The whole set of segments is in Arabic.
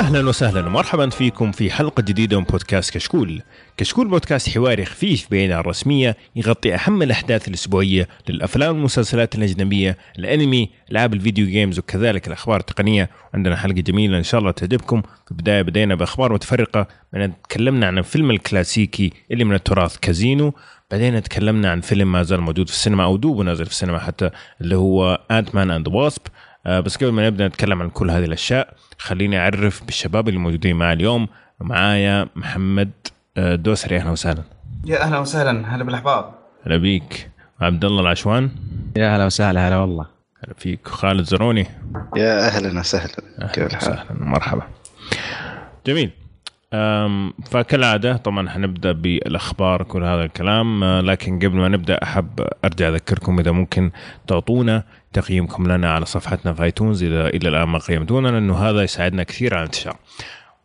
أهلا وسهلا. ومرحبا فيكم في حلقة جديدة من بودكاست كشكول. كشكول بودكاست حواري خفيف بعيد عن الرسمية يغطي أهم الأحداث الأسبوعية للأفلام والمسلسلات الأجنبية، الأنمي، العاب ال video games وكذلك الأخبار التقنية، عندنا حلقة جميلة إن شاء الله تعجبكم. في البداية بدينا بأخبار متفرقة، تكلمنا عن الفيلم الكلاسيكي اللي من التراث كازينو، بعدين تكلمنا عن فيلم ما زال موجود في السينما أو دوبه نازل في السينما حتى اللي هو Ant-Man and Wasp بس قبل ما نبدأ نتكلم عن كل هذه الأشياء خليني أعرف بالشباب اللي موجودين معي اليوم معايا محمد آه، دوسري. أهلا وسهلا. يا أهلا وسهلا. هلا بالأحباب. هلا بيك. عبد الله العشوان. يا هلا وسهلا. هلا والله. هلا فيك. خالد زروني. يا أهلا وسهلا. أهلا وسهلا. مرحبا. جميل. فكالعادة طبعا حنبدأ بالأخبار كل هذا الكلام أه، لكن قبل ما نبدأ أحب أرجع أذكركم إذا ممكن تعطونا تقييمكم لنا على صفحتنا في iTunes إذا إلى الآن ما قيمتونا لأنه هذا يساعدنا كثير على الانتشار.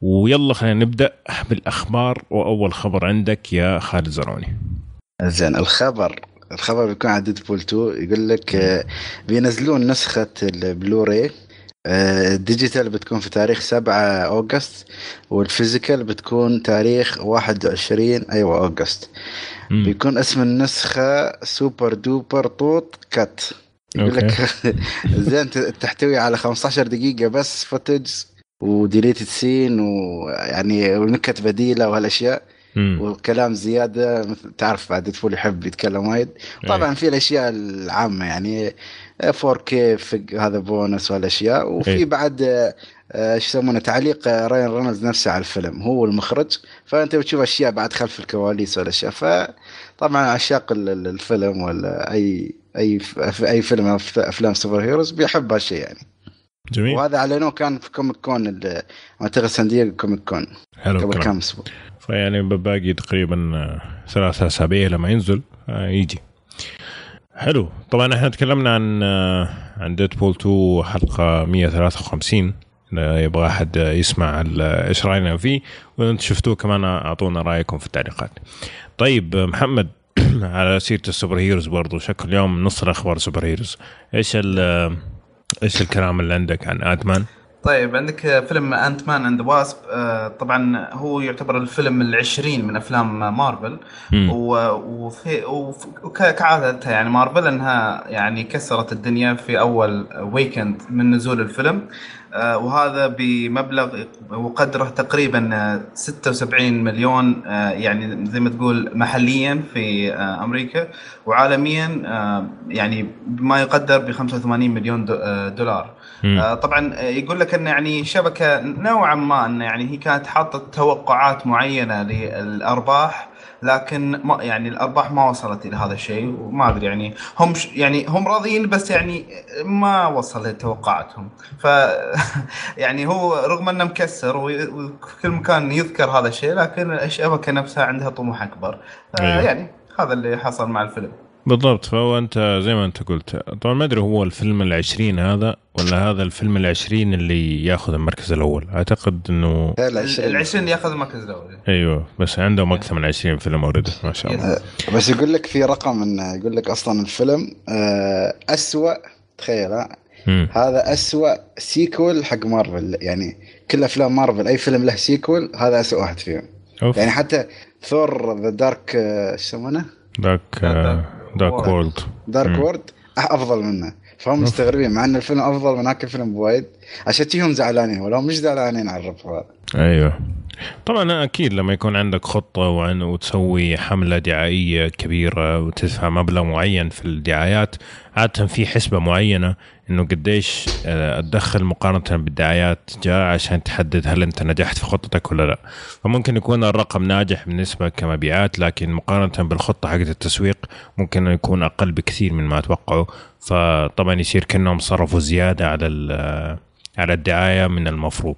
ويلا خلينا نبدأ بالأخبار. وأول خبر عندك يا خالد زروني. زين الخبر الخبر بيكون عن Deadpool 2 يقول لك آه، بينزلون نسخة البلوراي آه، ال digital بتكون في تاريخ 7 August وال physical بتكون تاريخ 21 أيوه August. بيكون اسم النسخة super duper طوط cut يقول لك زين تحتوي على 15 دقيقة بس footage و deleted scene ويعني ونكت بديلة وهالأشياء. والكلام زيادة تعرف بعد Deadpool يحب يتكلم وايد. طبعا في الأشياء العامة يعني 4K فق هذا بونس والاشياء وفي إيه. بعد آه، آه، إيش يسمونه تعليق آه، راين رينولدز نفسه على الفيلم. هو المخرج. فأنت بتشوف أشياء بعد خلف الكواليس والاشياء فطبعا عشاق ال- ال- الفيلم ولا أي أي ف- أي فيلم أف- أفلام superheroes بيحب هالشيء يعني. جميل. وهذا أعلنوه كان في Comic-Con أعتقد سان دييغو Comic-Con. حلو قبل كم أسبوع. فيعني باقي تقريبا آه، ثلاثة أسابيع لما ينزل آه، يجي. حلو. طبعا إحنا تكلمنا عن آه، عن Deadpool 2 حلقة 153 إذا يبغى أحد يسمع إيش رأينا فيه وإذا أنتم شفتوه كمان أعطونا رأيكم في التعليقات. طيب محمد على سيرة ال superheroes برضو. شكل اليوم نص الاخبار superheroes. إيش إيش الكلام اللي عندك عن Ant-Man؟ طيب عندك فيلم Ant-Man and Wasp طبعا هو يعتبر الفيلم العشرين من أفلام مارفل. مم. و- وفي وف- وك- كعادتها يعني مارفل إنها يعني كسرت الدنيا في أول weekend من نزول الفيلم. وهذا بمبلغ وقدره تقريبا آه، 76 مليون آه، يعني زي ما تقول محليا في آه، أمريكا. وعالميا آه، يعني بما يقدر ب 85 مليون دو- آه، دولار. مم. آه، طبعا آه، يقول لك إن يعني شبكة نوعا ما إن يعني هي كانت حاطة توقعات معينة للأرباح. لكن ما يعني الأرباح ما وصلت إلى هذا الشيء وما أدري يعني هم ش يعني هم راضيين بس يعني ما وصل لتوقعاتهم ف يعني هو رغم إنه مكسر وي- وفي كل مكان يذكر هذا الشيء لكن الشبكه نفسها عندها طموح أكبر. أيوه. يعني هذا اللي حصل مع الفيلم. بالضبط. فهو أنت زي ما أنت قلت. طبعا ما أدري هو الفيلم العشرين هذا ولا هذا الفيلم العشرين اللي يأخذ المركز الأول. أعتقد إنه العشرين. يأخذ المركز الأول. أيوه بس عندهم أكثر من 20 فيلم أوريدي ما شاء الله. بس يقول لك في رقم إنه يقول لك أصلا الفيلم آه، أسوأ تخيل ها. هذا أسوأ sequel حق مارفل يعني كل أفلام مارفل أي فيلم له sequel هذا أسوأ واحد فيهم. أوف. يعني حتى Thor the Dark إيش يسمونه؟ Dark Dark World Dark. World أفضل منه. فهم مستغربين مع إن الفيلم أفضل من هاك الفيلم بوايد. عشان تجيهم زعلانين ولا هم مش زعلانين على الربح هذا. أيوه. طبعا أكيد لما يكون عندك خطة وعن وتسوي حملة دعائية كبيرة وتدفع مبلغ معين في الدعايات عادة في حسبة معينة إنه قديش آه، تدخل مقارنة بالدعايات جاء عشان تحدد هل أنت نجحت في خطتك ولا لا. فممكن يكون الرقم ناجح بالنسبة كمبيعات لكن مقارنة بالخطة حقت التسويق ممكن يكون أقل بكثير من ما توقعوا. فطبعا يصير كأنهم صرفوا زيادة على ال- على الدعاية من المفروض.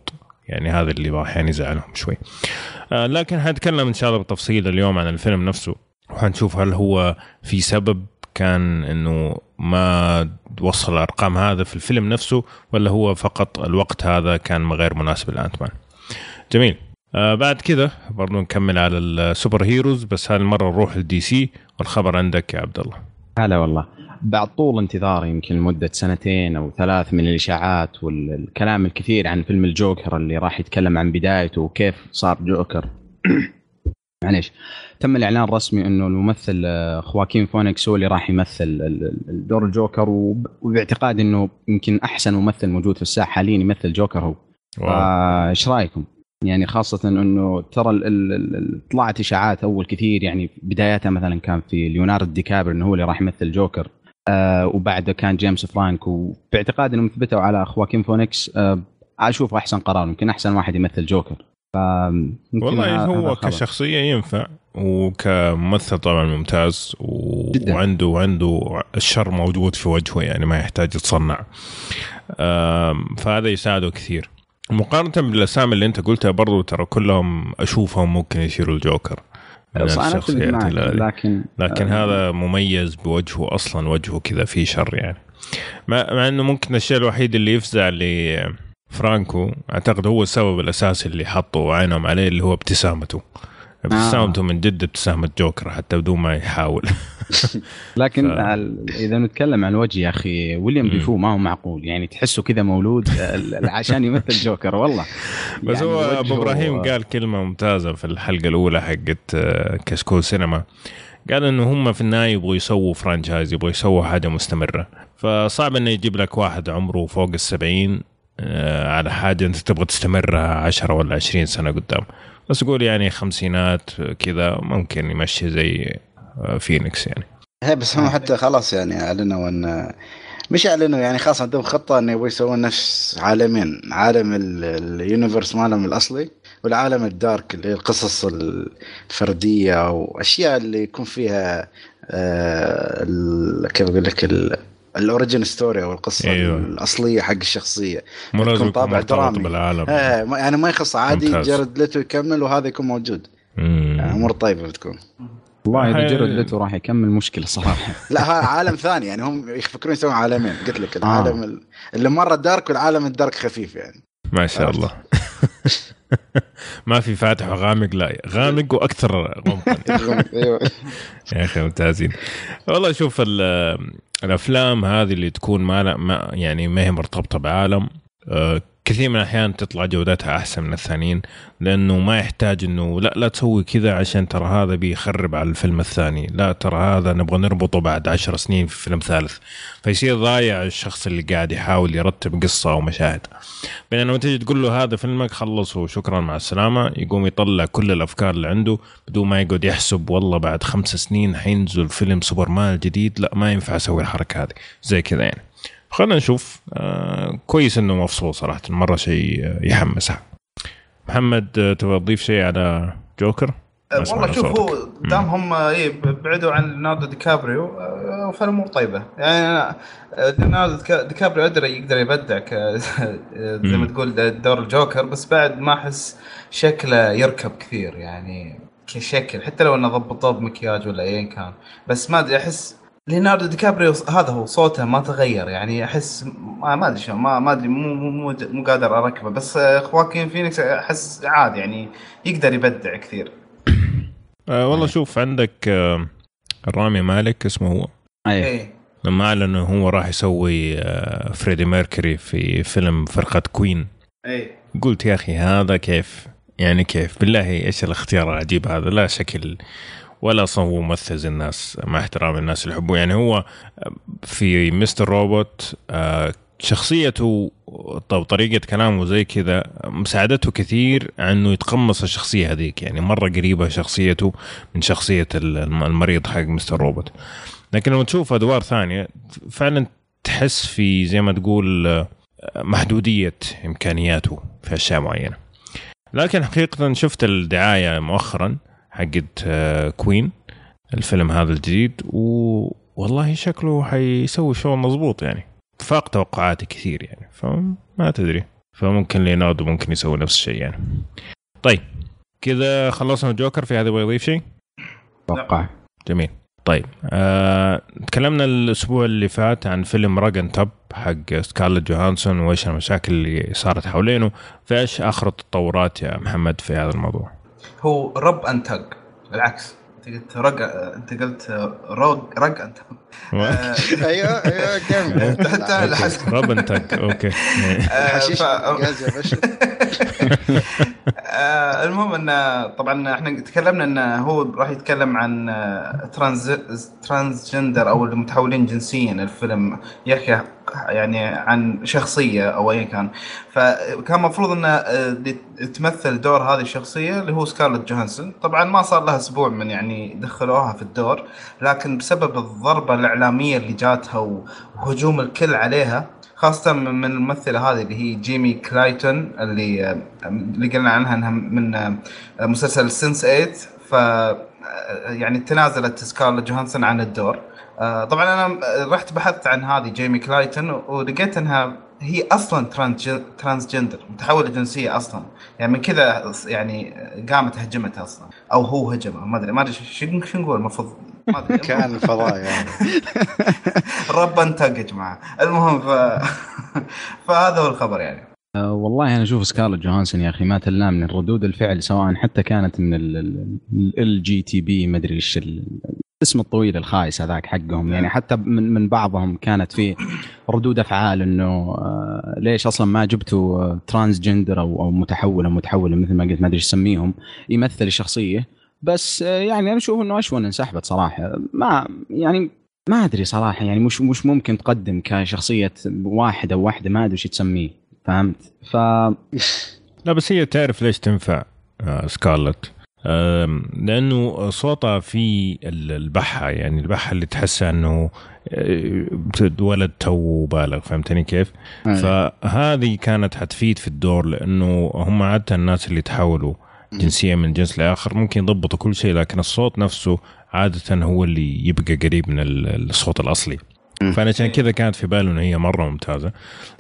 يعني هذا اللي راح يعني يزعلهم شوي. آه لكن حنتكلم إن شاء الله بتفصيل اليوم عن الفيلم نفسه. وحنشوف هل هو في سبب كان إنه ما وصل الأرقام هذا في الفيلم نفسه ولا هو فقط الوقت هذا كان غير مناسب ل Ant-Man جميل. آه بعد كده برضو نكمل على السوبر هيروز بس هذه المرة نروح لل DC والخبر عندك يا عبد الله. هلا والله. بعد طول انتظار يمكن لمدة سنتين أو ثلاث من الإشاعات والكلام الكثير عن فيلم الجوكر اللي راح يتكلم عن بدايته وكيف صار جوكر. معليش تم الإعلان الرسمي إنه الممثل آه، خواكين فينيكس هو اللي راح يمثل دور الجوكر وب- وباعتقاد إنه يمكن أحسن ممثل موجود في الساحة حاليا يمثل جوكر هو واو. فايش رأيكم؟ يعني خاصة إنه ترى ال- ال- ال- طلعت إشاعات أول كثير يعني بدايتها مثلا كان في ليوناردو دي كابريو إنه هو اللي راح يمثل جوكر آه وبعده كان جيمس فرانكو وباعتقاد انهم ثبتوا على خواكين فينيكس آه أشوفه أحسن قرار يمكن أحسن واحد يمثل جوكر والله هو. كشخصية ينفع وكممثل طبعا ممتاز و... جداً. وعنده عنده الشر موجود في وجهه يعني ما يحتاج يتصنع فهذا يساعده كثير مقارنة بالأسامي اللي أنت قلتها برضو ترى كلهم أشوفهم ممكن يصيروا الجوكر الشخصيات لكن لكن آه، هذا مميز بوجهه أصلا وجهه كذا فيه شر يعني مع, مع إنه ممكن الشيء الوحيد اللي يفزع لفرانكو أعتقد هو السبب الأساسي اللي حطوا عينهم عليه اللي هو ابتسامته. ابتسامته من جد ابتسامة جوكر حتى بدون ما يحاول. لكن ف- إذا نتكلم عن الوجه يا أخي ويليام. ديفو ما هو معقول. يعني تحسه كذا مولود عشان يمثل جوكر والله. بس يعني هو أبو إبراهيم قال كلمة ممتازة في الحلقة الأولى حقت آه، كشكول سينما. قال إنه هم في النهاية يبغوا يسووا franchise يبغوا يسووا حاجة مستمرة. فصعب إنه يجيب لك واحد عمره فوق السبعين آه، على حاجة أنت تبغى تستمرها 10 ولا 20 سنة قدام. بس قول يعني خمسينات آه، كذا ممكن يمشي زي آه، فينيكس يعني. هي بس هم حتى خلاص يعني أعلنوا إن مش أعلنوا يعني خلاص عندهم خطة إنه يبغوا يسوون نفس عالمين عالم ال- ال universe مالهم الأصلي والعالم ال dark اللي هي القصص الفردية وأشياء اللي يكون فيها آه كيف أقول لك ال origin story أو القصة أيوة. الأصلية حق الشخصية مو لازم طابع درامي. بالعالم آه ما- يعني ما يخص عادي ممتاز. جارد ليتو يكمل وهذا يكون موجود. يعني أمور طيبة بتكون والله إذا جرد ليتو راح يكمل مشكلة صراحة لا هذا عالم ثاني يعني هم يفكرون يسوون عالمين قلت لك العالم ال- اللي مرة دارك والعالم الدارك خفيف يعني ما شاء. الله. ما في فاتح وغامق لا. غامق وأكثر غمقا. أيوه. يا أخي ممتازين. والله شوف ال- الأفلام هذه اللي تكون ما, لا- ما يعني ما هي مرتبطة بعالم آه، كثير من الأحيان تطلع جودتها أحسن من الثانيين لأنه ما يحتاج إنه لا لا تسوي كذا عشان ترى هذا بيخرب على الفيلم الثاني لا ترى هذا نبغى نربطه بعد عشر سنين في فيلم ثالث. فيصير ضايع الشخص اللي قاعد يحاول يرتب قصة أو مشاهد. بينما تيجي تقول له هذا فيلمك خلص وشكرا مع السلامة. يقوم يطلع كل الأفكار اللي عنده بدون ما يقعد يحسب والله بعد خمس سنين حينزل فيلم سوبرمان الجديد لا ما ينفع أسوي الحركة هذه. زي كذا يعني. خلينا نشوف آه كويس إنه مفصول صراحة مرة شيء آه، يحمس محمد آه، تبغى تضيف شيء على جوكر؟ أسمع والله شوف. هو دام هم اي بعدوا عن ليوناردو دي كابريو فالأمور طيبة يعني ليوناردو دي كابريو يقدر يقدر يبدع زي ما. تقول دور الجوكر بس بعد ما أحس شكله يركب كثير يعني كشكل حتى لو إنه ضبطوه بمكياج ولا ايا كان بس ما أدري أحس ليوناردو دي كابريو هذا هو صوته ما تغير يعني أحس ما ما أدري شلون ما ما أدري مو مو مو, مو قادر أركبه بس أه، خواكين فينيكس أحس عادي يعني يقدر يبدع كثير. آه والله شوف عندك آه رامي مالك اسمه هو. أي. إيه. لما أعلن إنه هو راح يسوي آه فريدي ميركوري في فيلم فرقة كوين. إيه. قلت يا أخي هذا كيف؟ يعني كيف؟ بالله إيش الاختيار العجيب هذا؟ لا شكل. ولا هو ممثل زي الناس مع احترام الناس اللي يحبوه. يعني هو في مستر روبوت آه، شخصيته طب طريقة كلامه زي كذا مساعدته كثير إنه يتقمص الشخصية هذيك. يعني مرة قريبة شخصيته من شخصية المريض حق مستر روبوت. لكن لما تشوف أدوار ثانية فعلا تحس في زي ما تقول آه، محدودية إمكانياته في أشياء معينة. لكن حقيقة شفت الدعاية مؤخرا. حقت آه، كوين الفيلم هذا الجديد و والله شكله حيسوي شغل مضبوط يعني. فاق توقعاتي كثير يعني فما تدري. فممكن ليناردو ممكن يسوي نفس الشيء يعني. طيب كذا خلصنا جوكر في هذا يضيف شيء؟ أتوقع. جميل. طيب آه، تكلمنا الأسبوع اللي فات عن فيلم راجن تب حق سكارلت جوهانسون وإيش المشاكل اللي صارت حوالينه فإيش آخر التطورات يا محمد في هذا الموضوع؟ هو رب انتق بالعكس أنت قلت رق أنت قلت Rub and آه، أيوه أيوه كمل حتى الحس- Rub and Tug أوكي. آه، حشيش يا باشا. آه، المهم انه طبعا إحنا تكلمنا انه هو راح يتكلم عن آه، trans transgender أو المتحولين جنسيا. الفيلم يحكي يعني عن شخصية أو ايا كان. فكان المفروض انه آه، تمثل دور هذه الشخصية اللي هو سكارلت جوهانسون. طبعا ما صار لها أسبوع من يعني دخلوها في الدور لكن بسبب الضربة الإعلامية اللي جاتها وهجوم الكل عليها خاصة من الممثلة هذه اللي هي جيمي كلايتون اللي اللي قلنا عنها إنها من مسلسل Sense 8 ف يعني تنازلت سكارلت جوهانسون عن الدور. طبعا أنا رحت بحثت عن هذه جيمي كلايتون ولقيت إنها هي أصلا transgender متحولة جنسية أصلا. يعني من كذا يعني قامت هجمتها أصلا أو هو هجمها ما أدري ما أدري شو نقول المفروض كان الفضاء يعني. Rub and Tug يا جماعة المهم ف... فهذا هو الخبر يعني. أه والله أنا أشوف سكارلت جوهانسون يا أخي ما تلامني ردود الفعل سواء حتى كانت من LGTB ما أدري إيش ال- الاسم الطويل الخايس هذاك حقهم. يعني حتى من من بعضهم كانت في ردود أفعال إنه آه، ليش أصلا ما جبتوا transgender أو أو متحولة متحوله مثل ما قلت ما أدري إيش اسميهم يمثل الشخصية. بس آه، يعني أنا أشوف إنه اشون انسحبت صراحة ما يعني ما أدري صراحة يعني مش مش ممكن تقدم كشخصية واحد أو واحدة ما أدري إيش تسميه فهمت؟ ف لا بس هي تعرف ليش تنفع آه، سكارلت لأنه صوتها في ال- البحة يعني البحة اللي تحسها إنه آه، ولد تو بالغ فهمتني كيف؟ فهذه كانت حتفيد في الدور لأنه هم عادة الناس اللي تحولوا جنسيا من جنس لاخر ممكن يضبطوا كل شيء لكن الصوت نفسه عادة هو اللي يبقى قريب من ال- الصوت الأصلي. فأنا عشان كذا كانت في بالي إنه هي مرة ممتازة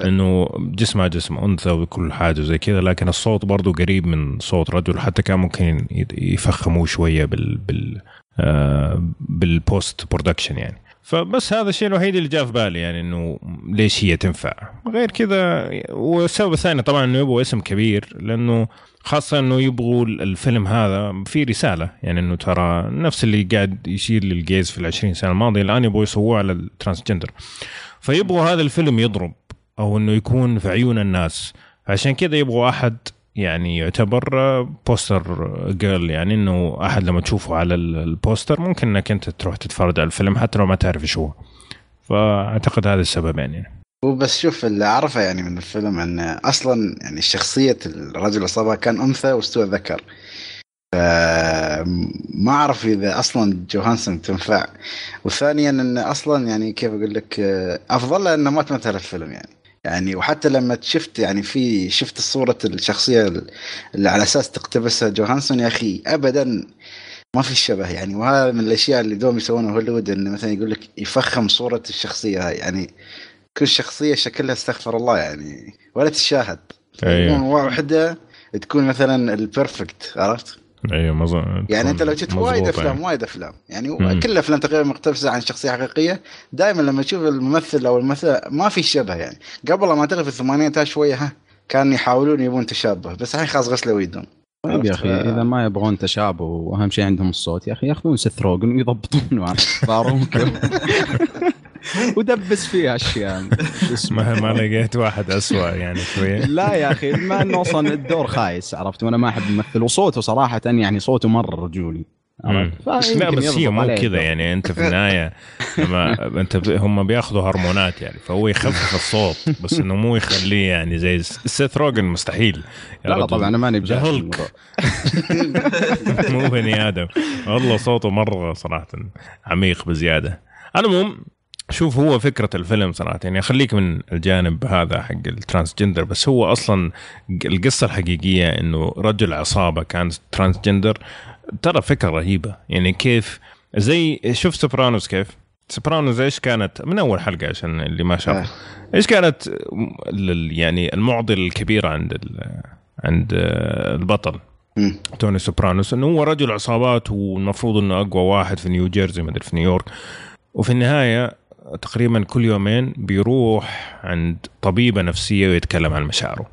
إنه جسمها جسم أنثى وكل حاجة زي كذا لكن الصوت برضه قريب من صوت رجل حتى كان ممكن يفخموه شوية بال بال آه بال post production يعني. فبس هذا الشيء الوحيد اللي جاء في بالي يعني إنه ليش هي تنفع. غير كذا والسبب الثاني طبعا إنه يبغوا اسم كبير لأنه خاصة إنه يبغوا الفيلم هذا في رسالة. يعني إنه ترى نفس اللي قاعد يصير لل gays في العشرين سنة الماضية الآن يبغوا يسووه على ال transgender. فيبغوا هذا الفيلم يضرب أو إنه يكون في عيون الناس. عشان كذا يبغوا أحد يعني يعتبر poster girl يعني إنه أحد لما تشوفه على ال- ال poster ممكن إنك أنت تروح تتفرج على الفيلم حتى لو ما تعرف إيش هو. فأعتقد هذا السبب يعني. وبس شوف اللي أعرفه يعني من الفيلم إن أصلا يعني شخصية الرجل العصابة كان أنثى واستوى ذكر. فما أعرف إذا أصلا جوهانسون تنفع. وثانيا إن أصلا يعني كيف أقول لك أفضل لها إنه ما تمثل الفيلم يعني. يعني وحتى لما شفت يعني في شفت صورة الشخصية اللي على أساس تقتبسها جوهانسون يا أخي ابدا ما في شبه يعني. وهذا من الأشياء اللي دوم يسوونها هوليوود انه مثلا يقول لك يفخم صورة الشخصية هاي. يعني كل شخصية شكلها استغفر الله يعني ولا تشاهد أيوة. واحدة تكون مثلا ال perfect عرفت؟ أيوه مظبوط يعني أنت لو شفت وايد أفلام وايد أفلام يعني مم. كل الأفلام تقريبا مقتبسة عن شخصية حقيقية دائما لما تشوف الممثل أو الممثلة ما في شبه يعني قبل ما تعرف الثمانينات شوية ها كان يحاولون يبون تشابه بس الحين خلاص غسلوا ايدهم طيب يا؟ أخي إذا ما يبغون تشابه وأهم شيء عندهم الصوت يا أخي يأخذون سيث روجن ويضبطونه على ودبس فيها أشياء شو اسمه ما ما لقيت واحد أسوأ يعني شوية لا يا أخي ما إنه أصلا الدور خايس عرفت وأنا ما أحب الممثل وصوته صراحة يعني صوته مرة رجولي؟ لا بس هي مو كذا. يعني أنت في النهاية لما أنت هم بيأخذوا هرمونات يعني فهو يخفف الصوت بس إنه مو يخليه يعني زي سيث روجن مستحيل لا لا. طبعا أنا ماني. بالموضوع. مو بني آدم والله صوته مرة صراحة عميق بزيادة على العموم شوف هو فكرة الفيلم صراحة يعني خليك من الجانب هذا حق ال transgender بس هو أصلا القصة الحقيقية إنه رجل عصابة كان transgender ترى فكرة رهيبة. يعني كيف؟ زي شوف سوبرانوس كيف؟ سوبرانوس إيش كانت؟ من أول حلقة عشان اللي ما شاف. آه. إيش كانت يعني المعضلة الكبيرة عند ال- عند البطل. توني سوبرانوس إنه هو رجل عصابات والمفروض إنه أقوى واحد في نيوجيرسي ما أدري في نيويورك. وفي النهاية تقريبا كل يومين بيروح عند طبيبة نفسية ويتكلم عن مشاعره.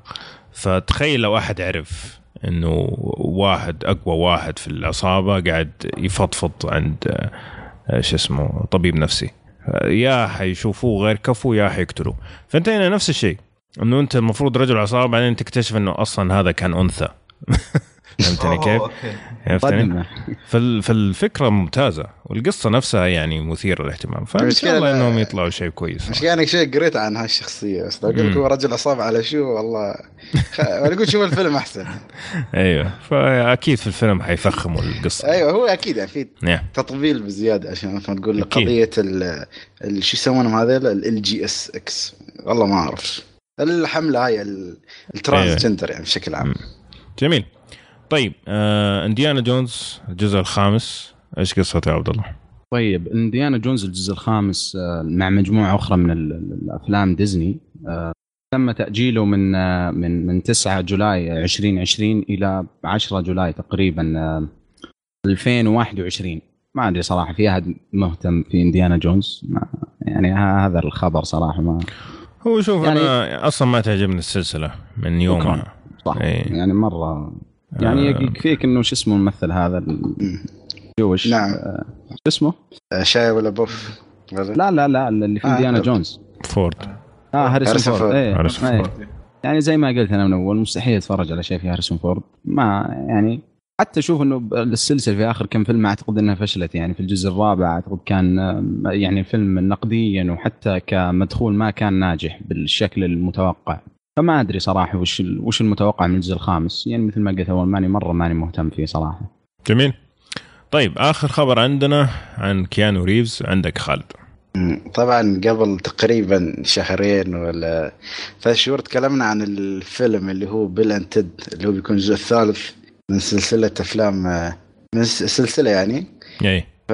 فتخيل لو أحد عرف إنه واحد أقوى واحد في العصابة قاعد يفضفض عند آه، شو اسمه طبيب نفسي. يا حيشوفوه غير كفو يا حيقتلوه. فانت هنا نفس الشيء. إنه أنت المفروض رجل عصابة بعدين تكتشف إنه أصلا هذا كان أنثى. فهمتني كيف؟ عرفتني؟ فال- فالفكرة ممتازة والقصة نفسها يعني مثيرة للاهتمام فإن شاء الله إنهم يطلعوا شيء كويس مش يعني شيء قريت عن هالشخصية بس لو أقول لك. هو رجل عصابه على شو والله. ولا أقول شوف الفيلم أحسن أيوه فأكيد في الفيلم حيفخموا القصة أيوه هو أكيد يعني في نعم تطبيل بزيادة عشان مثلا تقول. قضية شو يسمونهم هذول LGSX والله ما أعرف الحملة هاي ال- ال transgender يعني بشكل عام. جميل طيب آه انديانا جونز الجزء الخامس إيش قصته يا عبد الله؟ طيب انديانا جونز الجزء الخامس آه، مع مجموعة أخرى من ال- ال- الأفلام ديزني آه، تم تأجيله من آه، من من 9 July 2020 إلى 10 July تقريبا آه، 2021 ما أدري صراحة في أحد مهتم في انديانا جونز؟ ما يعني هذا الخبر صراحة ما. هو شوف يعني- أنا أصلا ما تعجبني السلسلة من يومها. صح. إيه. يعني مرة يعني آه. يكفيك إنه شو اسمه الممثل هذا. الجوش نعم. آه، شو اسمه؟ آه، شايا لابوف لا لا لا اللي في آه، إنديانا طب. جونز فورد آه هاريسون فورد فورد. إيه. هاريسون إيه. فورد. يعني زي ما قلت أنا من أول مستحيل أتفرج على شيء في هاريسون فورد ما يعني حتى أشوف إنه السلسلة في آخر كم فيلم أعتقد إنها فشلت يعني في الجزء الرابع أعتقد كان يعني فيلم نقديا وحتى كمدخول ما كان ناجح بالشكل المتوقع فما أدري صراحة وش ال- وش المتوقع من الجزء الخامس. يعني مثل ما قلت أول ماني مرة ماني مهتم فيه صراحة. جميل. طيب آخر خبر عندنا عن كيانو ريفز عندك خالد. طبعا قبل تقريبا شهرين ولا ثلاث شهور تكلمنا عن الفيلم اللي هو بيل اند تيد اللي هو بيكون الجزء الثالث من سلسلة أفلام آه، من س- سلسلة يعني. اي ف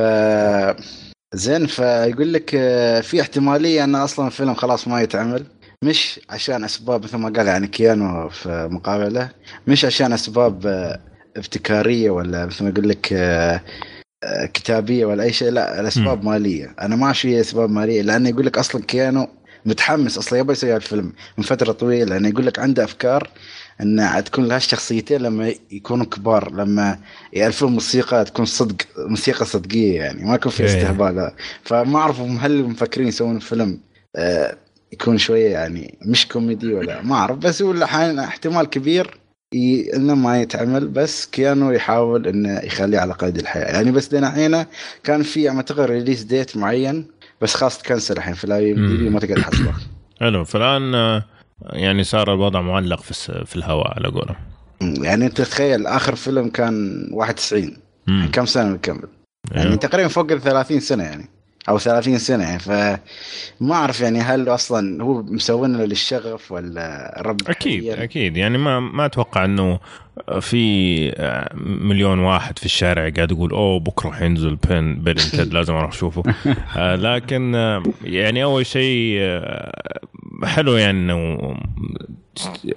زين فيقول لك آه، في احتمالية أن أصلا الفيلم خلاص ما يتعمل. مش عشان أسباب مثل ما قال يعني كيانو في مقابلة مش عشان أسباب آه، ابتكارية ولا مثل ما يقول لك آه، آه، كتابية ولا أي شيء لا الأسباب مالية أنا ما في أسباب مالية لأنه يقول لك أصلا كيانو متحمس أصلا يبغى يسوي الفيلم من فترة طويلة لأنه يقول لك عنده أفكار إن تكون لها الشخصيتين لما يكونوا كبار لما يالفون موسيقى تكون صدق موسيقى صدقية يعني ما يكون في إيه. استهبال. فما أعرف هم هل مفكرين يسوون فيلم آه يكون شوية يعني مش كوميدي ولا ما أعرف بس هو الحين احتمال كبير ي... إنه ما يتعمل بس كيانو يحاول إنه يخليه على قيد الحياة يعني بس لنا الحين كان في أعتقد release date معين بس خلاص ت cancel الحين في الاي. ما تقدر تحصله حلو فالآن آه، يعني صار الوضع معلق في الس- في الهواء على قولهم. يعني أنت تخيل آخر فيلم كان 91 مم. كم سنة مكمل يعني أيوه. تقريبا فوق ال 30 سنة يعني أو 30 سنة. يعني فما أعرف يعني هل أصلا هو مسوينه للشغف ولا رب أكيد حقيقياً؟ أكيد. يعني ما ما أتوقع إنه في آه، مليون واحد في الشارع قاعد يقول أوه بكرة حينزل بيل اند تيد لازم أروح أشوفه. آه، لكن آه، يعني أول شيء حلو يعني إنه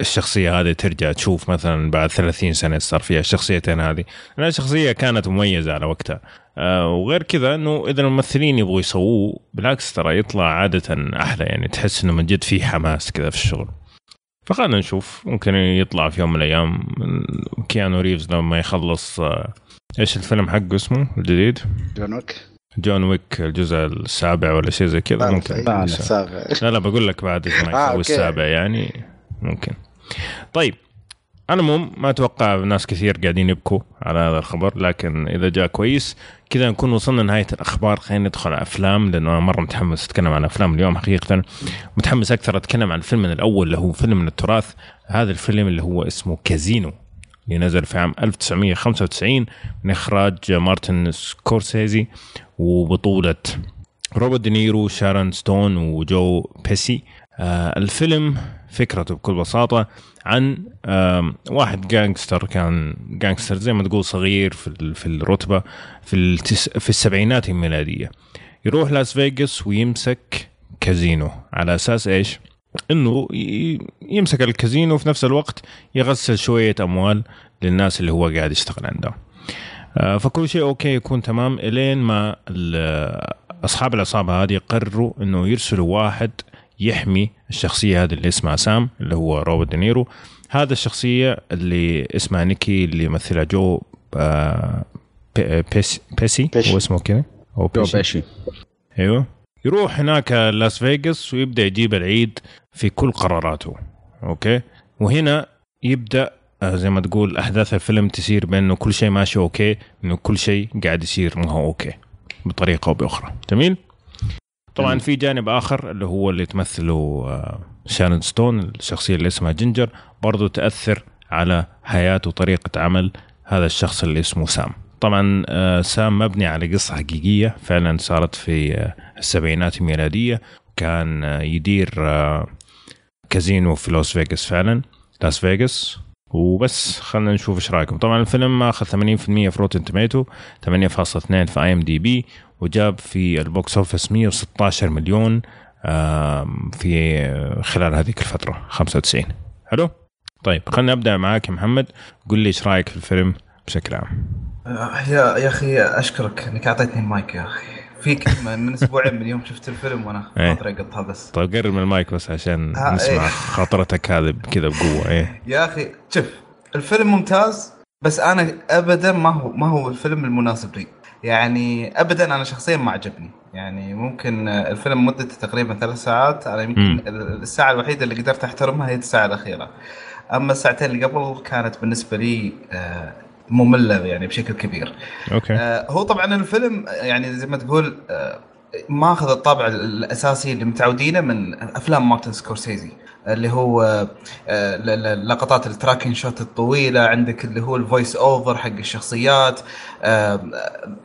الشخصية هذه ترجع تشوف مثلا بعد 30 سنة صار فيها الشخصيتين هذه. لأن الشخصيه كانت مميزة على وقتها. وغير كذا إنه إذا الممثلين يبغوا يسووه بالعكس ترى يطلع عادة أحلى. يعني تحس إنه من جد في حماس كذا في الشغل. فخلنا نشوف. ممكن يطلع في يوم من الأيام كيانو ريفز لما يخلص آه، إيش الفيلم حقه اسمه الجديد؟ جون ويك. جون ويك الجزء السابع ولا شيء زي كذا. ممكن. لا، لا بقول لك بعد ما آه، يسوي. السابع يعني ممكن. طيب أنا مو ما أتوقع ناس كثير قاعدين يبكوا على هذا الخبر لكن إذا جاء كويس كذا نكون وصلنا نهايه الأخبار. خلينا ندخل على أفلام لأنه أنا مرة متحمس أتكلم عن أفلام اليوم حقيقة. متحمس أكثر أتكلم عن الفيلم الأول اللي هو فيلم من التراث. هذا الفيلم اللي هو اسمه كازينو اللي نزل في عام 1995 من إخراج مارتن سكورسيزي وبطولة روبرت دينيرو شارون ستون وجو بيسي. آه الفيلم فكرته بكل بساطة عن واحد gangster كان gangster زي ما تقول صغير في في الرتبة في التس في السبعينات الميلادية يروح لاس فيغاس ويمسك كازينو على أساس إيش؟ إنه يمسك الكازينو وفي نفس الوقت يغسل شوية أموال للناس اللي هو قاعد يشتغل عندهم. آه، فكل شيء okay يكون تمام إلين ما ال- أصحاب العصابة هذه قرروا إنه يرسلوا واحد يحمي الشخصية هذه اللي اسمها سام اللي هو روبرت دينيرو. هذا الشخصية اللي اسمها نيكي اللي يمثلها جو آه بي- بيسي, بيسي. هو اسمه كذا؟ أو جو بيشي بيشي أيوه. يروح هناك لاس فيغاس ويبدأ يجيب العيد في كل قراراته. okay؟ وهنا يبدأ آه، زي ما تقول أحداث الفيلم تسير بأنه كل شيء ماشي okay إنه كل شيء قاعد يصير ما هو okay بطريقة أو بأخرى. جميل؟ طبعا. في جانب آخر اللي هو اللي تمثله آه، شارون ستون الشخصية اللي اسمها جينجر برضو تأثر على حياه وطريقة عمل هذا الشخص اللي اسمه سام. طبعا آه، سام مبني على قصة حقيقية فعلا صارت في آه، السبعينات الميلادية. كان يدير كازينو في لاس فيغاس فعلا لاس فيغاس. وبس خلينا نشوف إيش رأيكم. طبعا الفيلم اخذ 80% في Rotten Tomatoes 8.2 في IMDb وجاب في ال box office 116 مليون في خلال هذيك الفترة 95 حلو؟ طيب خلينا نبدا معاك يا محمد. قل لي إيش رأيك في الفيلم بشكل عام. آه، يا يا أخي أشكرك إنك أعطيتني المايك يا أخي. فيك من من أسبوعين من يوم شفت الفيلم وأنا إيه. خاطري اقطها بس طيب قرب من المايك بس عشان ها، نسمع إيه. خاطرتك هذه كذا بقوة إيه يا أخي شوف الفيلم ممتاز بس أنا ابدا ما هو ما هو الفيلم المناسب لي يعني ابدا أنا شخصيا ما عجبني يعني ممكن آه، الفيلم مدته تقريبا ثلاث ساعات أنا يمكن. الساعة الوحيدة اللي قدرت أحترمها هي الساعة الأخيرة أما الساعتين اللي قبل كانت بالنسبة لي آه، مملة يعني بشكل كبير. okay. آه، هو طبعا الفيلم يعني زي ما تقول آه، ماخذ الطابع الأساسي اللي متعودينه من أفلام مارتن سكورسيزي اللي هو آه، لقطات ال tracking shot الطويلة عندك اللي هو ال voice over حق الشخصيات آه،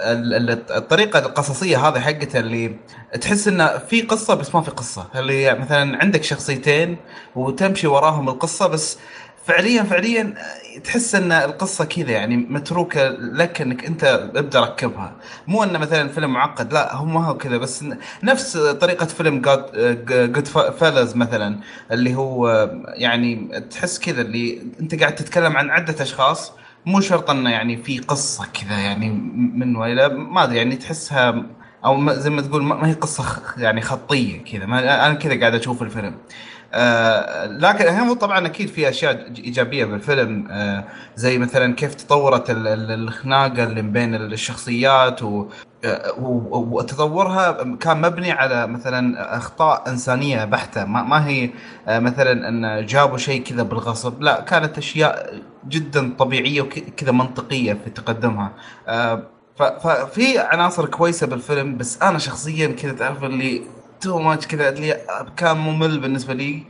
ال- ال- الطريقة القصصية هذه حقته اللي تحس إنه في قصة بس ما في قصة. اللي مثلا عندك شخصيتين وتمشي وراهم القصة بس فعليا فعليا تحس ان القصة كذا يعني متروكة لك انك انت ابدأ ركبها. مو انه مثلا فيلم معقد لا هو ما هو كذا بس نفس طريقة فيلم Goodfellas مثلا اللي هو يعني تحس كذا اللي انت قاعد تتكلم عن عدة أشخاص مو شرط إنه يعني في قصة كذا يعني من والى ما أدري يعني تحسها أو زي ما تقول ما هي قصة يعني خطية كذا. أنا كذا قاعد أشوف الفيلم. آه لكن هو طبعا أكيد في أشياء إيجابية بالفيلم آه زي مثلا كيف تطورت ال- ال- الخناقة اللي بين الشخصيات آه، و- وتطورها كان مبني على مثلا أخطاء إنسانية بحتة. ما, ما هي مثلا إن جابوا شيء كذا بالغصب لا كانت أشياء جدا طبيعية وكذا منطقية في تقدمها. ففي عناصر كويسة بالفيلم بس أنا شخصيا كذا تعرف اللي تو ماتش كذا. كان ممل بالنسبة لي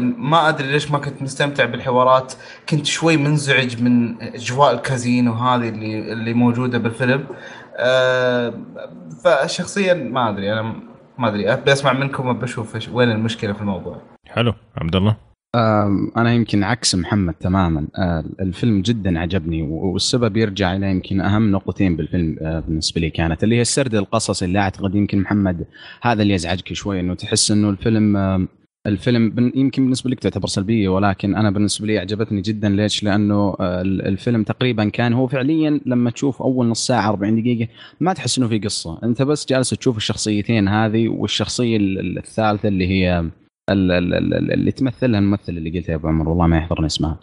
ما أدري ليش ما كنت مستمتع بالحوارات. كنت شوي منزعج من أجواء الكازينو هذه اللي اللي موجودة بالفيلم. فشخصيا ما أدري أنا ما أدري. أبي أسمع منكم وبشوف وين المشكلة في الموضوع. حلو. عبد الله. أنا يمكن عكس محمد تماما. آه، الفيلم جدا عجبني والسبب يرجع إلى يمكن أهم نقطتين بالفيلم آه، بالنسبة لي كانت اللي هي السرد القصصي اللي أعتقد يمكن محمد هذا اللي يزعجك شوي إنه تحس إنه الفيلم الفيلم يمكن بالنسبة لك تعتبر سلبية ولكن أنا بالنسبة لي عجبتني جدا. ليش؟ لأنه آه، ال- الفيلم تقريبا كان هو فعليا لما تشوف أول نص ساعة 40 دقيقة ما تحس إنه في قصة، أنت بس جالس تشوف الشخصيتين هذه والشخصية ال- ال- الثالثة اللي هي اللي تمثلها الممثل اللي قلتها يا أبو عمر والله ما يحضرني اسمها.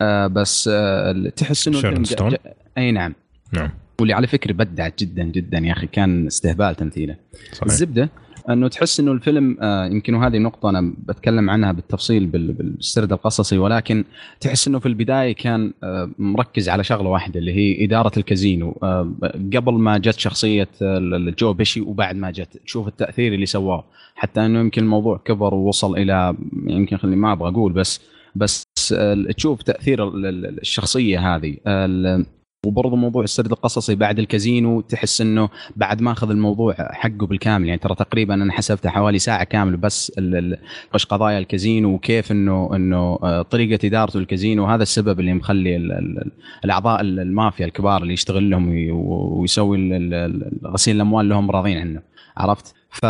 آه بس آه تحس إنه شيرون ستون؟ جا- أي نعم. نعم. واللي على فكرة بدعت جدا جدا يا أخي كان استهبال تمثيله. صحيح. الزبدة أنه تحس إنه الفيلم آه يمكن وهذه نقطة أنا بتكلم عنها بالتفصيل بال- بالسرد القصصي ولكن تحس إنه في البداية كان آه مركز على شغلة واحدة اللي هي إدارة الكازينو. آه قبل ما جت شخصية آه، جو بيشي وبعد ما جت تشوف التأثير اللي سواه. حتى إنه يمكن الموضوع كبر ووصل إلى يمكن خليني ما أبغى أقول بس بس آه، تشوف تأثير ال- ال- الشخصية هذه. ال- وبرضه موضوع السرد القصصي بعد الكازينو تحس إنه بعد ما أخذ الموضوع حقه بالكامل. يعني ترى تقريبا أنا حسبتها حوالي ساعة كامله بس وش قضايا الكازينو وكيف انه إنه آه، طريقة إدارته الكازينو هذا السبب اللي مخلي ال- ال- الأعضاء ال- المافيا الكبار اللي يشتغل لهم وي- ويسوي غسيل الأموال لهم راضين عنه. عرفت؟ ف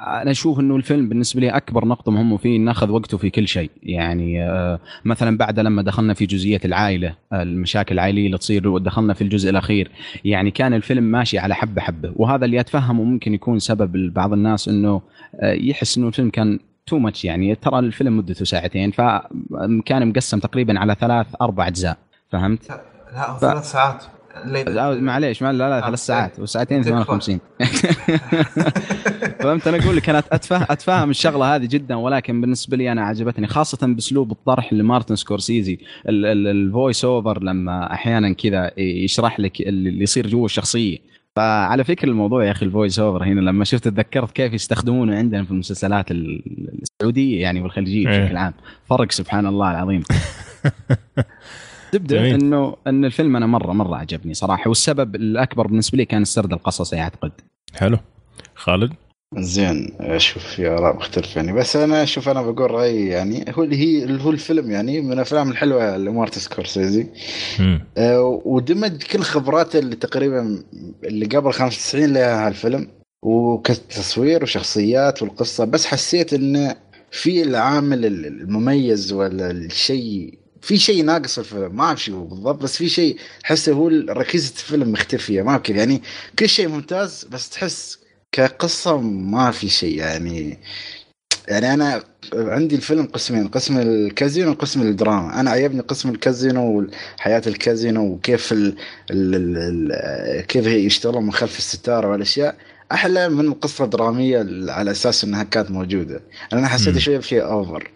أنا أشوف إنه الفيلم بالنسبة لي أكبر نقطة مهمة فيه إنه أخذ وقته في كل شيء. يعني آه، مثلا بعد لما دخلنا في جزئية العائلة المشاكل العائلية اللي تصير ودخلنا في الجزء الأخير يعني كان الفيلم ماشي على حبة حبة. وهذا اللي أتفهمه ممكن يكون سبب لبعض الناس إنه آه، يحس إنه الفيلم كان تو ماتش يعني ترى الفيلم مدته ساعتين فكان مقسم تقريبا على ثلاث أربع أجزاء. فهمت؟ لا هو ثلاث ساعات. معليش ما لا لا ثلاث ساعات وساعتين 58 فهمت؟ أنا أقول لك أنا اتفهم اتفهم الشغلة هذه جدا ولكن بالنسبة لي أنا عجبتني خاصة بأسلوب الطرح لمارتن سكورسيزي. ال voice over لما أحيانا كذا يشرح لك اللي يصير جوا الشخصية. فعلى فكرة الموضوع يا أخي ال voice over هنا لما شفت تذكرت كيف يستخدمونه عندنا في المسلسلات السعودية يعني والخليجية إيه. بشكل عام. فرق سبحان الله العظيم. تبدأ إنه إن الفيلم أنا مرة مرة عجبني صراحة والسبب الأكبر بالنسبة لي كان السرد القصصي أعتقد. حلو. خالد؟ زين أشوف في اراء مختلفه يعني بس أنا أشوف أنا بقول رأيي يعني هو اللي هي اللي هو الفيلم يعني من الأفلام الحلوة لمارتن سكورسيزي. آه، ودمج كل خبراته اللي تقريبا اللي قبل 95 لها هالفيلم وكتصوير وشخصيات والقصة بس حسيت إنه في العامل المميز ولا الشيء في شيء ناقص في الفيلم ما أعرف شو بالضبط بس في شيء احسه هو ركيزة الفيلم مختفية ما كذا يعني كل شيء ممتاز بس تحس كقصة ما في شيء يعني يعني أنا عندي الفيلم قسمين قسم الكازينو وقسم الدراما. أنا عجبني قسم الكازينو وحياه الكازينو وكيف ال ال ال ال كيف يشتغلون من خلف الستارة والأشياء. أحلى من القصة الدراميه على أساس إنها كانت موجودة. أنا حسيت. شوية بشيء over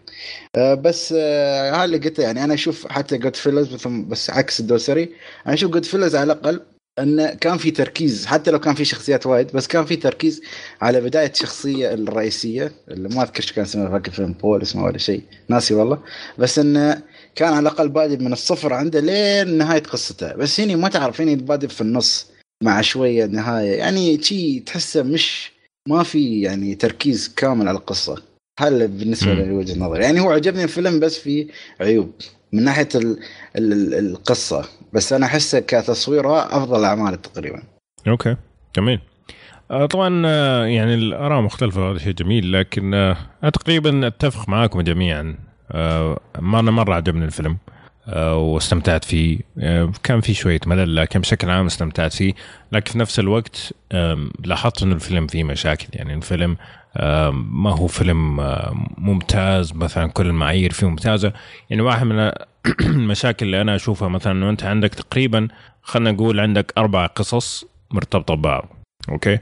آه، بس هذا اللي قلته يعني أنا أشوف حتى Goodfellas بس عكس الدوسري أنا أشوف Goodfellas على الأقل انه كان في تركيز حتى لو كان في شخصيات وايد بس كان في تركيز على بداية الشخصية الرئيسية اللي ما أذكر إيش كان اسمها فاكر فيلم بول اسمه ولا شيء. ناسي والله. بس انه كان على الأقل بادئ من الصفر عنده لين نهاية قصته. بس هنا ما تعرف هنا بادئ في النص. مع شوية نهاية. يعني شيء تحسه مش ما في يعني تركيز كامل على القصة. هذا بالنسبة مم. لي وجهة نظري. يعني هو عجبني الفيلم بس في عيوب. من ناحية ال ال ال القصة. بس أنا أحسه كتصويرها أفضل أعماله تقريبا. أوكي. جميل. آه، طبعا آه، يعني الآراء مختلفة هذا شيء جميل لكن آه، تقريبا أتفق معاكم جميعا. ما أنا مرة عجبني الفيلم. واستمتعت فيه. آه، كان في شوية ملل لكن بشكل عام استمتعت فيه. لكن في نفس الوقت لاحظت انه الفيلم فيه مشاكل. يعني الفيلم ما هو فيلم ممتاز. مثلا كل المعايير فيه ممتازة. يعني واحد من المشاكل اللي أنا أشوفها مثلا إنه أنت عندك تقريبا خلينا نقول عندك أربع قصص مرتبطة ببعض. أوكي؟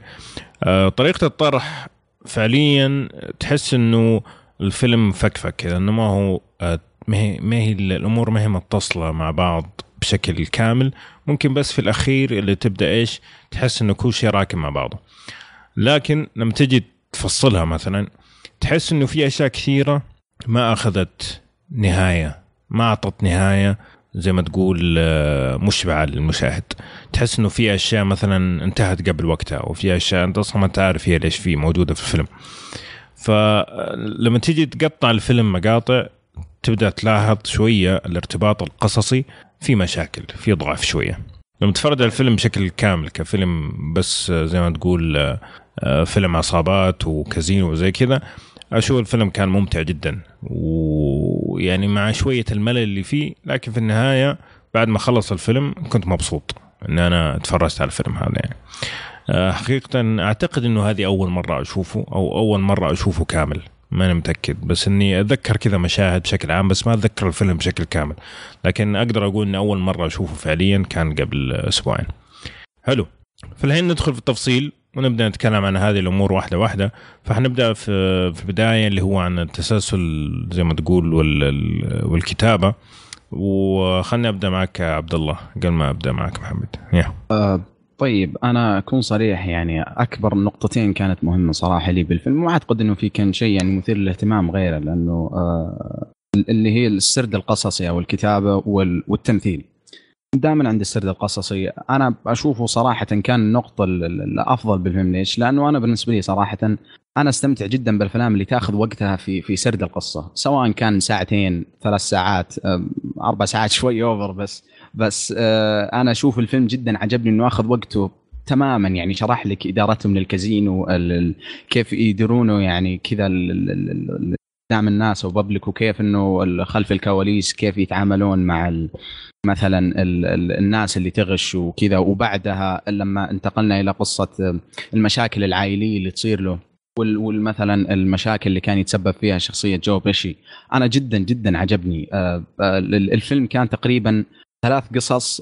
آه طريقة الطرح فعليا تحس إنه الفيلم فكفك كذا إنه ما هو آه ما هي ما هي الأمور ما هي متصلة مع بعض بشكل كامل. ممكن بس في الأخير اللي تبدأ إيش؟ تحس إنه كل شيء راكب مع بعضه. لكن لما تجي تفصلها مثلا تحس إنه في أشياء كثيرة ما أخذت نهاية ما أعطت نهاية زي ما تقول آه، مشبعة للمشاهد. تحس إنه في أشياء مثلا انتهت قبل وقتها وفي أشياء أنت أصلا ما تعرف هي ليش في موجودة في الفيلم. فلما تيجي تقطع الفيلم مقاطع تبدأ تلاحظ شوية الارتباط القصصي في مشاكل في ضعف شوية. لما تتفرج على الفيلم بشكل كامل كفيلم بس زي ما تقول آه، فيلم عصابات وكازينو وزي كذا أشوف الفيلم كان ممتع جدا. ويعني مع شوية الملل اللي فيه لكن في النهاية بعد ما خلص الفيلم كنت مبسوط ان أنا تفرجت على الفيلم هذا يعني. آه، حقيقة أعتقد أنه هذه أول مرة أشوفه أو أول مرة أشوفه كامل. ما أنا متأكد. بس إني أتذكر كذا مشاهد بشكل عام بس ما أتذكر الفيلم بشكل كامل. لكن أقدر أقول أن أول مرة أشوفه فعليا كان قبل أسبوعين. حلو. فالحين ندخل في التفصيل ونبدأ نتكلم عن هذه الأمور واحدة واحدة. فحنبدأ في في البداية اللي هو عن التسلسل زي ما تقول وال- ال- والكتابة. وخلني أبدأ معك عبد الله قبل ما أبدأ معك محمد. يا. طيب أنا أكون صريح يعني أكبر نقطتين كانت مهمة صراحة لي بالفيلم. ما أعتقد إنه في كان شيء يعني مثير للاهتمام غيره لأنه آه اللي هي السرد القصصي أو الكتابة وال- والتمثيل. دائما عند السرد القصصي. أنا أشوفه صراحة كان النقطه ال- ال- الأفضل بالفيلم. ليش؟ لأنه أنا بالنسبة لي صراحة أنا أستمتع جدا بالأفلام اللي تأخذ وقتها في في سرد القصة. سواء كان ساعتين ثلاث ساعات أم، أربع ساعات شوي over بس. بس آه، أنا أشوف الفيلم جدا عجبني إنه أخذ وقته تماما يعني شرح لك ادارتهم للكازينو كيف يديرونه يعني كذا قدام الناس و public وكيف إنه خلف الكواليس كيف يتعاملون مع مثلا ال ال الناس اللي تغش وكذا. وبعدها لما انتقلنا إلى قصة المشاكل العائلية اللي تصير له والمثلا المشاكل اللي كان يتسبب فيها شخصية جو بيشي أنا جدا جدا عجبني. آه، آه، الفيلم كان تقريبا ثلاث قصص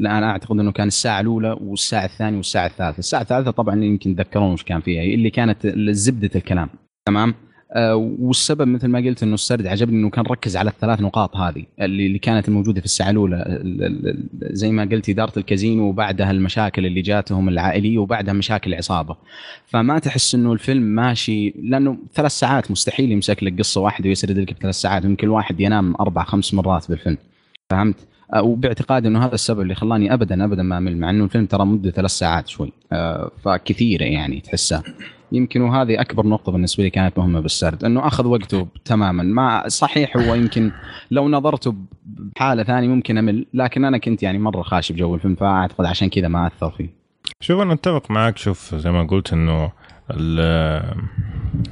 أنا أعتقد إنه كان الساعة الأولى والساعة الثانية والساعة الثالثة، الساعة الثالثة طبعا يمكن تذكرون وش كان فيها اللي كانت زبدة الكلام تمام؟ آه، والسبب مثل ما قلت إنه السرد عجبني إنه كان ركز على الثلاث نقاط هذه اللي, اللي كانت الموجوده في الساعة الأولى زي ما قلت إدارة الكازينو وبعدها المشاكل اللي جاتهم العائلية وبعدها مشاكل العصابة فما تحس إنه الفيلم ماشي لأنه ثلاث ساعات مستحيل يمسك لك قصة واحدة ويسرد لك بثلاث ساعات يمكن الواحد ينام أربع خمس مرات بالفيلم فهمت؟ وباعتقادي إنه هذا السبب اللي خلاني ابدا ابدا ما أمل مع إنه الفيلم ترى مدة ثلاث ساعات شوي. آه، فكثيرة يعني تحسها يمكن وهذه أكبر نقطة بالنسبة لي كانت مهمة بالسرد إنه أخذ وقته تماما. ما صحيح هو يمكن لو نظرته بحالة ثانية ممكن أمل لكن أنا كنت يعني مرة خاشي بجو الفيلم فأعتقد عشان كذا ما أثر فيه. شوف أنا أتفق معك. شوف زي ما قلت إنه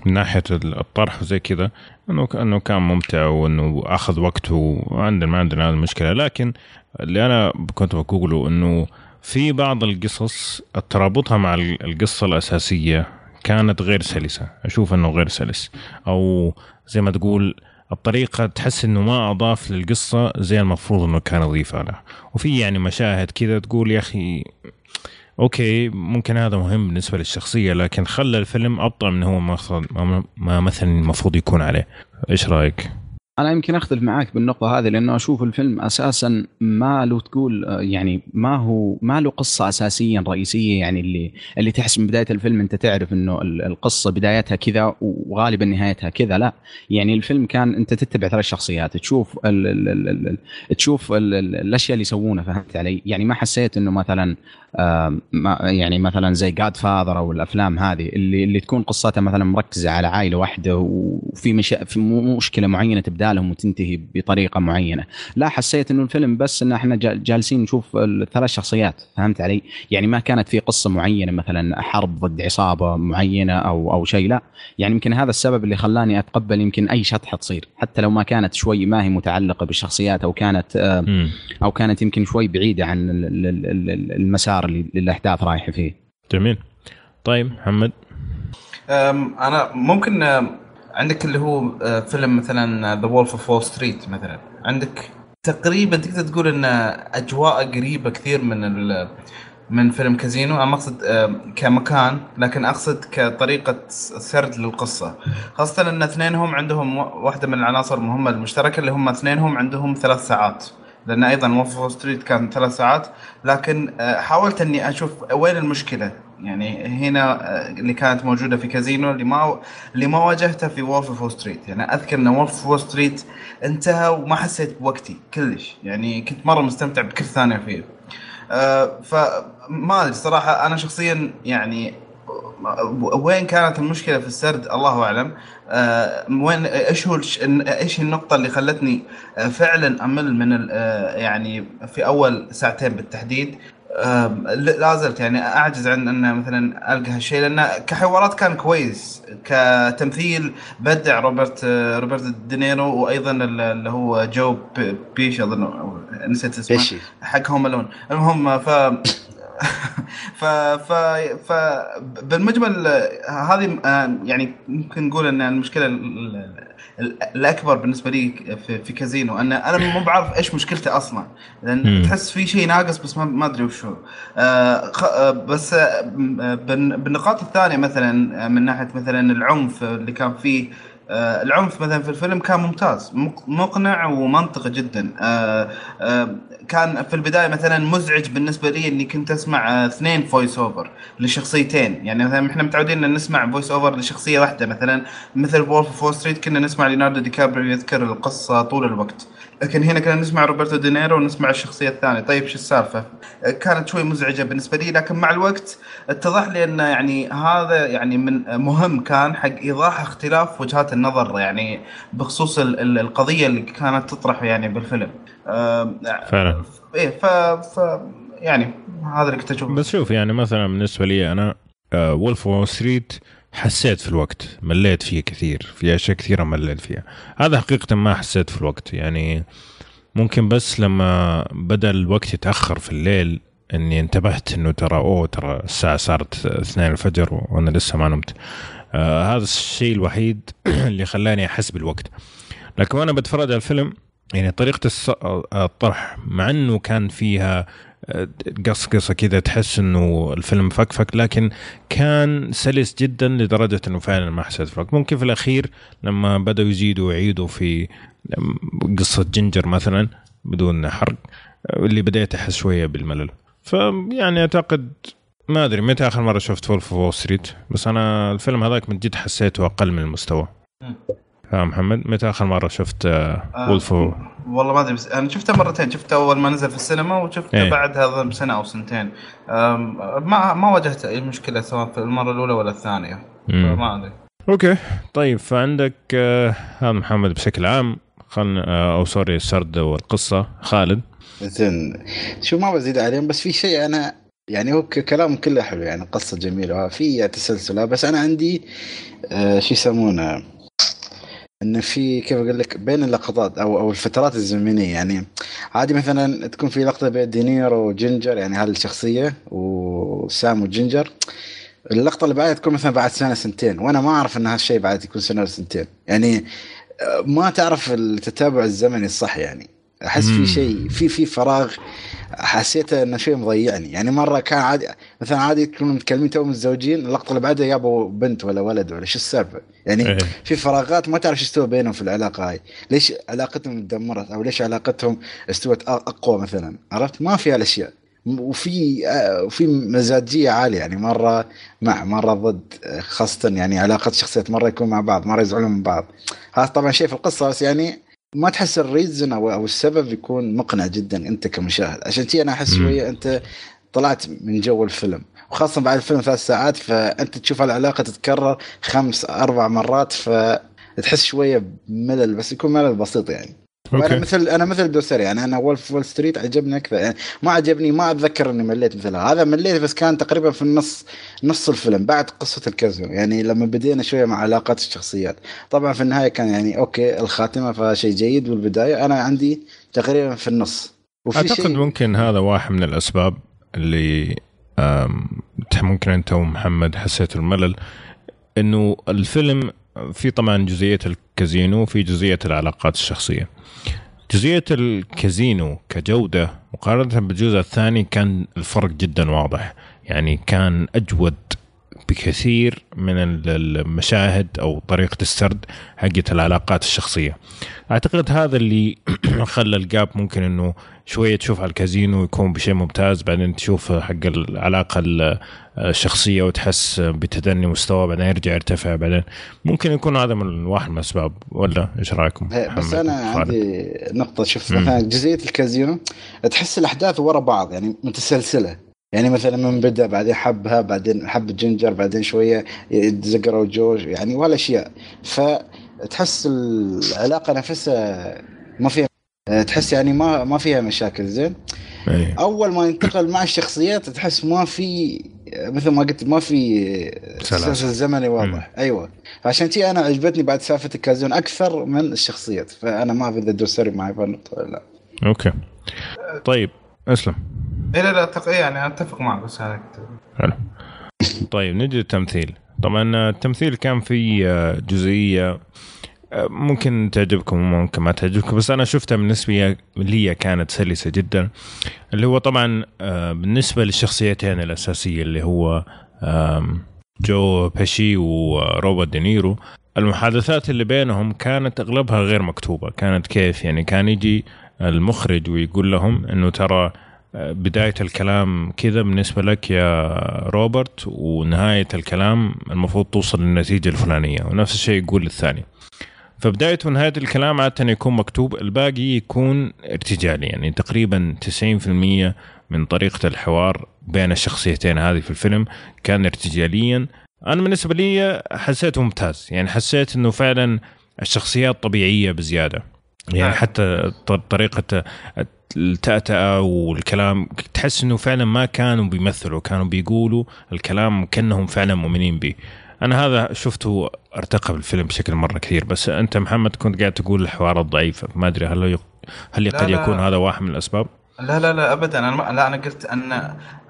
من ناحية الطرح وزي كذا إنه إنه كان ممتع وإنه أخذ وقته وعندنا ما عندنا هذه المشكلة. لكن اللي أنا كنت بقوله إنه في بعض القصص ترابطها مع القصة الأساسية كانت غير سلسة. أشوف إنه غير سلس. أو زي ما تقول الطريقة تحس إنه ما أضاف للقصة زي المفروض إنه كان يضيفها له وفي يعني مشاهد كذا تقول يا أخي أوكي ممكن هذا مهم بالنسبة للشخصية لكن خلى الفيلم أبطأ من هو ما مثلا المفروض يكون عليه. إيش رأيك؟ أنا يمكن أختلف معاك بالنقطة هذه لأنه أشوف الفيلم أساسا ما له تقول يعني ما هو ما له قصة اساسيا رئيسية يعني اللي اللي تحس من بداية الفيلم أنت تعرف إنه القصة بدايتها كذا وغالبا نهايتها كذا لا. يعني الفيلم كان أنت تتبع ثلاث شخصيات تشوف ال ال ال ال تشوف ال ال الأشياء اللي يسوونها فهمت علي؟ يعني ما حسيت إنه مثلا يعني مثلا زي جاد فاذر أو الأفلام هذه اللي اللي تكون قصتها مثلا مركزة على عائلة واحدة وفي مش في مشكلة معينة تبدا لهم وتنتهي بطريقة معينة. لا حسيت إنه الفيلم بس إن إحنا جالسين نشوف الثلاث شخصيات فهمت علي؟ يعني ما كانت في قصة معينة مثلا حرب ضد عصابة معينة أو أو شيء لا. يعني يمكن هذا السبب اللي خلاني أتقبل يمكن أي شطحة تصير حتى لو ما كانت شوي ما هي متعلقة بالشخصيات أو كانت أو كانت يمكن شوي بعيدة عن المسار المسار اللي الأحداث رايحة فيه. جميل. طيب محمد. أنا ممكن عندك اللي هو أه، فيلم مثلا The Wolf of Wall Street مثلا. عندك تقريبا تقدر تقول إن أجواء قريبة كثير من من فيلم كازينو. أنا ما اقصد كمكان لكن أقصد كطريقة سرد للقصة. خاصة إن اثنينهم عندهم واحدة من العناصر المهمة المشتركة اللي هم اثنينهم عندهم ثلاث ساعات. لأن أيضا Wolf Street كان ثلاث ساعات. لكن آه، حاولت أني أشوف وين المشكلة. يعني هنا آه، اللي كانت موجودة في كازينو اللي ما اللي ما واجهتها في Wolf of Wall Street يعني أذكر إن Wolf of Wall Street انتهى وما حسيت بوقتي كلش. يعني كنت مرة مستمتع بكل ثانية فيه. أه فما أدري صراحة. أنا شخصيا يعني وين كانت المشكلة في السرد؟ الله أعلم. آه وين إيش هو إيش النقطة اللي خلتني آه فعلا أمل من آه يعني في أول ساعتين بالتحديد؟ لا زلت يعني أعجز عن أن مثلا ألقى هالشيء لأن كحوارات كان كويس. كتمثيل بدع روبرت روبرت دينيرو وأيضا اللي هو جو بيشي أظن نسيت اسمه. حق Home Alone المهم ف ف ف ف بالمجمل هذه آه، يعني ممكن نقول إن المشكلة الأكبر بالنسبة لي في, كازينو إن أنا مو بعرف إيش مشكلته أصلا لأن تحس في شيء ناقص بس ما أدري وش هو آه, آه، بس بالنقاط الثانية مثلا من ناحية مثلا العنف اللي كان فيه العنف مثلا في الفيلم كان ممتاز مقنع ومنطقي جدا. آه آه كان في البداية مثلا مزعج بالنسبة لي إني كنت أسمع اثنين voice over لشخصيتين. يعني مثلا إحنا متعودين إن نسمع voice over لشخصية واحدة مثلا. مثل Wolf of Wall Street كنا نسمع ليوناردو دي كابريو يذكر القصة طول الوقت. لكن هنا كنا نسمع روبرتو دينيرو ونسمع الشخصية الثانية. طيب شو السالفة؟ كانت شوي مزعجة بالنسبة لي لكن مع الوقت اتضح لي إن يعني هذا يعني من مهم كان حق إيضاح اختلاف وجهات النظر يعني بخصوص القضية اللي كانت تطرح يعني بالفيلم. فعلا. إيه ف, ف يعني هذا اللي كنت أشوفه. بس شوف يعني مثلا بالنسبة لي أنا Wolf Wall Street حسيت في الوقت مليت فيه كثير في أشياء كثيرة مليت فيها. هذا حقيقة ما حسيت في الوقت يعني ممكن بس لما بدا الوقت يتأخر في الليل إني انتبهت إنه ترى أوه ترى الساعة صارت 2 الفجر وأنا لسه ما نمت. آه هذا الشيء الوحيد اللي خلاني أحس بالوقت. لكن وأنا بتفرج على الفيلم يعني طريقة الطرح مع إنه كان فيها آه، قص قصه كذا تحس إنه الفيلم مفكك لكن كان سلس جدا لدرجة إنه فعلا ما حسيت بوقت ممكن في الأخير لما بدأوا يزيدوا ويعيدوا في قصة جنجر مثلا بدون حرق اللي بديت أحس شوية بالملل. فيعني أعتقد ما أدري متى آخر مرة شفت Wolf of Wall Street بس أنا الفيلم هذاك من جد حسيته أقل من المستوى. محمد متى آخر مرة شفت آه، Wolf of والله ما أدري بس أنا شفته مرتين شفته أول ما نزل في السينما وشفته إيه. بعد هذا بسنة أو سنتين. ما ما واجهت أي مشكلة سواء في المرة الأولى ولا الثانية. ما أدري. okay. طيب فعندك آه، هذا محمد بشكل عام خلنا آه، أو sorry السرد والقصة. خالد؟ زين. شو ما بزيد عليهم بس في شيء أنا يعني هو كلام كله حلو يعني قصة جميلة في تسلسل بس أنا عندي آه شو يسمونه؟ انه في كيف أقول لك بين اللقطات أو أو الفترات الزمنية يعني عادي مثلا تكون في لقطة بين دينيرو وجينجر يعني هذه الشخصية وسام وجينجر. اللقطة اللي بعدها تكون مثلا بعد سنة سنتين وأنا ما أعرف إن هالشيء بعد يكون سنة سنتين. يعني آه، ما تعرف التتابع الزمني الصح يعني. أحس. في شيء في في فراغ حسيت إنه شيء مضيعني. يعني مرة كان عادي مثلا عادي يكونوا متكلمين تو متزوجين اللقطة اللي بعدها جابوا بنت ولا ولد ولا شو السالفة؟ يعني إيه. في فراغات ما تعرف شو استوى بينهم في العلاقة هاي. ليش علاقتهم تدمرت؟ أو ليش علاقتهم استوت أقوى مثلا؟ عرفت؟ ما في هالأشياء. وفي وفي مزاجية عالية. يعني مرة مع مرة ضد خاصة يعني علاقة الشخصيات مرة يكون مع بعض مرة يزعلون من بعض. هذا طبعا شيء في القصة بس يعني ما تحس ال reason أو أو السبب يكون مقنع جدا أنت كمشاهد. عشان كذي أنا أحس. شوية أنت طلعت من جو الفيلم. وخاصة بعد الفيلم ثلاث ساعات فأنت تشوف العلاقة تتكرر خمس أربع مرات فتحس شوية بملل بس يكون ملل بسيط يعني. وأنا مثل أنا مثل دوسري يعني أنا Wolf Wall Street عجبني أكثر يعني ما عجبني ما أتذكر إني مليت مثل هذا مليت بس كان تقريبا في النص نص الفيلم بعد قصة الكازينو. يعني لما بدينا شوية مع علاقات الشخصيات. طبعا في النهاية كان يعني okay الخاتمة فشيء جيد والبدايه أنا عندي تقريبا في النص. وفي أعتقد شيء ممكن هذا واحد من الأسباب اللي ممكن أنت ومحمد حسيتوا الملل إنه الفيلم في طبعا جزئية الكازينو وفي جزئية العلاقات الشخصية. جزئية الكازينو كجودة مقارنة بالجزء الثاني كان الفرق جدا واضح. يعني كان أجود بكثير من ال- المشاهد أو طريقة السرد حقت العلاقات الشخصية أعتقد هذا اللي خلى ال gap ممكن إنه شوية تشوف على الكازينو يكون بشيء ممتاز بعدين تشوف حق العلاقة ال- الشخصية وتحس بتدني مستوى بعدين يرجع يرتفع بعدين ممكن يكون هذا من واحد من الأسباب ولا إيش رأيكم؟ إيه، بس أنا؟ عندي نقطة شوف مم. مثلا جزئية الكازينو تحس الأحداث ورا بعض يعني متسلسلة يعني مثلا من بدأ بعدين حبها بعدين حب جينجر بعدين شوية تزوجوا يعني وهالأشياء فتحس العلاقة نفسها ما فيها تحس يعني ما ما فيها مشاكل زين؟ إيه. أول ما ينتقل مع الشخصيات تحس ما في مثل ما قلت ما في سلاسل. سلسل زمني واضح. أيوه. فعشان كذي أنا عجبتني بعد سالفة الكازينو أكثر من الشخصيات فأنا ما أعرف إذا دوسري معي ولا لا. okay. طيب أسلم. إيه لا لا أتفق يعني أتفق معك بس هذا حلو. طيب نجي للتمثيل. طبعا التمثيل كان في آه، جزئية آه، ممكن تعجبكم وممكن ما تعجبكم بس أنا شفتها بالنسبة لي كانت سلسة جدا اللي هو طبعا آه، بالنسبة للشخصيتين الأساسية اللي هو جو بيشي وروبرت دينيرو. المحادثات اللي بينهم كانت أغلبها غير مكتوبة كانت كيف؟ يعني كان يجي المخرج ويقول لهم إنه ترى بداية الكلام كذا بالنسبة لك يا روبرت ونهاية الكلام المفروض توصل للنتيجة الفلانية ونفس الشيء يقول للثاني فبداية ونهاية الكلام عادة يكون مكتوب الباقي يكون ارتجالي يعني تقريبا 90% من طريقة الحوار بين الشخصيتين هذه في الفيلم كان ارتجاليا. أنا بالنسبة لي حسيته ممتاز يعني حسيت أنه فعلا الشخصيات طبيعية بزيادة. يعني نعم. حتى ط- طريقة التأتأة والكلام تحس إنه فعلا ما كانوا بيمثلوا كانوا بيقولوا الكلام كأنهم فعلا مؤمنين به أنا هذا شفته أرتقى بالفيلم بشكل مرة كثير بس أنت محمد كنت قاعد تقول الحوارات ضعيفه ما أدري هل هل قد لا. يكون هذا واحد من الأسباب لا لا لا ابدا. أنا ما لا أنا قلت ان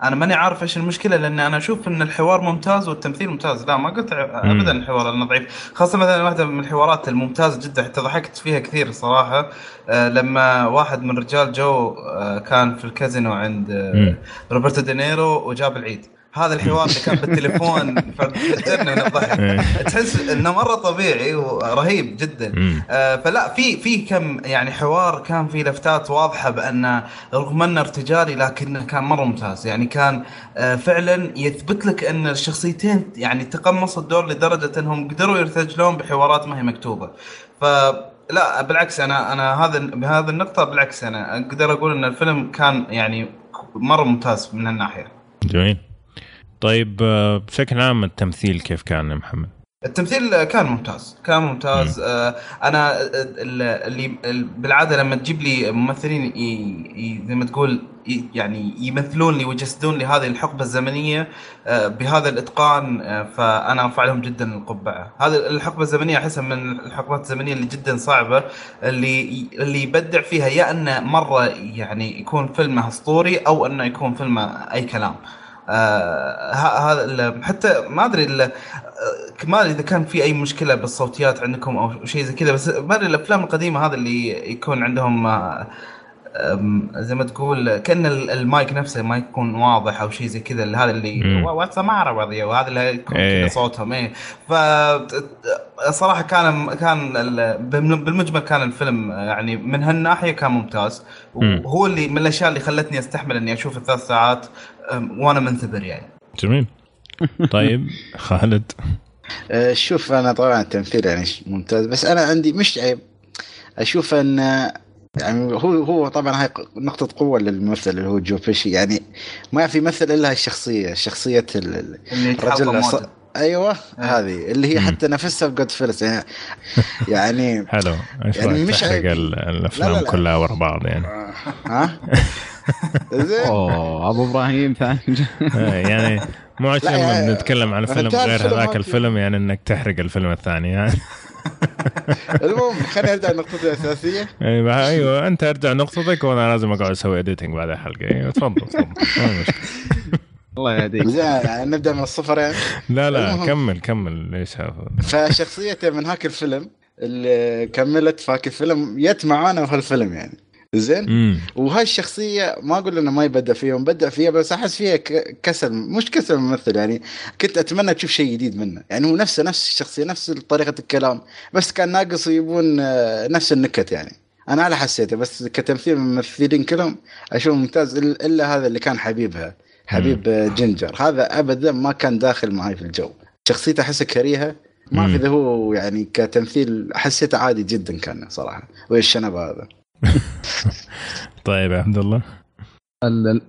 أنا ماني عارف إيش المشكلة لأن أنا أشوف إن الحوار ممتاز والتمثيل ممتاز. لا ما قلت ابدا الحوار انه ضعيف خاصة مثلا واحدة من الحوارات الممتازة جدا حتى ضحكت فيها كثير صراحة. آه، لما واحد من رجال جو آه، كان في الكازينو عند آه، روبرتو دينيرو وجاب العيد. هذا الحوار اللي كان بالتليفون فقتلنا من الضحك. إيه. تحس إنه مرة طبيعي ورهيب جدا. آه، فلا في في كم يعني حوار كان في لفتات واضحة بأن رغم أنه ارتجالي لكنه كان مرة ممتاز. يعني كان آه، فعلا يثبت لك أن الشخصيتين يعني تقمصوا الدور لدرجة أنهم قدروا يرتجلون بحوارات ما هي مكتوبة. ف لا بالعكس أنا أنا هذا بهذه النقطة بالعكس أنا أقدر أقول أن الفيلم كان يعني مرة ممتاز من هالناحيه جميل. طيب آه، بشكل عام التمثيل كيف كان يا محمد؟ التمثيل كان ممتاز كان ممتاز. آه أنا ال- اللي ال- بالعادة لما تجيب لي ممثلين زي ما تقول يعني يمثلون لي ويجسدون لي هذه الحقبة الزمنية آه بهذا الإتقان آه فأنا ارفع لهم جدا القبعة. هذه الحقبة الزمنية أحسها من الحقبات الزمنية اللي جدا صعبة اللي اللي يبدع فيها يا أنه مرة يعني يكون فيلمه أسطوري أو أنه يكون فيلمه أي كلام. آه هذا ال- حتى ما أدري آه، ما أدري إذا كان في أي مشكلة بالصوتيات عندكم أو شيء زي كذا بس ما أدري الأفلام القديمة هذا اللي يكون عندهم آه، زي ما تقول كأن ال- المايك نفسه ما يكون واضح أو شيء زي كذا هذا اللي. واتس مارا وهذا اللي يكون إيه. صوتهم إيه ف صراحة كان كان ال- بالم- بالمجمل كان الفيلم يعني من هالناحية كان ممتاز مم. وهو اللي من الأشياء اللي خلتني أستحمل إني أشوف الثلاث ساعات وأنا منتظر يعني. جميل. طيب خالد. آه، شوف أنا طبعا التمثيل يعني ممتاز بس أنا عندي مش عيب. أشوف أن يعني هو هو طبعا هاي نقطة قوة للممثل اللي هو جو بيشي يعني ما في يمثل إلا الشخصية شخصية الرجل أيوه آه. هذه اللي هي. حتى نفسها في Goodfellas يعني يعني حلو. يعني مش عيب. ال- لا، الأفلام لا، لا. كلها ورا بعض يعني؟ ها؟ زين. أوه أبو إبراهيم ثاني. آه، يعني مو عشان يعني- بنتكلم عن فيلم غير الفيلم هذاك هذا. الفيلم يعني إنك تحرق الفيلم الثاني يعني. المهم خليني ارجع لنقطتي الأساسية. أيوه أيوه أنت ارجع نقطتك وأنا لازم أقعد أسوي editing بعد الحلقة. أيوه تفضل تفضل. الله يهديك. زين يعني نبدأ من الصفر يعني. لا لا المهم. كمل كمل. ليش هذا؟ فشخصيته من هاك الفيلم اللي كملت في هاك الفيلم جت معانا في هالفيلم يعني. زين؟ وهاي الشخصية ما أقول إنه ما يبدع فيها مبدع فيها بس أحس فيها كسل مش كسل ممثل يعني كنت أتمنى تشوف شيء جديد منه. يعني هو نفسه نفس الشخصية نفس طريقة الكلام بس كان ناقص يبون آه، نفس النكت يعني. أنا على حسيته بس كتمثيل الممثلين كلهم أشوف ممتاز إلا هذا اللي كان حبيبها حبيب آه، جينجر هذا ابدا ما كان داخل معي في الجو. شخصيته أحسها كريهة ما في هو يعني كتمثيل حسيته عادي جدا كان صراحة. ويا الشنب هذا. طيب يا عبد الله. ال- ال-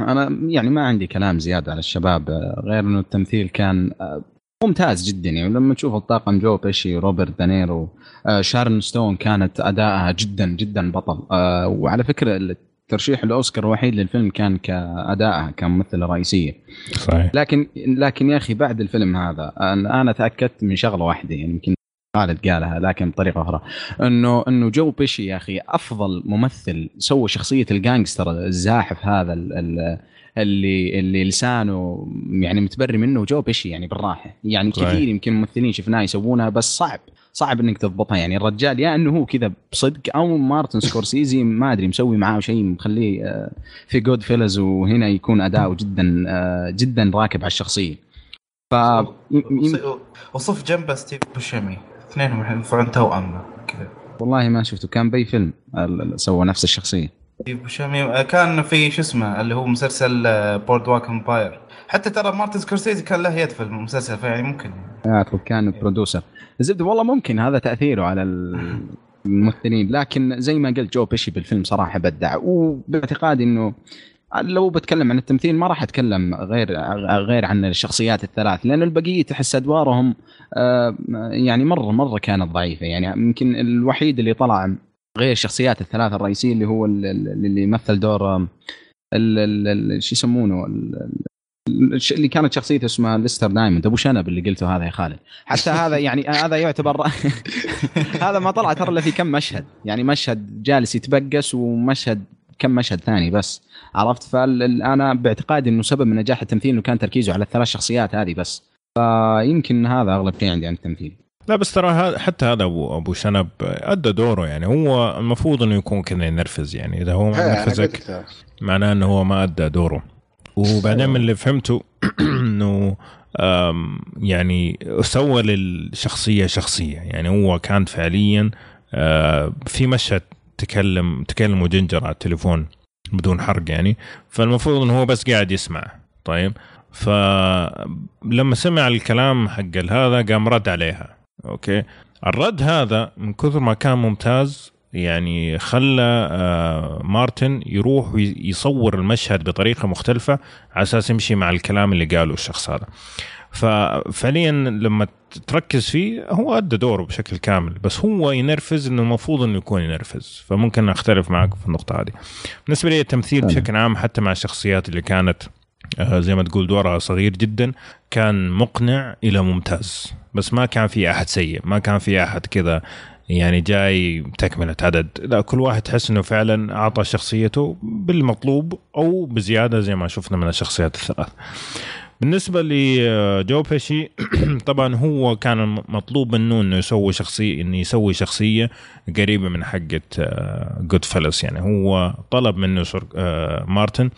أنا يعني ما عندي كلام زيادة على الشباب غير إنه التمثيل كان آه، ممتاز جدا. يعني لما تشوف الطاقم جو بيشي روبرت دانيرو آه، شارن ستون كانت أدائها جدا جدا بطل. آه، وعلى فكرة الترشيح الأوسكار الوحيد للفيلم كان كأدائها كممثلة رئيسية. صحيح. لكن لكن يا أخي بعد الفيلم هذا أنا تأكدت من شغلة واحدة يعني يمكن خالد قالها لكن بطريقة أخرى. انه إنه جو بيشي يا أخي أفضل ممثل سوى شخصية ال gangster الزاحف هذا ال- ال- اللي اللي لسانه يعني متبري منه جو بيشي يعني بالراحة. يعني صحيح. كثير يمكن ممثلين شفناه يسوونها بس صعب صعب إنك تضبطها. يعني الرجال يا إنه هو كذا بصدق أو مارتن سكورسيزي ما أدري مسوي معاه شيء مخليه آه، في Goodfellas وهنا يكون أداؤه جدا آه، جدا راكب على الشخصية. ف وصف جنبه ستيف بوشيمي اثنينهم ينفعون توأم كذا. والله ما شفته. كان بأي فيلم؟ سوى نفس الشخصية. بوشيمي آه، كان في شو اسمه اللي هو مسلسل Boardwalk Empire حتى ترى مارتن سكورسيزي كان له يد في المسلسل فيعني ممكن. اعتقد كان producer الزبده والله ممكن هذا تأثيره على ال- الممثلين. لكن زي ما قلت جو بيشي بالفيلم صراحة بدع. وباعتقادي إنه لو بتكلم عن التمثيل ما راح أتكلم غير غير عن الشخصيات الثلاث لأن البقية تحس أدوارهم آه، يعني مرة مرة كانت ضعيفة. يعني يمكن الوحيد اللي طلع غير الشخصيات الثلاثه الرئيسيه اللي هو ال- ال- اللي يمثل دور ال- شو يسمونه؟ اللي كانت شخصيته اسمها ليستر دايموند. أبو شنب اللي قلته هذا يا خالد. حتى هذا يعني هذا يعتبر هذا ما طلع ترى إلا في كم مشهد. يعني مشهد جالس يتبقس ومشهد كم مشهد ثاني بس. عرفت؟ فأنا باعتقادي إنه سبب من نجاح التمثيل إنه كان تركيزه على الثلاث شخصيات هذه بس. فيمكن هذا أغلب شيء عندي عن التمثيل. لا بس ترى حتى هذا ابو أبو شنب أدى دوره يعني. هو المفروض إنه يكون كذا ينرفز يعني. إذا هو ما إيه، أنا نرفزك قلت- معناه إنه هو ما أدى دوره. وبعدين من اللي فهمته إنه يعني سوى للشخصية شخصية. يعني هو كان فعليا آه، في مشهد تكلم تكلموا جنجر على التليفون. بدون حرق يعني. فالمفروض إنه هو بس قاعد يسمع. طيب؟ فلما سمع الكلام حق هذا قام رد عليها. okay؟ الرد هذا من كثر ما كان ممتاز يعني خلى آه، مارتن يروح ويصور المشهد بطريقة مختلفة على أساس يمشي مع الكلام اللي قاله الشخص هذا. ففعليا لما تركز فيه هو أدى دوره بشكل كامل بس هو ينرفز إنه المفروض إنه يكون ينرفز. فممكن أختلف معك في النقطة هذه. بالنسبة لي التمثيل. بشكل عام حتى مع الشخصيات اللي كانت آه، زي ما تقول دورها صغير جدا كان مقنع إلى ممتاز. بس ما كان في أحد سيء ما كان في أحد كذا يعني جاي تكملة عدد. لا كل واحد تحس إنه فعلا أعطى شخصيته بالمطلوب أو بزيادة زي ما شفنا من الشخصيات الثلاث. بالنسبة لجو بيشي طبعا هو كان مطلوب منه إنه يسوي شخصية إنه يسوي شخصية قريبة من حقة Goodfellas يعني هو طلب منه آه، مارتن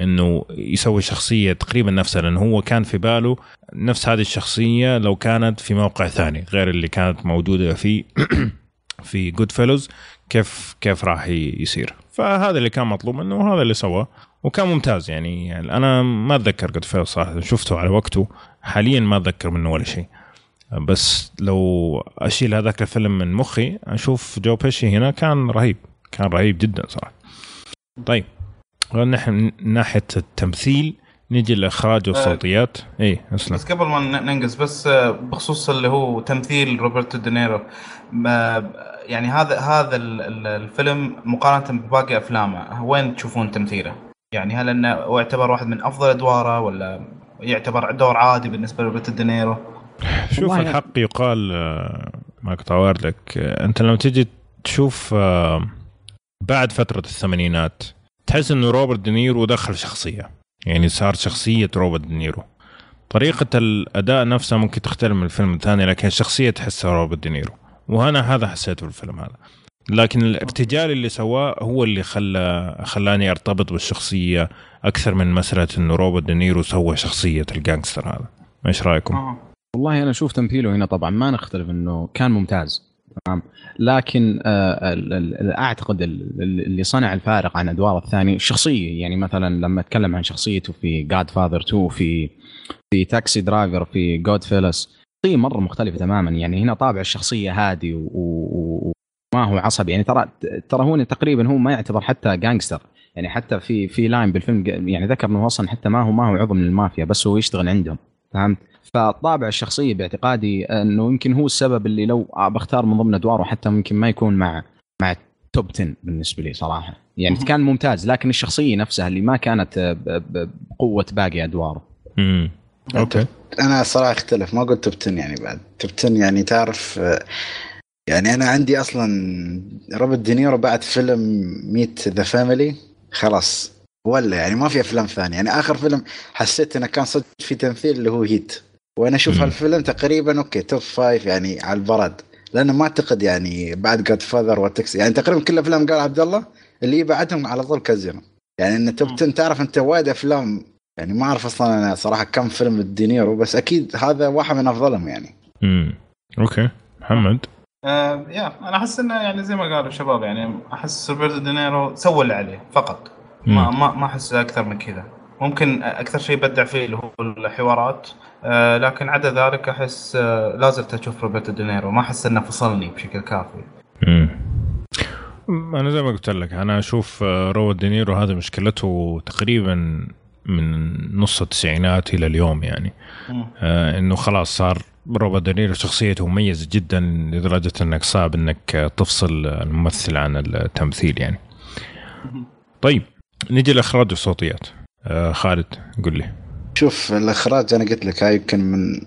إنه يسوي شخصية تقريبا نفسها لأنه هو كان في باله نفس هذه الشخصية لو كانت في موقع ثاني غير اللي كانت موجودة في في Goodfellas كيف كيف راح يصير. فهذا اللي كان مطلوب منه وهذا اللي سواه. وكان ممتاز يعني, يعني أنا ما أتذكر Goodfellas صراحة شفته على وقته. حاليا ما أتذكر منه ولا شيء. بس لو أشيل هذاك الفيلم من مخي أشوف جو بيشي هنا كان رهيب كان رهيب جدا صراحة. طيب نحن من ناحية التمثيل نجي الاخراج والصوتيات اي أسلم. بس قبل ما ن- ننقز بس آه، بخصوص اللي هو تمثيل روبرتو دينيرو. ما يعني هذا هذا ال- ال- الفيلم مقارنة بباقي أفلامه وين تشوفون تمثيله؟ يعني هل إنه هو يعتبر واحد من أفضل أدواره ولا يعتبر دور عادي بالنسبة لروبرتو دينيرو؟ شوف الحق يقال آه، ما كنت أوارد لك آه، أنت لما تجي تشوف آه، بعد فترة الثمانينات تحس إنه روبرت دينيرو دخل شخصية. يعني صار شخصية روبرت دينيرو. طريقة الأداء نفسها ممكن تختلف من الفيلم الثاني لكن الشخصيه تحسها روبرت دينيرو. وأنا هذا حسيته في الفيلم هذا. لكن الارتجال اللي سواه هو اللي خلى خلاني أرتبط بالشخصية أكثر من مسألة إنه روبرت دينيرو سوى شخصية ال gangster هذا. إيش رأيكم؟ آه. والله أنا أشوف تمثيله هنا طبعا ما نختلف إنه كان ممتاز. تمام. لكن آه أعتقد ال- ال- اللي صنع الفارق عن أدواره الثانية الشخصيه يعني مثلا لما أتكلم عن شخصيته في Godfather 2 في في Taxi Driver في Goodfellas شخصية مرة مختلفة تماما. يعني هنا طابع الشخصية هادي و- و- وما هو عصبي. يعني ترى ترى هو تقريبا هو ما يعتبر حتى gangster يعني حتى في في line بالفيلم يعني ذكر إنه أصلا حتى ما هو ما هو عضو من المافيا بس هو يشتغل عندهم. فهمت؟ فطابع الشخصية باعتقادي إنه يمكن هو السبب اللي لو بختار من ضمن أدواره حتى ممكن ما يكون مع مع top 10 بالنسبة لي صراحة. يعني. كان ممتاز لكن الشخصية نفسها اللي ما كانت بقوة باقي أدواره. امم أوكي. أنا صراحة أختلف ما قلت top 10 يعني بعد. top 10 يعني تعرف آه، يعني أنا عندي أصلا روبرت دينيرو بعد فيلم Meet the Family خلاص ولا يعني ما في أفلام ثانية. يعني آخر فيلم حسيت إنه كان صدق في تمثيل اللي هو Heat. وأنا أشوف. هالفيلم تقريبا أوكي top five يعني على البرد. لأنه ما أعتقد يعني بعد Godfather و Taxi يعني تقريبا كل أفلام قال عبد الله اللي بعدهم على طول كازينو يعني إن top 10 تعرف أنت وايد أفلام. يعني ما أعرف أصلا أنا صراحة كم فيلم الدينيرو بس أكيد هذا واحد من أفضلهم يعني. امم أوكي. محمد؟ آه يا أنا أحس إنه يعني زي ما قالوا الشباب يعني أحس روبرتو دينيرو سوى اللي عليه فقط. ما. ما ما أحس أكثر من كذا. ممكن أكثر شيء بدع فيه اللي هو الحوارات آه لكن عدا ذلك أحس آه لا زلت أشوف روبرتو دينيرو ما أحس إنه فصلني بشكل كافي. امم أنا زي ما قلت لك أنا أشوف آه، روبرت دينيرو هذا مشكلته تقريبا من نص التسعينات إلى اليوم يعني. آه إنه خلاص صار روبرت دينيرو شخصيته مميزة جدا لدرجة إنك صعب إنك تفصل الممثل عن التمثيل يعني. طيب نجي الاخراج والصوتيات آه خالد قل لي. شوف الإخراج أنا قلت لك هاي يمكن من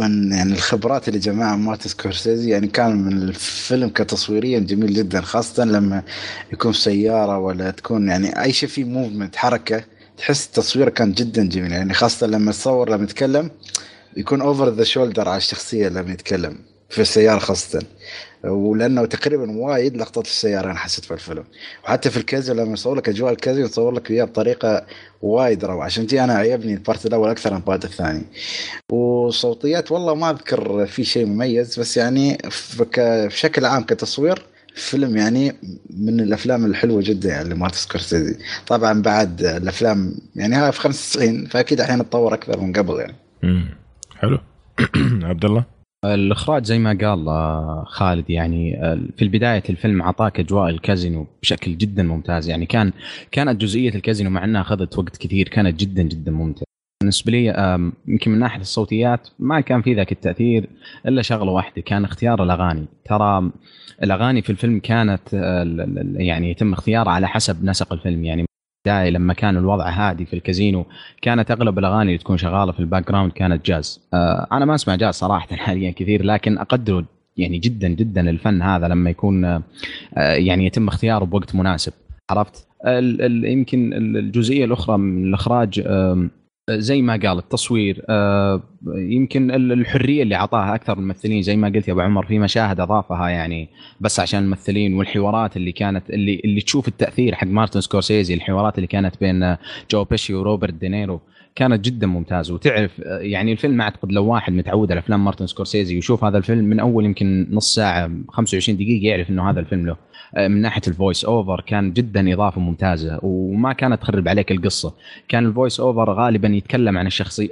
من يعني الخبرات اللي جمعها مارتن سكورسيزي يعني كان من الفيلم كتصويريا جميل جدا خاصة لما يكون سيارة ولا تكون يعني أي شيء فيه movement حركة تحس التصوير كان جدا جميل يعني خاصة لما تصور لما يتكلم يكون over the shoulder على الشخصية لما يتكلم في السيارة خاصة. ولأنه تقريبا وايد لقطات السيارة أنا حسيت في الفيلم. وحتى في الكازينو لما يصور لك أجواء الكازينو يصور لك إياه بطريقة وايد روعة. عشان چي أنا عجبني ال part الأول أكثر من ال part الثاني. وصوتيات والله ما أذكر في شيء مميز بس يعني بشكل عام كتصوير فيلم يعني من الأفلام الحلوة جدا يعني لمارتن سكورسيزي. طبعا بعد الأفلام يعني هاي في 95 فأكيد الحين تطور أكثر من قبل يعني. حلو. عبد الله الإخراج زي ما قال آه، خالد يعني آه، في البداية الفيلم اعطاك أجواء الكازينو بشكل جدا ممتاز. يعني كان كانت جزئية الكازينو مع إنها أخذت وقت كثير كانت جدا جدا ممتعه بالنسبة لي يمكن من ناحية الصوتيات ما كان في ذاك التأثير إلا شغلة واحدة كان اختيار الأغاني. ترى الأغاني في الفيلم كانت آه، يعني يتم اختيارها على حسب نسق الفيلم. يعني البدايه لما كان الوضع هادي في الكازينو كانت أغلب الأغاني اللي تكون شغالة في ال background كانت جاز آه أنا ما أسمع جاز صراحة حاليا كثير لكن أقدر يعني جدا جدا الفن هذا لما يكون آه يعني يتم اختياره بوقت مناسب. عرفت؟ يمكن الجزئية الأخرى من الإخراج آه زي ما قال التصوير آه، يمكن الحرية اللي اعطاها أكثر الممثلين زي ما قلت يا أبو عمر في مشاهد أضافها يعني بس عشان الممثلين والحوارات اللي كانت اللي اللي تشوف التأثير حق مارتن سكورسيزي الحوارات اللي كانت بين جو بيشي وروبرت دينيرو. كانت جدا ممتازة. وتعرف يعني الفيلم أعتقد لو واحد متعود على أفلام مارتن سكورسيزي ويشوف هذا الفيلم من أول يمكن نص ساعة 25 دقيقة يعرف إنه هذا الفيلم له. آه، من ناحية ال voice over كان جدا إضافة ممتازة. وما كانت تخرب عليك القصة. كان ال voice over غالبا يتكلم عن الشخصيه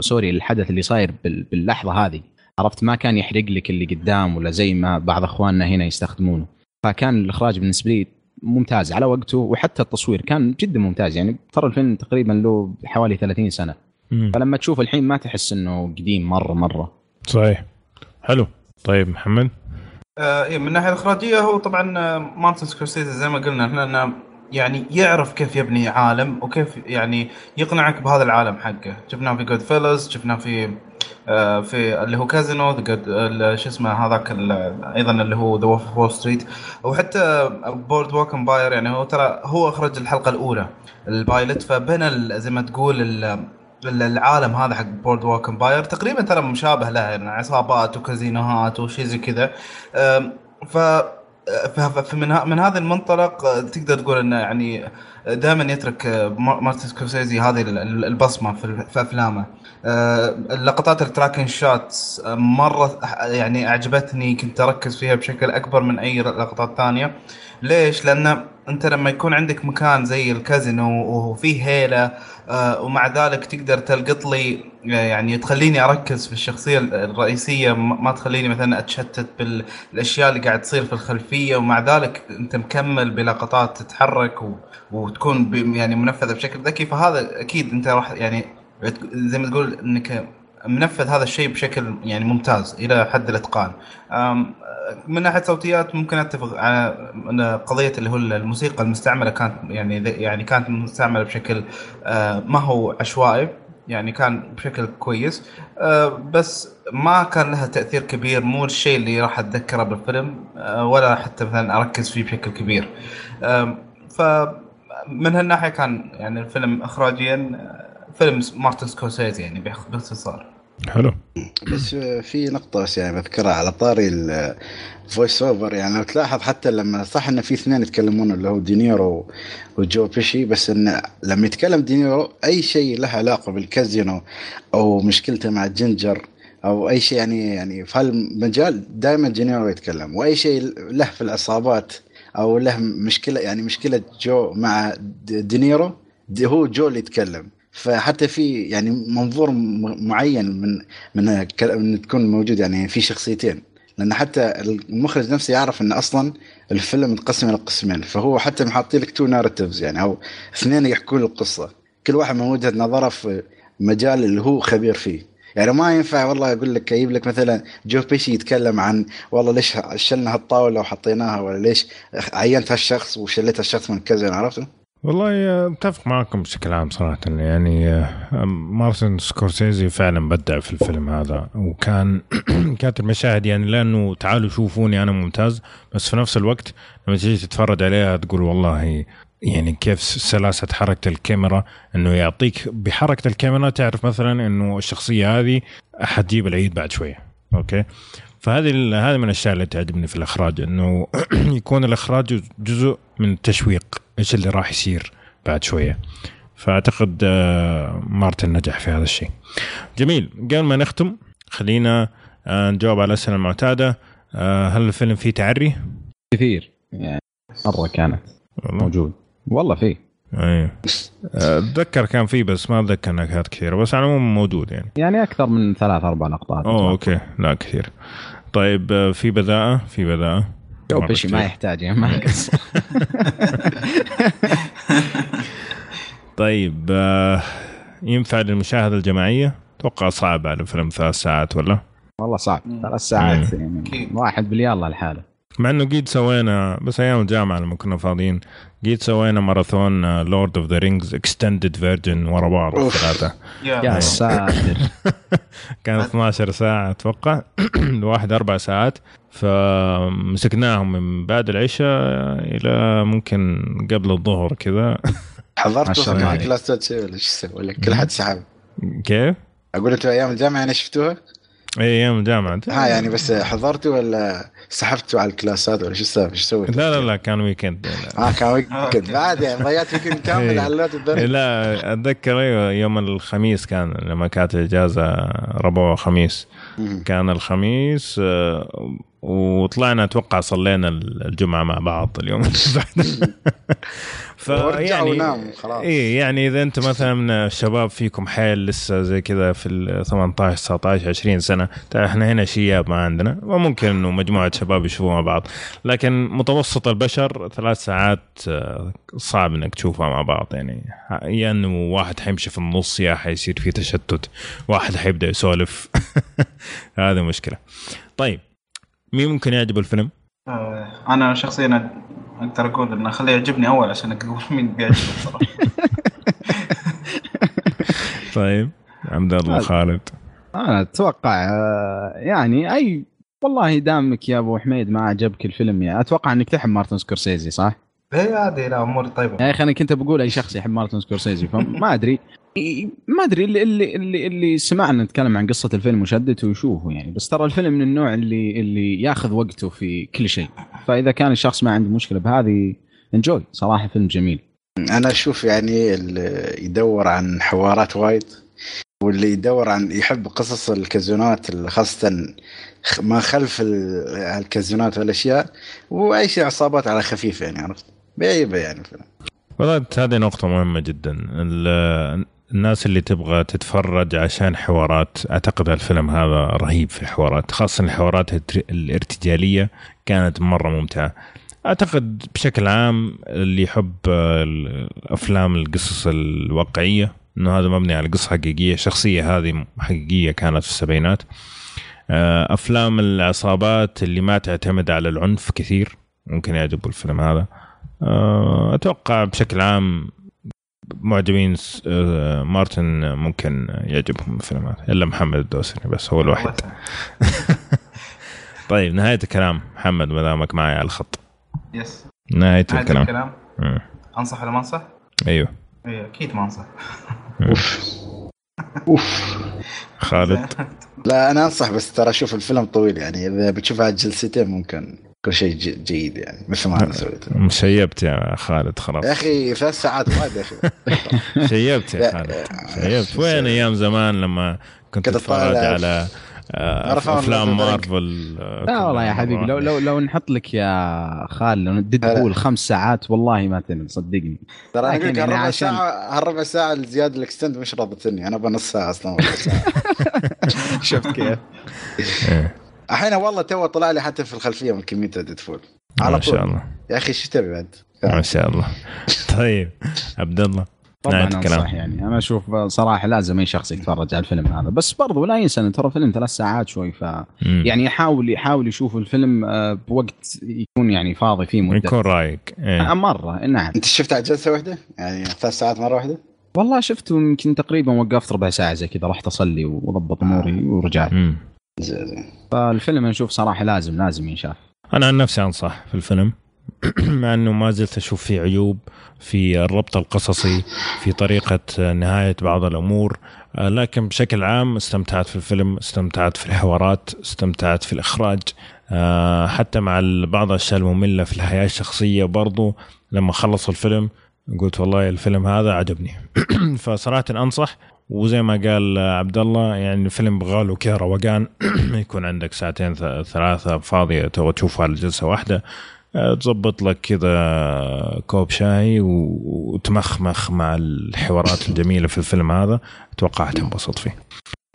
sorry الحدث اللي صاير باللحظة هذه. عرفت؟ ما كان يحرق لك اللي قدام ولا زي ما بعض أخواننا هنا يستخدمونه. فكان الإخراج بالنسبة لي ممتاز على وقته وحتى التصوير كان جدا ممتاز. يعني ترى الفيلم تقريبا له حوالي 30 سنة. مم. فلما تشوف الحين ما تحس إنه قديم مرة مرة. صحيح. حلو. طيب محمد؟ آه إيه، من الناحيه الاخراجيه هو طبعا مارتن سكورسيزي زي ما قلنا إحنا يعني يعرف كيف يبني عالم وكيف يعني يقنعك بهذا العالم حقه. شفناه في Goodfellas شفناه في في اللي هو كازينو شو اسمه هذاك أيضا اللي هو The Wolf Wall Street وحتى Boardwalk Empire يعني هو ترى هو أخرج الحلقة الأولى ال pilot. فبنى زي ما تقول العالم هذا حق Boardwalk Empire تقريبا ترى مشابه له يعني عصابات وكازينوهات وشي زي كذا. ف فمن من هذا المنطلق تقدر تقول إنه يعني دائما يترك مارتن سكورسيزي هذه البصمة في أفلامه اللقطات ال tracking shot مرة يعني أعجبتني كنت أركز فيها بشكل أكبر من أي لقطات ثانية ليش؟ لأن انت لما يكون عندك مكان زي الكازينو وفيه هيلة آه، ومع ذلك تقدر تلقط لي يعني تخليني أركز في الشخصية الرئيسية ما تخليني مثلا أتشتت بالأشياء اللي قاعد تصير في الخلفية ومع ذلك أنت مكمل بلقطات تتحرك وتكون يعني منفذة بشكل ذكي. فهذا أكيد أنت راح يعني زي ما تقول إنك منفذ هذا الشيء بشكل يعني ممتاز إلى حد الإتقان. من ناحية صوتيات ممكن أتفق على قضية اللي هو الموسيقى المستعملة كانت يعني يعني كانت مستعملة بشكل آه، ما هو عشوائي يعني كان بشكل كويس آه، بس ما كان لها تأثير كبير مو الشيء اللي راح أتذكره بالفيلم آه، ولا حتى مثلا أركز فيه بشكل كبير. ف من هالناحية كان يعني الفيلم اخراجيا فيلم مارتن سكورسيزي يعني بإختصار. حلو. بس في نقطة بس يعني بذكرها على طاري ال voice over يعني لو تلاحظ حتى لما صح إن في اثنين يتكلمون اللي هو دينيرو وجو بيشي بس انه لما يتكلم دينيرو أي شيء له علاقة بالكازينو أو مشكلته مع الجنجر أو أي شيء يعني يعني في هالمجال دائما دينيرو يتكلم. وأي شيء له في العصابات أو له مشكلة يعني مشكلة جو مع دينيرو دي هو جو اللي يتكلم. فحتى في يعني منظور معين من من ان تكون موجود يعني في شخصيتين. لأن حتى المخرج نفسه يعرف إن أصلا الفيلم متقسم إلى قسمين. فهو حتى حاطين لك two narratives يعني. أو اثنين يحكون القصة. كل واحد من وجهة نظره في مجال اللي هو خبير فيه. يعني ما ينفع والله أقول لك أجيب لك مثلا جو بيشي يتكلم عن والله ليش شلنا هالطاولة وحطيناها ولا ليش عينت هالشخص وشليت هالشخص من كذا عرفت؟ والله آه، اتفق معكم بشكل عام صراحة. يعني آه، مارتن سكورسيزي فعلا بدع في الفيلم هذا وكان كانت المشاهد يعني لأنه تعالوا شوفوني أنا ممتاز. بس في نفس الوقت لما تيجي تتفرج عليها تقول والله يعني كيف سلاسة حركة الكاميرا إنه يعطيك بحركة الكاميرا تعرف مثلا إنه الشخصية هذه حتجيب العيد بعد شوية. أوكي؟ فهذه هذه من الأشياء اللي تعجبني في الإخراج إنه يكون الإخراج جزء من التشويق إيش اللي راح يصير بعد شوية. فأعتقد آه، مارتن نجح في هذا الشيء. جميل. قبل ما نختم خلينا آه، نجاوب على الأسئلة المعتادة. آه، هل الفيلم فيه تعري؟ كثير. يعني مرة كانت والله. موجود. والله فيه. إيه آه، أتذكر كان فيه بس ما أتذكر نكهات كثيرة. بس على العموم موجود يعني. يعني أكثر من ثلاث أربع لقطات أوه أوكي. لا كثير. طيب في بذاءة؟ في بذاءة. مرة بشي ما. يحتاج يعني ما يقصر طيب آه، ينفع للمشاهدة الجماعية؟ أتوقع صعب على فيلم ثلاث ساعات ولا؟ والله صعب ثلاث ساعات يعني. واحد باليلا لحاله مع إنه قيد سوينا بس أيام الجامعة لما كنا فاضيين قيد سوينا ماراثون Lord of the Rings extended version ورا بعض. ثلاثة يا ساتر. كان 12 ساعة أتوقع. الواحد أربع ساعات. فمسكناهم من بعد العشاء إلى ممكن قبل الظهر كذا. كلاسات شيء ولا شو يسوي ولا كل حد سحب. كيف؟ أقول أنتوا أيام الجامعة يعني شفتوها؟ اي أيام الجامعة. ها يعني بس حضرتوا ولا سحبتوا على الكلاسات ولا شو السالفه شو سويتوا؟ لا لا لا كان ويكند آه كان weekend بعد يعني ضيعت weekend كامل إيه. على اللوت الدرجة. لا أتذكر أيوه يوم الخميس كان لما كانت الإجازة ربوع وخميس. كان الخميس آه، وطلعنا أتوقع صلينا الجمعة مع بعض اليوم. وناموا خلاص. اي يعني إذا أنت مثلا من الشباب فيكم حيل لسه زي كذا في ال 18 19 20 سنة ترى إحنا هنا شياب ما عندنا وممكن إنه مجموعة شباب يشوفوا مع بعض. لكن متوسط البشر ثلاث ساعات آه، صعب إنك تشوفها مع بعض. يعني يا إنه واحد حيمشي في النص يا حيصير في تشتت واحد حيبدأ يسولف. هذه مشكلة. طيب مين ممكن يعجبه الفيلم؟ آه، أنا شخصيا أقدر أقول إنه خليه يعجبني أول عشان أقول مين بيعجبه الصراحه طيب عبد الله هذا. خالد أنا أتوقع آه، يعني أي والله دامك يا أبو حميد ما عجبك الفيلم يعني أتوقع إنك تحب مارتن سكورسيزي صح؟ إيه هذه لا امور طيبة. يا أخي أنا كنت بقول أي شخص يحب مارتن سكورسيزي فما أدري. ما أدري اللي اللي اللي, اللي سمعنا نتكلم عن قصة الفيلم وشدته ويشوفه يعني. بس ترى الفيلم من النوع اللي اللي ياخذ وقته في كل شيء. فإذا كان الشخص ما عنده مشكلة بهذه انجوي صراحة فيلم جميل. أنا أشوف يعني اللي يدور عن حوارات وايد واللي يدور عن يحب قصص الكازونات اللي خاصة خ- ما خلف ال- الكازونات والأشياء وأي شيء عصابات على خفيف يعني عرفت؟ بيعيبه يعني. الفيلم والله هذه نقطة مهمة جدا. ال- الناس اللي تبغى تتفرج عشان حوارات أعتقد الفيلم هذا رهيب في الحوارات خاصة الحوارات الارتجالية كانت مرة ممتعة. أعتقد بشكل عام اللي يحب الافلام القصص الواقعية إنه هذا مبني على قصة حقيقية شخصية هذه حقيقية كانت في السبعينات. آه، أفلام العصابات اللي ما تعتمد على العنف كثير ممكن يعجبوا الفيلم هذا. أتوقع بشكل عام معجبين س- آه، مارتن ممكن يعجبهم الفيلم هذا إلا محمد الدوسري بس هو الوحيد. طيب نهاية الكلام. محمد ما دامك معي على الخط. yes نهاية هذا الكلام. الكلام. أنصح ولا ما أنصح؟ أيوه. إيه أكيد ما أنصح. أوف. خالد؟ لا أنا أنصح بس ترى شوف الفيلم طويل يعني إذا بتشوفها على جلستين ممكن. كل شيء ج- جيد يعني مثل ما أنا سويت. مشيبت يا خالد يا خلاص أخي ثلاث ساعات وايد يا أخي. شيبت يا خالد. آه، شيبت. وين أيام زمان لما كنت طالع على آه، أفلام مارفل آه، لا والله يا حبيبي لو. لو لو نحط لك يا خالد لو Deadpool خمس ساعات والله ما تمل صدقني. ترى أنا أقول لك يعني هالربع عشان- ساعه هالربع ساعة الزياده ال extended مش رابطني أنا بنص ساعه أصلا. شفت كيف؟ إيه. الحين والله تو طلع لي حتى في الخلفية من كميه Deadpool ما على شاء طول الله يا أخي إيش تبي بعد؟ ما شاء الله طيب عبد الله طبعا. أنصح يعني أنا أشوف صراحة لازم أي شخص يتفرج على الفيلم هذا بس برضو لا ينسى إنه ترى فيلم ثلاث ساعات شوي ف مم. يعني يحاول يحاول يشوف الفيلم آه، بوقت يكون يعني فاضي فيه مدة يكون رايق إيه. آه، مرة نعم أنت شفت على جلسه واحدة؟ يعني ثلاث ساعات مرة واحدة؟ والله شفته يمكن تقريبا وقفت ربع ساعة زي كذا رحت أصلي وضبط أموري ورجعت مم. زين زين. فالفيلم نشوف صراحة لازم لازم ينشاف. أنا عن نفسي أنصح في الفيلم. مع إنه ما زلت أشوف فيه عيوب في الربط القصصي في طريقة نهاية بعض الأمور. آه، لكن بشكل عام استمتعت في الفيلم استمتعت في الحوارات استمتعت في الإخراج. آه، حتى مع بعض الأشياء المملة في الحياة الشخصية برضو لما خلص الفيلم قلت والله الفيلم هذا عجبني. فصراحة أنصح. وزي ما قال عبد الله يعني الفيلم بغاله كذا روقان يكون عندك ساعتين ثلاثة فاضية تبغى تشوفها على جلسة واحدة. آه، تظبط لك كذا كوب شاي وتمخمخ مع الحوارات الجميلة في الفيلم هذا. أتوقع حتنبسط فيه.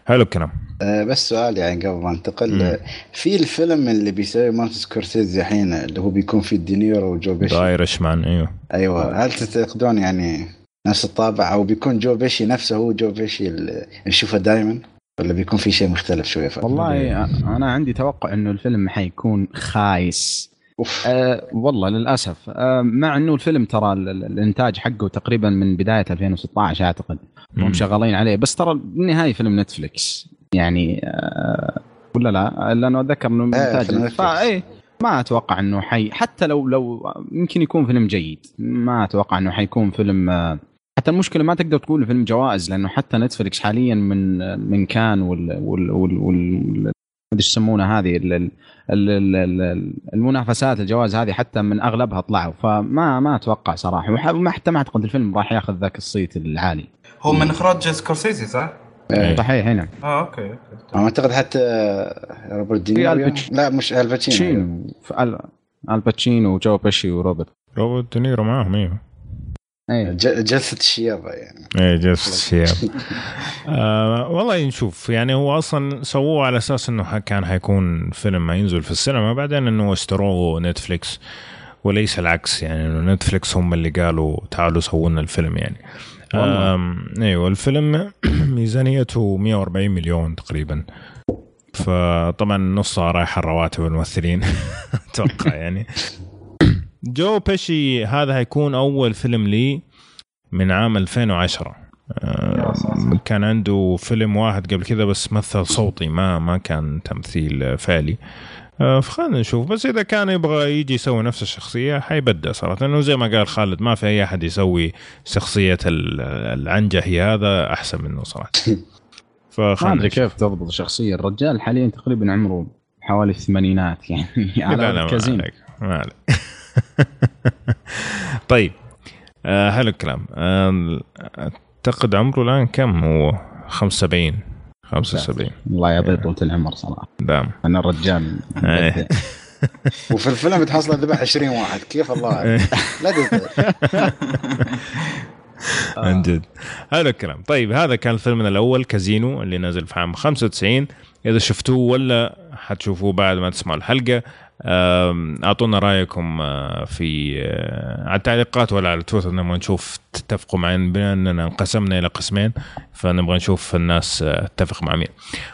حلو الكلام. آه، بس سؤال يعني قبل ما انتقل. آه، في الفيلم اللي بيسوي مارتن سكورسيزي الحين اللي هو بيكون فيه دينيرو وجو بيشي. Irishman إيوه. أيوه. هل تعتقدون يعني نفس الطابع أو بيكون جو بيشي نفسه هو جو بيشي اللي نشوفه دائما ولا بيكون في شيء مختلف شوية ف... والله أنا عندي توقع إنه الفيلم حيكون خايس. أوف. أه والله للأسف. أه مع إنه الفيلم ترى ال- ال- الإنتاج حقه تقريبا من بداية 2016 أعتقد. هم. شغالين عليه. بس ترى بالنهايه فيلم Netflix يعني أه ولا لا؟ لأنه أتذكر إنه إيه، إنتاج فيلم Netflix. فاي ما أتوقع إنه حي حتى لو لو يمكن يكون فيلم جيد. ما أتوقع إنه حيكون فيلم آه، حتى المشكلة ما تقدر تقول فيلم جوائز لأنه حتى Netflix حاليا من من كان وال وال وال, وال إيش يسمونها هذه ال- ال- ال- ال- ال- المنافسات الجوائز هذه حتى من أغلبها طلعوا. فما ما أتوقع صراحة. وما حتى ما أعتقد الفيلم راح ياخذ ذاك الصيت العالي. هو من إخراج سكورسيزي صح؟ إيه. صحيح هنا. آه okay أنا أعتقد حتى روبرت دينيرو الباتش- لا مش ألباتشينو. باتشينو ال- ألباتشينو وجو بيشي وروبرت. روبرت دينيرو معاهم أيوه إيه. ج- جلسة الشيابة يعني. إيه جلسة الشياب آه والله نشوف. يعني هو أصلا سووه على أساس إنه كان حيكون فيلم ما ينزل في السينما بعدين إنه اشتروه Netflix وليس العكس يعني إنه Netflix هم اللي قالوا تعالوا سووا لنا الفيلم يعني. والله. آم، أيوه الفيلم ميزانيته 140 مليون تقريبا. فطبعا نصها رايحة رواتب الممثلين. أتوقع يعني. جو بيشي هذا هيكون أول فيلم لي من عام 2010 آه،. كان عنده فيلم واحد قبل كذا بس مثل صوتي ما ما كان تمثيل فعلي. آه، فخلينا نشوف. بس إذا كان يبغى يجي يسوي نفس الشخصية حيبدأ صراحة. لأنه زي ما قال خالد ما في أي أحد يسوي شخصية ال- العنجهي هذا أحسن منه صراحة. ما أدري نشوف. كيف تضبط الشخصيه الرجال حاليا تقريبا عمره حوالي الثمانينات يعني لا على لا ما كازين عليك ما عليك. طيب آه حلو الكلام. آه، أعتقد عمره الآن كم هو؟ 75 75 الله يعطيه طولة العمر صراحة. دام أنا الرجال. مبدع. وفي الفيلم بتحصل ذبح 20 واحد. كيف الله أعلم. لا عن جد. هذا الكلام. طيب هذا كان فيلمنا الأول كازينو اللي نزل في عام 95 إذا شفتوه ولا حتشوفوه بعد ما تسمعوا الحلقة أعطونا رأيكم آه، في آه، على التعليقات ولا على تويتر نبغى نشوف تتفقوا معنا بما اننا انقسمنا إلى قسمين فنبغى نشوف الناس آه، تتفق مع مين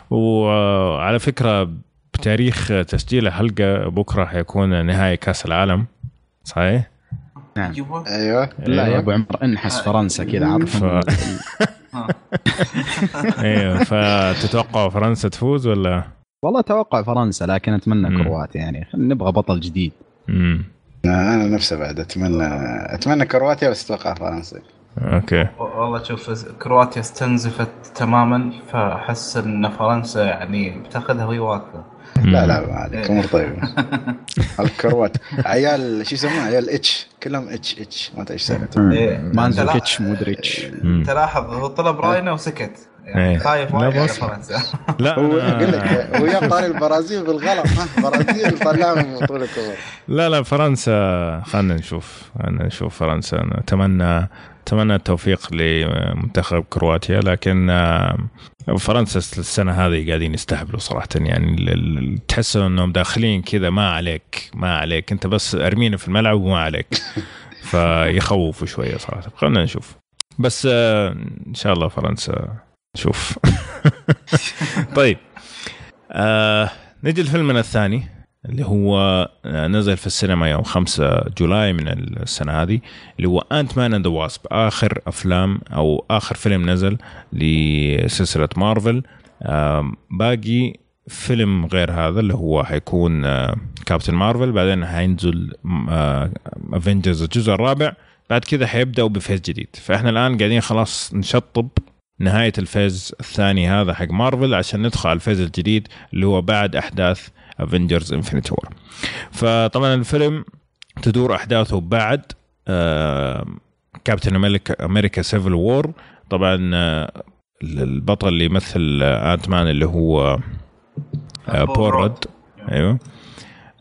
وعلى فكرة بتاريخ تسجيل الحلقة بكرة حيكون نهائي كأس العالم صحيح؟ نعم. أيوه أيوه لا يا أبو عمر انحس فرنسا كذا عرفهم أيوه فتتوقعوا فرنسا تفوز ولا؟ والله أتوقع فرنسا لكن أتمنى مم. كرواتيا يعني. نبغى بطل جديد. امم أنا نفسه بعد. أتمنى أتمنى كرواتيا بس أتوقع فرنسا. أوكي. والله شوف كرواتيا استنزفت تماما فأحس إن فرنسا يعني بتأخذها وهي واقفة. لا لا ما عليك. أمور طيبة. الكروات. عيال شو يسمون عيال إتش. كلهم إتش إتش. ما أدري إيش سالفتهم إيه. مانزوكيتش مودريتش. تلاحظ هو طلب راينا وسكت. يعني خايف لا وايد على بص. فرنسا. لا هو يقول لك هو البرازيل بالغلط برازيل طلعهم من بطوله لا لا فرنسا خلينا نشوف خلينا نشوف فرنسا. أنا أتمنى أتمنى التوفيق لمنتخب كرواتيا لكن آه، فرنسا السنة هذه قاعدين يستهبلوا صراحة يعني ال- ال- تحس إنهم داخلين كذا ما عليك ما عليك. أنت بس ارمينا في الملعب وما عليك. فيخوفوا شوية صراحة. خلينا نشوف. بس آه، إن شاء الله فرنسا نشوف طيب. آه نجي لفيلمنا الثاني اللي هو آه، نزل في السينما يوم 5 جولاي من السنة هذه اللي هو Ant-Man and the Wasp آخر أفلام أو آخر فيلم نزل لسلسلة مارفل. آم، باقي فيلم غير هذا اللي هو حيكون Captain Marvel بعدين حينزل Avengers الجزء الرابع. بعد كذا حيبدأوا ب phase جديد. فإحنا الآن قاعدين خلاص نشطب نهاية ال phase الثاني هذا حق مارفل عشان ندخل على ال phase الجديد اللي هو بعد أحداث Avengers Infinity War فطبعا الفيلم تدور أحداثه بعد Captain America America Civil War طبعا آه، البطل اللي يمثل Ant-Man اللي هو آه، بول بول رود. رد أيوه.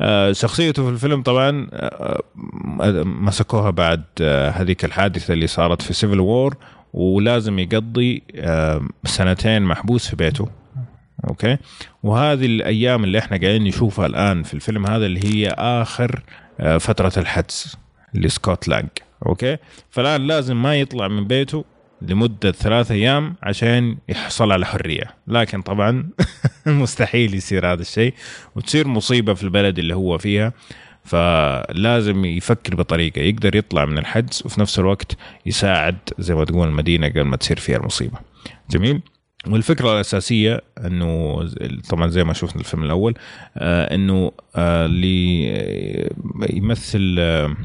آه، شخصيته في الفيلم طبعا آه، مسكوها بعد آه، هذيك الحادثة اللي صارت في Civil War ولازم يقضي سنتين محبوس في بيته. okay؟ وهذه الأيام اللي إحنا قاعدين نشوفها الآن في الفيلم هذا اللي هي آخر آه، فترة الحجز لسكوت لانج okay؟ فالآن لازم ما يطلع من بيته لمدة ثلاثة أيام عشان يحصل على حرية. لكن طبعا مستحيل يصير هذا الشيء وتصير مصيبة في البلد اللي هو فيها. فلازم يفكر بطريقة يقدر يطلع من الحجز وفي نفس الوقت يساعد زي ما تقول المدينة قبل ما تصير فيها المصيبة. جميل؟ والفكرة الأساسية أنه طبعا زي ما شفنا الفيلم الأول آه أنه آه اللي يمثل آه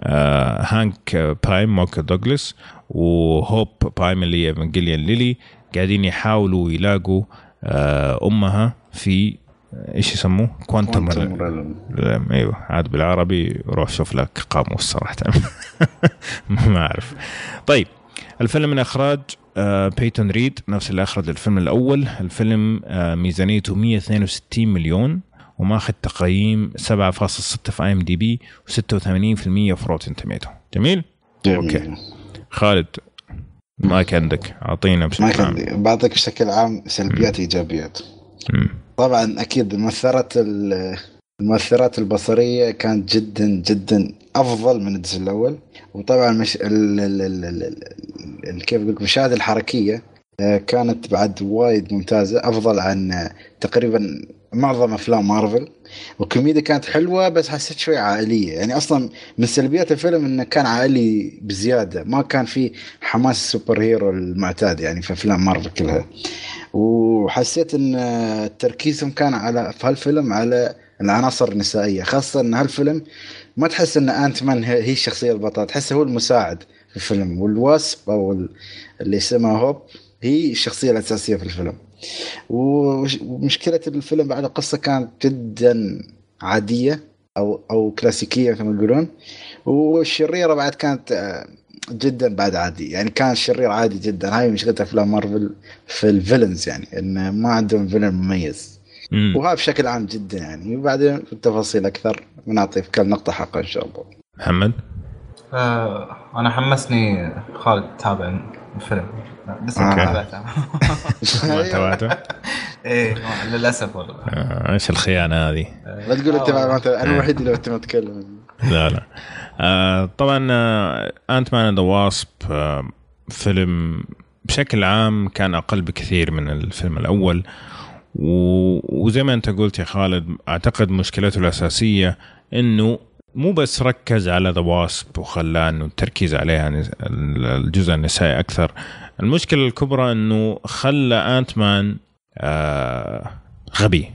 آه هانك بايم مايكل دوغلاس وهوب بايم اللي هي ليلي قاعدين يحاولوا يلاقوا أمها في إيش يسموه؟ Quantum realm. أيوه عاد بالعربي روح شوف لك قاموس صراحة ما أعرف طيب الفيلم من إخراج آه بيتون ريد نفس اللي أخرج الفيلم الأول الفيلم آه ميزانيته 162 مليون وماخذ تقييم 7.6 في IMDb و86% في Rotten Tomato جميل؟ جميل. okay. خالد مايك عندك أعطينا بشكل عام كان بعطيك بشكل عام سلبيات إيجابيات. طبعا أكيد المؤثرات ال- المؤثرات البصرية كانت جدا جدا أفضل من الجزء الأول. وطبعا مش ال ال ال ال كيف أقول المشاهد الحركية آه، كانت بعد وايد ممتازة أفضل عن آه، تقريبا معظم أفلام مارفل. والكوميديا كانت حلوة بس حسيت شوي عائلية. يعني أصلا من سلبيات الفيلم إنه كان عائلي بزيادة. ما كان في حماس ال superhero المعتاد يعني في أفلام مارفل كلها. وحسيت إن تركيزهم كان على في هالفيلم على العناصر النسائية. خاصة إن هالفيلم ما تحس إن Ant-Man هي الشخصيه البطل تحسه هو المساعد في الفيلم. وال Wasp أو ال- اللي اسمها هوب هي الشخصية الأساسية في الفيلم. ومشكلة الفيلم بعد القصة كانت جدا عادية أو أو كلاسيكية مثل ما يقولون. والشريرة بعد كانت آه، جدا بعد عادي. يعني كان الشرير عادي جدا. هاي مشكله أفلام مارفل في ال villains يعني انه ما عندهم villain مميز. مم. وهذا بشكل عام جدا يعني. وبعدين في التفاصيل أكثر بنعطي في كل نقطة حقها إن شاء الله. محمد؟ آه أنا حمسني خالد تابع الفيلم. لسه ما okay. تابعته ما تابعته إيه للأسف والله. آه، إيش الخيانة هذه؟ لا تقول انت آه، ما أنا الوحيد اللي كنت متكلم لا لا. آه طبعا Ant-Man the Wasp فيلم بشكل عام كان أقل بكثير من الفيلم الأول. وزي ما أنت قلت يا خالد أعتقد مشكلته الأساسية إنه مو بس ركز على The Wasp وخلاه إنه التركيز عليها نس- الجزء النسائي أكثر. المشكلة الكبرى إنه خلى Ant-Man آه غبي.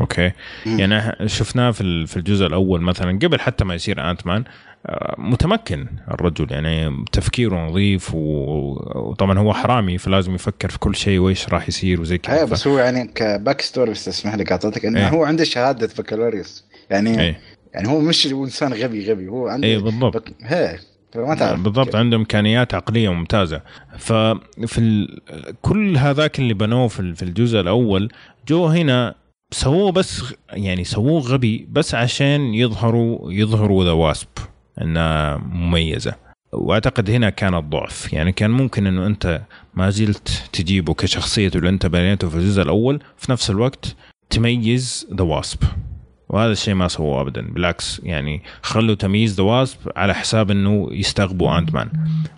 okay. يعني شفناه في في الجزء الأول مثلا قبل حتى ما يصير Ant-Man آه، متمكن الرجل. يعني تفكيره نظيف وطبعا هو حرامي فلازم يفكر في كل شيء وإيش راح يصير وزي كذا. إيه ف- بس هو يعني ك back story بس اسمح لي قاطعتك إنه إيه. هو عنده شهادة بكالوريوس. يعني إيه. يعني هو مش إنسان غبي غبي. هو عنده إيه بالضبط. بك... بالضبط عنده إمكانيات عقلية ممتازة. ففي ال... كل هذاك اللي بنوه في الجزء الأول جو هنا سووه بس يعني سووه غبي بس عشان يظهروا يظهروا The Wasp إنها مميزة. وأعتقد هنا كان الضعف. يعني كان ممكن إنه أنت ما زلت تجيبه كشخصيته اللي أنت بنيته في الجزء الأول في نفس الوقت تميز The Wasp. وهذا الشيء ما سووه ابدا. بالعكس يعني خلوا تمييز The Wasp على حساب إنه يستغبوا Ant-Man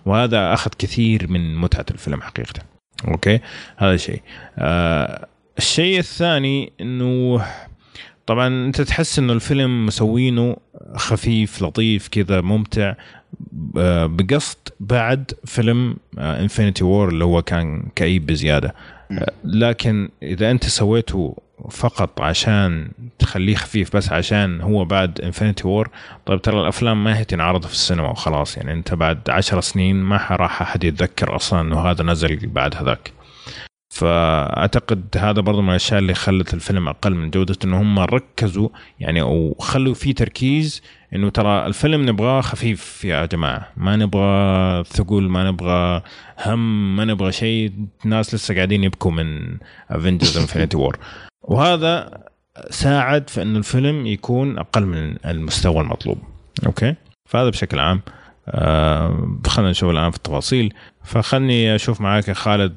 وهذا أخذ كثير من متعة الفيلم حقيقه. okay؟ هذا شيء آه الشيء الثاني إنه طبعا أنت تحس إنه الفيلم مسوينه خفيف لطيف كذا ممتع آه، بقصد بعد فيلم Infinity War اللي هو كان كئيب بزيادة. آه، لكن إذا أنت سويته فقط عشان تخليه خفيف بس عشان هو بعد Infinity War طيب ترى الأفلام ما هي تنعرض في السينما وخلاص يعني أنت بعد عشر سنين ما راح أحد يتذكر أصلا إنه هذا نزل بعد هذاك. فأعتقد هذا برضو من الأشياء اللي خلت الفيلم أقل من جودة إنه هم ركزوا يعني أو خلوا فيه تركيز إنه ترى الفيلم نبغاه خفيف يا جماعة. ما نبغى ثقل ما نبغى هم ما نبغى شيء. الناس لسه قاعدين يبكوا من Avengers Infinity War وهذا ساعد في انه الفيلم يكون أقل من المستوى المطلوب. okay؟ فهذا بشكل عام. آه خلينا نشوف الآن في التفاصيل. فخلني أشوف معاك يا خالد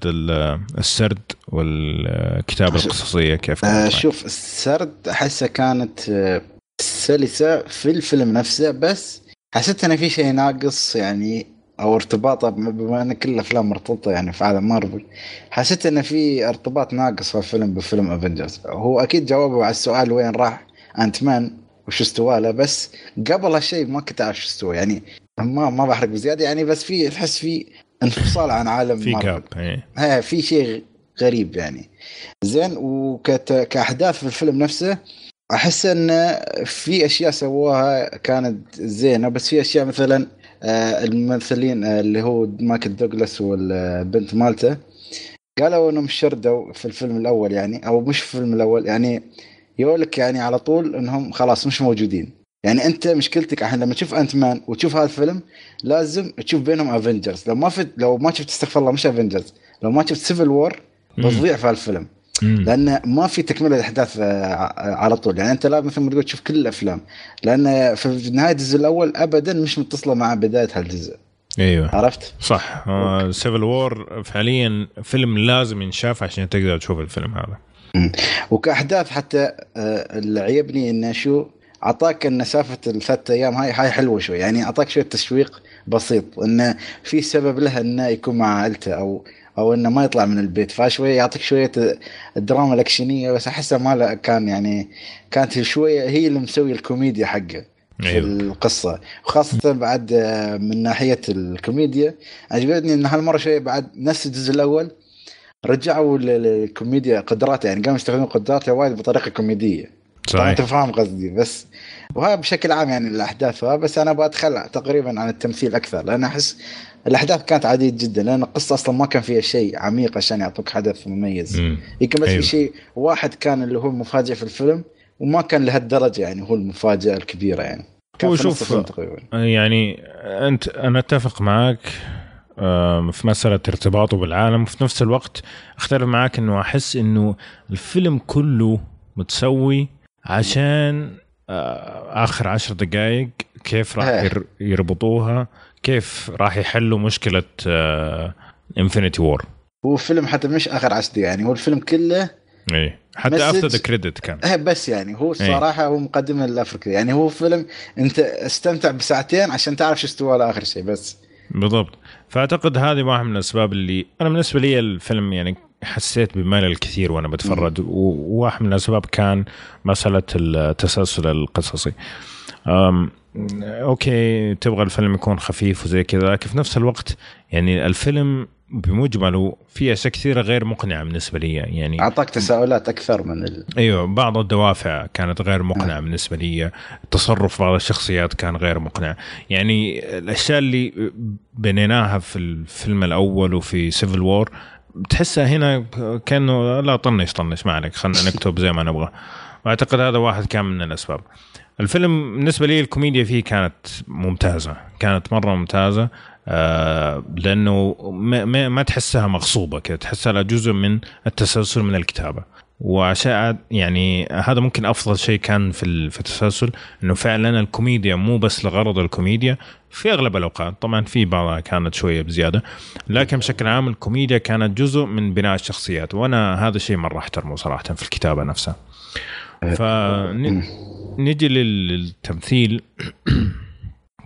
السرد والكتابة القصصية كيف آه شوف السرد احسها كانت آه، سلسة في الفيلم نفسه بس حسيت انه في شيء ناقص يعني أو ارتباطه بما إن كل الأفلام مرتبطة يعني في عالم مارفل حسيت انه في ارتباط ناقص في الفيلم بفيلم افنجرز هو أكيد جوابه على السؤال وين راح انت مان وش استوى له بس قبل هالشيء ما كنت أعرف شو استوى يعني ما ما بحرق بزيادة يعني بس في تحس في انفصال عن عالم في جاب إيه. في شيء غريب يعني. زين وكاحداث في الفيلم نفسه أحس إن في أشياء سووها كانت زينة بس في أشياء مثلا الممثلين آه، اللي هو مايكل دوغلاس والبنت مالته قالوا إنهم شردوا في الفيلم الأول يعني أو مش في الفيلم الأول يعني يقولك يعني على طول إنهم خلاص مش موجودين. يعني أنت مشكلتك الحين لما تشوف Ant-Man وتشوف هذا الفيلم لازم تشوف بينهم Avengers لو ما فت لو ما شفت استغفر الله مش Avengers لو ما شفت Civil War بتضيع في هالفيلم لأن ما في تكملة الاحداث آه، على طول. يعني أنت لازم مثل ما تقول تشوف كل الأفلام. لأن في نهاية الجزء الأول ابدا مش متصلة مع بداية هالجزء. أيوه. عرفت؟ صح. Civil آه War فعليا فيلم لازم ينشاف عشان تقدر تشوف الفيلم هذا. وكأحداث حتى آه اللي عيبني إنه شو أعطاك إن سالفه الثلاث أيام هاي هاي حلوة شوي. يعني أعطاك شوية تشويق بسيط. إنه في سبب له إنه يكون مع عائلته أو أو إنه ما يطلع من البيت فشوية يعطيك شوية الدراما الأكشنية بس احسها ما كان يعني كانت شوية هي اللي مسوي الكوميديا حقه في أيوه. القصة وخاصة بعد من ناحية الكوميديا عجبتني إن هالمرة شوية بعد نفس الجزء الأول رجعوا الكوميديا قدراته يعني قاموا يستخدمون قدراته وايد بطريقة كوميدية صحيح. أنت فاهم قصدي بس وهذا بشكل عام يعني الأحداث بس أنا بدخل تقريبا عن التمثيل أكثر لأن أحس الأحداث كانت عاديه جدا لأن القصة أصلا ما كان فيها شيء عميق عشان يعطوك حدث مميز. يمكن بس أيوه. في شيء واحد كان اللي هو المفاجئ في الفيلم وما كان لهالدرجة يعني هو المفاجأة الكبيرة يعني. هو شوف يعني أنت أنا أتفق معك في مسألة ارتباطه بالعالم وفي نفس الوقت أختلف معك إنه أحس إنه الفيلم كله متسوي عشان آه، آخر عشر دقائق كيف راح إيه. يربطوها كيف راح يحلوا مشكلة Infinity War هو فيلم حتى مش آخر عشر يعني هو الفيلم كله إيه. حتى after the credit كان. إيه بس يعني هو الصراحه إيه؟ هو مقدمه لل after credit يعني هو فيلم أنت استمتع بساعتين عشان تعرف شو استوى لاخر شيء بس. بالضبط. فأعتقد هذه واحد من الأسباب اللي أنا بالنسبة لي الفيلم يعني حسيت بملل الكثير وأنا بتفرج. وواحد من الأسباب كان مسألة التسلسل القصصي. أوكي تبغى الفيلم يكون خفيف وزي كذا لكن في نفس الوقت يعني الفيلم بمجمله في أشياء كثيرة غير مقنعة بالنسبة لي. يعني أعطاك تساؤلات أكثر من ال... أيوه بعض الدوافع كانت غير مقنعة آه. بالنسبة لي. تصرف بعض الشخصيات كان غير مقنع. يعني الأشياء اللي بنيناها في الفيلم الأول وفي Civil War تحسها هنا كأنه لا طنش طنش ما عليك خلينا نكتب زي ما نبغى. وأعتقد هذا واحد كان من الأسباب. الفيلم بالنسبة لي الكوميديا فيه كانت ممتازة كانت مرة ممتازة آه لأنه ما, ما تحسها مغصوبة كده تحسها جزء من التسلسل من الكتابة. وعشان يعني هذا ممكن أفضل شيء كان في في التسلسل إنه فعلا الكوميديا مو بس لغرض الكوميديا في أغلب الأوقات طبعا في بعضها كانت شوية بزيادة لكن بشكل عام الكوميديا كانت جزء من بناء الشخصيات وأنا هذا الشيء مرة أحترمه صراحة في الكتابة نفسها. فنجي للتمثيل.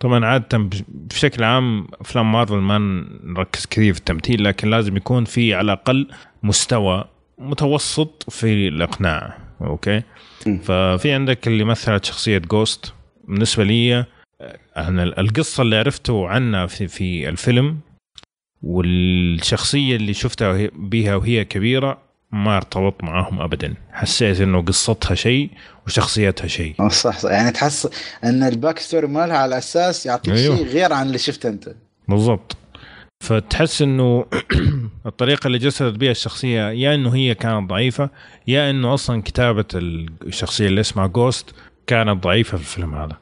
طبعا عادة بشكل عام أفلام مارفل ما نركز كثير في التمثيل لكن لازم يكون في على الأقل مستوى متوسط في الإقناع okay؟ ففي عندك اللي مثلت شخصية Ghost بالنسبة لي أنا القصة اللي عرفته عنها في في الفيلم والشخصية اللي شفتها بها وهي كبيرة ما ارتبط معاهم ابدا. حسيت إنه قصتها شيء وشخصيتها شيء. صح صح. يعني تحس إن ال back story مالها على أساس يعطيك أيوه. شيء غير عن اللي شفته أنت. بالضبط. فتحس إنه الطريقة اللي جسدت بها الشخصية يا إنه هي كانت ضعيفة يا إنه أصلا كتابة الشخصية اللي اسمها Ghost كانت ضعيفة في الفيلم هذا.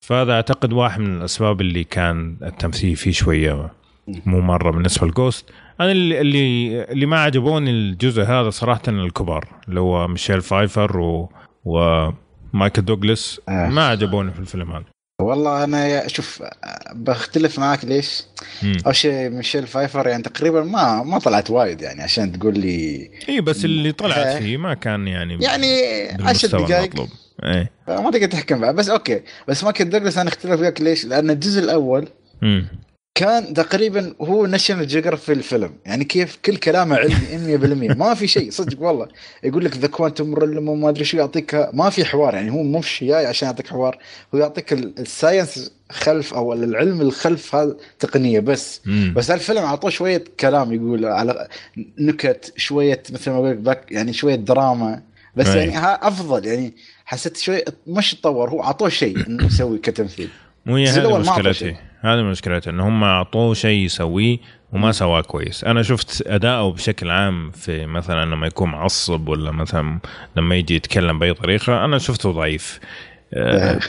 فهذا أعتقد واحد من الأسباب اللي كان التمثيل فيه شوية مو مرة بالنسبة ل Ghost أنا اللي اللي, اللي ما عجبوني الجزء هذا صراحة الكبار اللي هو ميشيل فايفر و ومايكل دوغلاس آه. ما عجبوني في الفيلم هذا. والله أنا شوف بختلف معاك ليش؟ أول شيء ميشيل فايفر يعني تقريبا ما ما طلعت وايد يعني عشان تقول لي إي بس اللي طلعت آه. فيه ما كان يعني يعني 10 دقائق إيه ما تقدر تحكم بس okay بس مايكل دوغلاس أنا أختلف وياك ليش؟ لأن الجزء الأول مم. كان تقريبا هو National Geographic في الفيلم. يعني كيف كل كلامه علمي 100% ما في شيء صدق والله. يقول لك the quantum realm ما أدري شو يعطيك. ما في حوار يعني هو مش جاي عشان يعطيك حوار. هو يعطيك ال science خلف أو العلم الخلف هذا تقنية بس. مم. بس الفيلم أعطوه شوية كلام يقول على نكت شوية مثل ما أقول لك يعني شوية دراما. بس أي. يعني أفضل يعني حسيت شوي مش تطور هو أعطوه شيء إنه يسوي كتمثيل. مو هي هذه مشكلتي. هذه مشكلته ان هم أعطوه شيء يسويه وما سواه كويس. أنا شفت أداؤه بشكل عام في مثلا لما يكون معصب ولا مثلا لما يجي يتكلم بأي طريقة أنا شفته ضعيف. آه،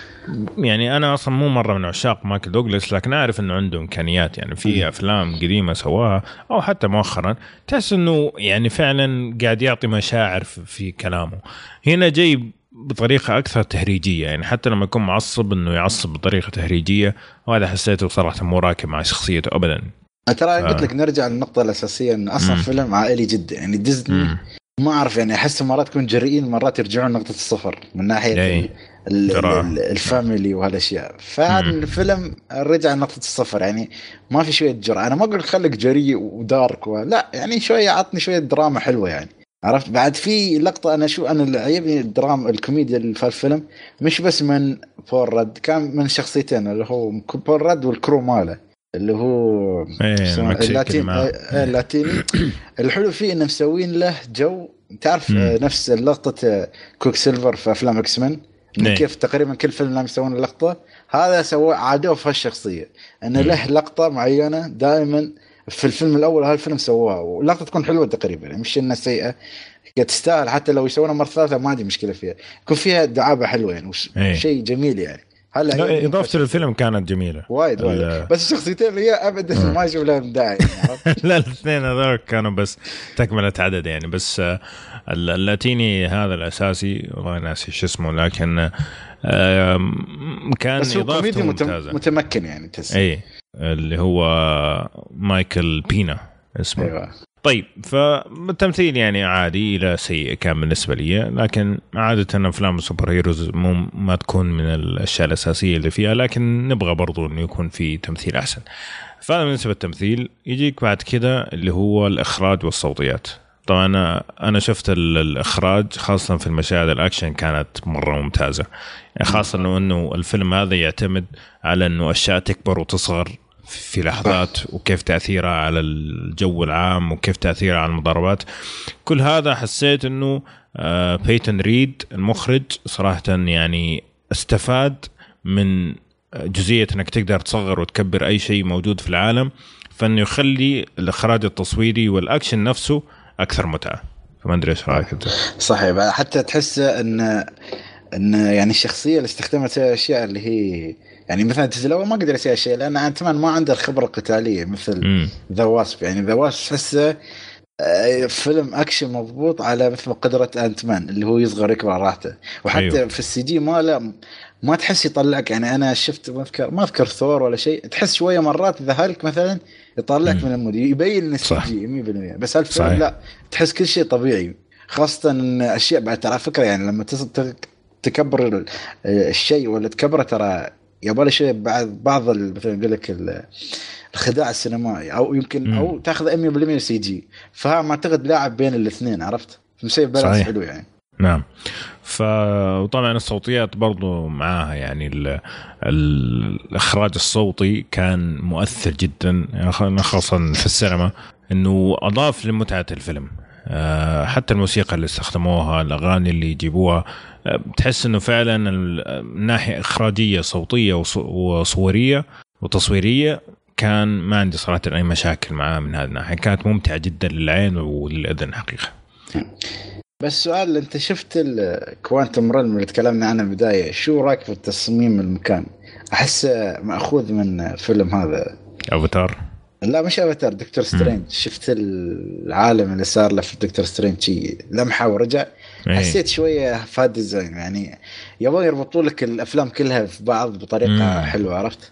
يعني أنا أصلا مو مرة من عشاق مايكل دوغلاس لكن أعرف إنه عنده إمكانيات. يعني في أفلام قديمة سواها أو حتى مؤخرا تحس إنه يعني فعلا قاعد يعطي مشاعر في كلامه. هنا جاي بطريقة أكثر تهريجية يعني حتى لما يكون معصب إنه يعصب بطريقة تهريجية وهذا حسيته صراحة مو راكب مع شخصيته ابدا. ترى ف... قلت لك نرجع للنقطة الأساسية إنه أصلا مم. فيلم عائلي جدا يعني ديزني مم. ما أعرف يعني احس مرات يكون جريئين مرات يرجعون نقطة الصفر من ناحية الفاميلي وهالأشياء. فهذا الفيلم رجع لنقطة الصفر يعني ما في شوية جرأة. أنا ما أقول خليك جريء و dark لا يعني شوية عطني شوية دراما حلوة يعني. عرفت؟ بعد في لقطة أنا شو أنا اللي عجبني الدراما الكوميديا اللي في الفيلم مش بس من بول راد كان من شخصيتين اللي هو بول راد وال crew ماله اللي هو إيه اللاتين إيه، اللاتيني الحلو فيه انه مسوين له جو. تعرف مم. نفس لقطة كويك سيلفر في أفلام إكس مان إيه. كيف تقريبا كل فيلم لازم يسوون لقطة. هذا سووه عادوه في هالشخصية إنه له لقطة معينة دائما في الفيلم الأول هالفيلم سووها واللقطة تكون حلوة تقريبا يعني مش إنها سيئة تستاهل حتى لو يسوونها مرة ثالثة ما عندي مشكلة فيها. يكون فيها دعابة حلوة يعني إيه. شيء جميل يعني. هلا إضافة للفيلم كانت جميلة. وايد وايد. بس الشخصيتين اللي هي أبدا ما أشوف لهم داعي لا الاثنين هذول كانوا بس تكملة عدد يعني. بس آه، اللاتيني هذا الأساسي والله ناسي شو اسمه لكن كان بس إضافته ممتازة. متمكن يعني تحس. اي اللي هو مايكل بينا اسمه. أيوة. طيب فالتمثيل يعني عادي إلى سيء كان بالنسبة لي لكن عادة أفلام السوبر هيروز مو ما تكون من الأشياء الأساسية اللي فيها لكن نبغى برضو إنه يكون في تمثيل أحسن. فهذا بالنسبة للتمثيل يجيك بعد كده اللي هو الإخراج والصوتيات. طبعا أنا أنا شفت الإخراج خاصة في المشاهد الأكشن كانت مرة ممتازة. يعني خاصة إنه إنه الفيلم هذا يعتمد على إنه أشياء تكبر وتصغر في لحظات وكيف تأثيرها على الجو العام وكيف تأثيرها على المضاربات. كل هذا حسيت إنه بيتن ريد المخرج صراحة يعني استفاد من جزئية إنك تقدر تصغر وتكبر أي شيء موجود في العالم فإنه يخلي الإخراج التصويري والأكشن نفسه أكثر متعة. فما أدري إيش رأيك أنت؟ صحيح. حتى تحس إن إن يعني الشخصية اللي استخدمت أشياء اللي هي يعني مثلا الأول ما قدر يسوي شيء لأن أنت ما عنده الخبره القتاليه مثل ذا واسب يعني ذا واسب تحسه آه، فيلم أكشن مضبوط على مثل قدرة آنت مان اللي هو يصغر يكبر راحته. وحتى أيوه. في ال CG ماله ما تحس يطلعك. يعني أنا شفت ما أذكر ما أذكر ثور ولا شيء. تحس شوية مرات ذا هالك مثلا يطلعك من ال mood. يبين إن ال CG 100% بس هالفيلم لا تحس كل شيء طبيعي. خاصة إن أشياء بعد ترى فكرة يعني لما تكبر ال- الشيء ولا تكبره ترى يبغى شيء بعد بعض مثلا يقول لك ال- الخداع السينمائي أو يمكن مم. أو تأخذ 100% CG فما أعتقد لاعب بين الاثنين عرفت؟ مسوي balance. حلو يعني نعم ف وطبعا الصوتيات برضو معاها يعني ال... ال... الإخراج الصوتي كان مؤثر جدا خاصة في السينما إنه أضاف لمتعة الفيلم آه، حتى الموسيقى اللي استخدموها الأغاني اللي يجيبوها بتحس إنه فعلا ال- من ناحيه إخراجية صوتية وص- وصورية وتصويرية. كان ما عندي صراحة أي مشاكل معاه من هذه الناحية. كانت ممتعة جدا للعين وللأذن حقيقة. بس سؤال أنت شفت ال quantum realm اللي تكلمنا عنه بدايه شو رأيك في التصميم المكان؟ احسه مأخوذ من فيلم هذا. أفاتار؟ لا مش أفاتار دكتور سترينج. شفت العالم اللي صار له في دكتور سترينج. لمحة ورجع. إيه. حسيت شوية فاد design يعني يبغى يربطوا لك الأفلام كلها في بعض بطريقة مم. حلوة عرفت؟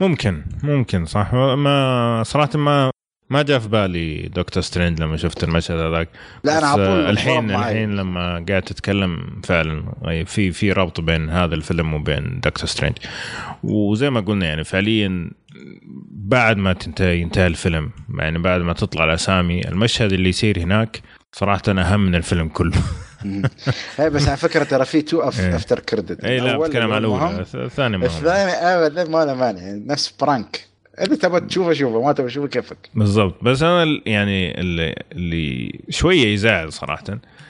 ممكن ممكن صح ما صراحة ما ما جاء في بالي دكتور سترينج لما شفت المشهد هذاك لا أنا على الحين. الحين لما قاعد تتكلم فعلا في في ربط بين هذا الفيلم وبين دكتور سترينج وزي ما قلنا يعني فعليا بعد ما تنتهي ينتهي الفيلم يعني بعد ما تطلع الأسامي المشهد اللي يصير هناك صراحة أهم من الفيلم كله هي بس على فكرة ترى في two إيه. after credit اي لا بتكلم على الاولى الثاني ما. الثاني ابدا ما له مانع نفس برانك إذا تبغى تشوفه شوفه ما تبغى تشوفه كيفك بالضبط بس أنا يعني اللي, اللي شوية يزعل صراحة؟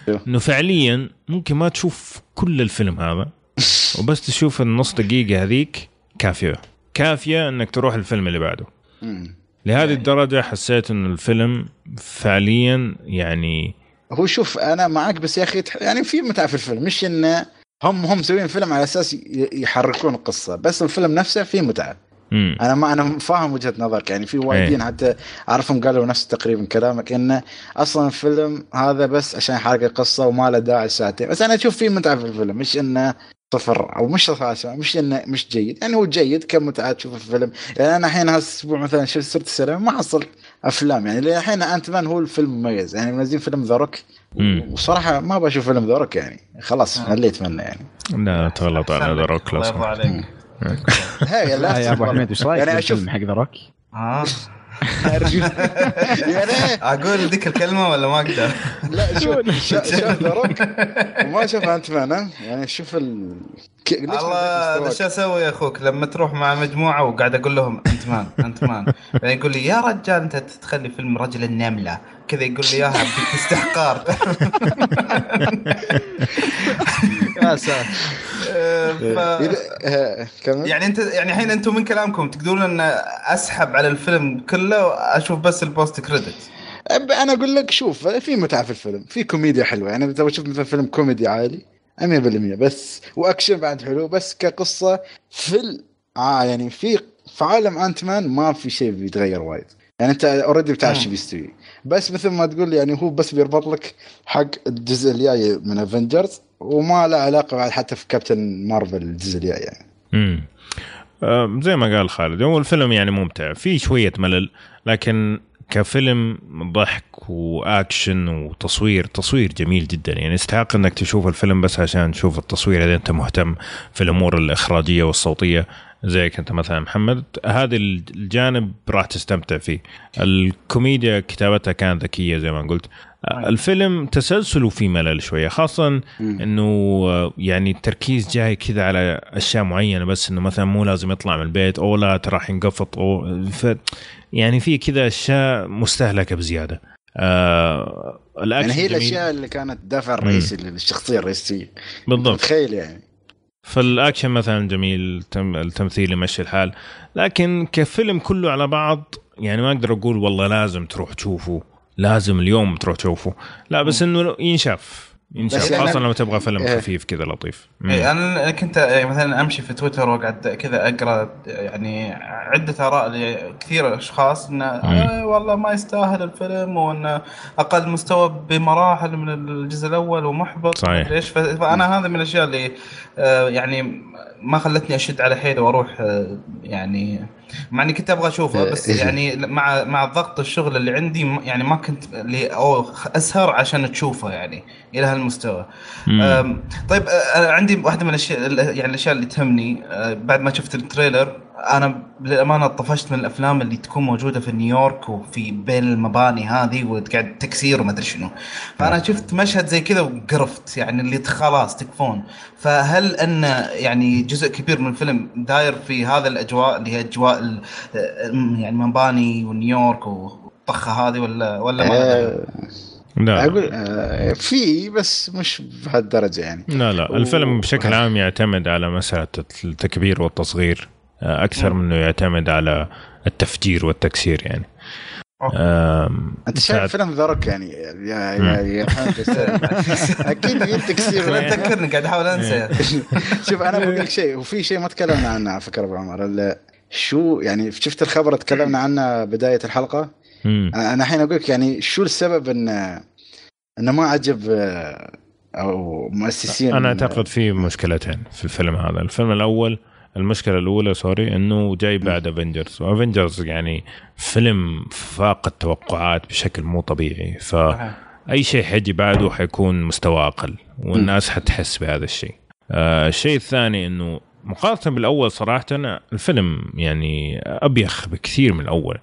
إنه فعليا ممكن ما تشوف كل الفيلم هذا وبس تشوف النص دقيقة هذيك كافية كافية إنك تروح الفيلم اللي بعده. لهذه الدرجة حسيت انه الفيلم فعليا يعني هو شوف أنا معك بس يا أخي يعني في متعة في الفيلم مش انه هم هم مسوين فيلم على أساس يحركون القصة بس الفيلم نفسه فيه متعة. مم. أنا ما أنا فاهم وجهة نظرك يعني في وايدين حتى أعرفهم قالوا نفس تقريبا كلامك انه أصلا الفيلم هذا بس عشان يحرك القصة وما له داعي ساعتين. بس أنا أشوف فيه متعة في الفيلم مش إنه صفر أو مش صفر مش إنه مش جيد. يعني هو جيد كمتعة تشوف الفيلم. يعني أنا الحين هالأسبوع مثلا شفت صرت السينما ما حصل أفلام يعني الحين انت مان هو الفيلم مميز يعني منزلين فيلم ذا روك. وصراحة ما بشوف فيلم ذا روك يعني خلاص مليت منه يعني لا تغلط على ذا روك لو الله يرضى سمحت. عليك هي لا يا أبو لا حميد وش رأيك يعني الفيلم حق ذا روك؟ ها يعني أقول ذيك الكلمة ولا ما أقدر؟ لا شوف روك وما شاف أنت مان ها؟ يعني شوف ال الله مستواك؟ أسوي يا أخوك لما تروح مع مجموعة وقاعد أقول لهم أنت مان أنت مان بعدين يقول لي يا رجال أنت تخلي فيلم رجل النملة كذا يقول لي إياها باستحقار يا ساتر. كمل. يعني انت يعني الحين أنتم من كلامكم تقولون أن أسحب على الفيلم كله وأشوف بس ال post credit أنا أقول لك شوف في متعة في الفيلم في كوميديا حلوة. يعني إذا تشوف مثلا فيلم كوميدي عادي 100% بس وأكشن بعد حلو بس كقصة في ال... آه يعني في في عالم انت مان ما في شيء بيتغير وايد. يعني أنت already بتعرف شو بيستوي. بس مثل ما تقول يعني هو بس بيربط لك حق الجزء الجاي من افنجرز وما له علاقة بعد حتى في كابتن مارفل الجزء الجاي يعني. امم زي ما قال خالد هو الفيلم يعني ممتع في شوية ملل لكن كفيلم ضحك واكشن وتصوير تصوير جميل جدا. يعني يستحق إنك تشوف الفيلم بس عشان تشوف التصوير إذا أنت مهتم في الأمور الإخراجية والصوتية. زيك أنت مثلا. محمد هذا الجانب راح تستمتع فيه. الكوميديا كتابتها كانت ذكية زي ما قلت. الفيلم تسلسله فيه ملل شوية خاصه إنه آه، يعني التركيز جاي كذا على أشياء معينة بس إنه مثلا مو لازم يطلع من البيت أو لا ترى راح ينقفط أو ف يعني في كذا أشياء مستهلكة بزيادة. آه الأكشن يعني هي. الأشياء اللي كانت الدافع الرئيسي للشخصية الرئيسية. بالضبط. تخيل يعني؟ فالأكشن مثلا جميل تم التمثيل يمشي الحال. لكن كفيلم كله على بعض يعني ما أقدر أقول والله لازم تروح تشوفه. لازم اليوم تروح تشوفه. لا بس إنه ينشاف. ينشاف بس يعني- خاصة لما تبغى فيلم إيه. خفيف كذا لطيف. إيه، أنا كنت يعني مثلا أمشي في تويتر وأقعد كذا أقرأ يعني عدة آراء لكثير أشخاص انه آه والله ما يستاهل الفيلم وانه أقل مستوى بمراحل من الجزء الأول ومحبط. صحيح. ليش؟ فأنا هذا من الأشياء اللي آه يعني ما خلتني أشد على حيلي وأروح يعني مع إني كنت أبغى أشوفه بس يعني مع مع ضغط الشغل اللي عندي يعني ما كنت اللي أو أسهر عشان تشوفه يعني إلى هالمستوى أم، طيب أه، أنا عندي واحدة من الأشياء يعني الأشياء اللي تهمني أه، بعد ما شفت التريلر أنا للأمانة طفشت من الأفلام اللي تكون موجودة في نيويورك وفي بين المباني هذه وتقعد تكسير وما أدري شنو. فأنا شفت مشهد زي كذا وقرفت يعني اللي خلاص تكفون. فهل أن يعني جزء كبير من الفيلم داير في هذا الأجواء اللي هي أجواء أه، يعني مباني ونيويورك والطخه هذه ولا ولا ما آه، لا. أقول آه، في بس مش بهالدرجة يعني. لا لا. الفيلم و- بشكل عام يعتمد على مسألة التكبير والتصغير آه، أكثر من أنه يعتمد على التفجير والتكسير يعني. أنت شايف فيلم ذا روك يعني؟ يا يا يا مهندس. أكيد في تكسير. لا تذكرني قاعد أحاول أنسى. شوف أنا بقول لك شيء وفي شيء ما تكلمنا عنه على فكرة أبو عمر ال- شو يعني شفت الخبر تكلمنا عنه بداية الحلقة. أنا الحين أقول لك يعني شو السبب ان إنه ما عجب آه، أو مؤسسين أنا أعتقد في مشكلتين في الفيلم هذا. الفيلم الأول المشكلة الأولى sorry أنه جاي بعد افنجرز وافنجرز يعني فيلم فاق التوقعات بشكل مو طبيعي. ف أي شيء حيجي بعده حيكون مستوى أقل والناس حتحس بهذا الشيء. آه الشيء الثاني إنه مقارنة بالأول صراحة الفيلم يعني أبيخ بكثير من الأول.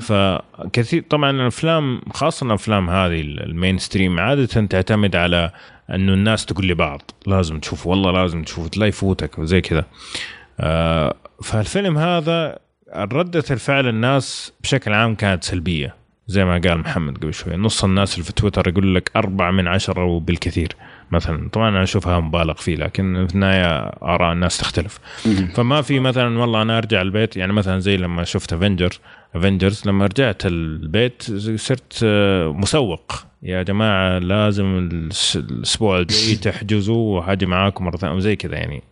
فكثير طبعا الأفلام خاصة الأفلام هذه المين ستريم عادة تعتمد على إنه الناس تقول لبعض لازم تشوف والله لازم تشوف لا يفوتك وزي كذا. آه فالفيلم هذا ردة الفعل الناس بشكل عام كانت سلبية زي ما قال محمد قبل شوي نص الناس اللي في تويتر يقول لك أربعة من عشرة وبالكثير مثلا. طبعا أنا أشوفها مبالغ فيه لكن في النهاية آراء الناس تختلف. فما في مثلا والله أنا أرجع البيت يعني مثلا زي لما شفت افنجر افنجرز لما رجعت البيت صرت آه، مسوق. يا جماعة لازم الأسبوع الجاي تحجزوا وهاجي معاكم مرة ثانية وزي كذا يعني.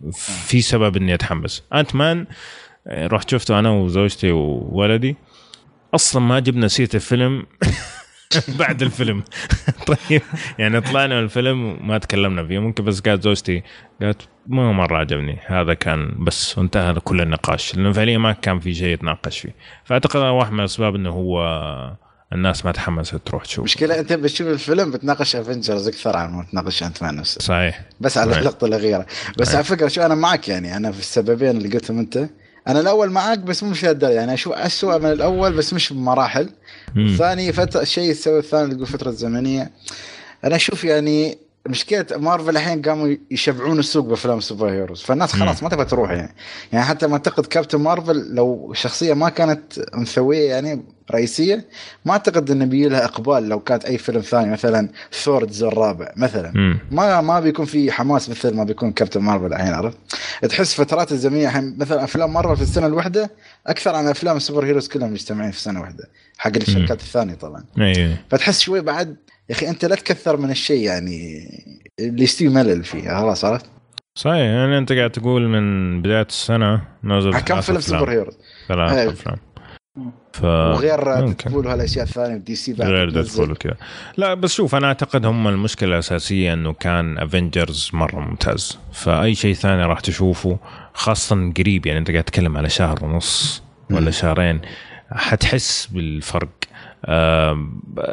في سبب إني أتحمس. أنت مان آه، رحت شفته أنا وزوجتي وولدي. أصلا ما جبنا سيرة الفيلم. بعد الفيلم. طيب. يعني طلعنا من الفيلم وما تكلمنا فيه. ممكن بس قالت زوجتي قالت ما مرة عجبني. هذا كان بس وانتهى كل النقاش. لأنه فعليا ما كان في شيء يتناقش فيه. فأعتقد واحد من الأسباب إنه هو الناس ما تحمست تروح تشوف مشكلة أنت بتشوف الفيلم بتناقش افنجرز أكثر عن ما تناقش انت مان نفسه. صحيح. بس على صحيح. اللقطة الأخيرة. بس على فكرة شو أنا معك يعني. أنا في السببين اللي قلتهم أنت أنا الأول معك بس مو في هالدرجة يعني أشوف أسوأ من الأول بس مش بمراحل مم. الثاني فترة الشيء السبب الثاني اللي تقول فترة زمنية أنا أشوف يعني مشكلة مارفل الحين قاموا يشبعون السوق بأفلام سوبر هيروز. فالناس خلاص ما تبغى تروح يعني. يعني حتى ما أعتقد كابتن مارفل لو شخصية ما كانت مثوية يعني رئيسية ما أعتقد إنه بيجي لها إقبال لو كانت أي فيلم ثاني مثلا ثور الجزء الرابع مثلا. مم. ما ما بيكون في حماس مثل ما بيكون كابتن مارفل الحين عرفت؟ تحس فترات الزمنية الحين مثلا أفلام مارفل في السنة الواحدة أكثر عن أفلام ال superheroes كلهم مجتمعين في سنه واحدة حق الشركات الثانية طبعا. اي فتحس شوي بعد يا أخي أنت لا تكثر من الشيء يعني اللي يستوي ملل فيه خلاص عرفت؟ صحيح يعني أنت قاعد تقول من بداية السنة نزل كم فيلم. superheroes ثلاث. أفلام ف وغير. Deadpool وهالأشياء الثانية DC بعد غير. Deadpool وكذا لا بس شوف أنا أعتقد هم المشكلة الاساسيه إنه كان Avengers مرة ممتاز فأي شيء ثاني راح تشوفه خاصة قريب يعني أنت قاعد تتكلم على شهر ونص ولا شهرين حتحس بالفرق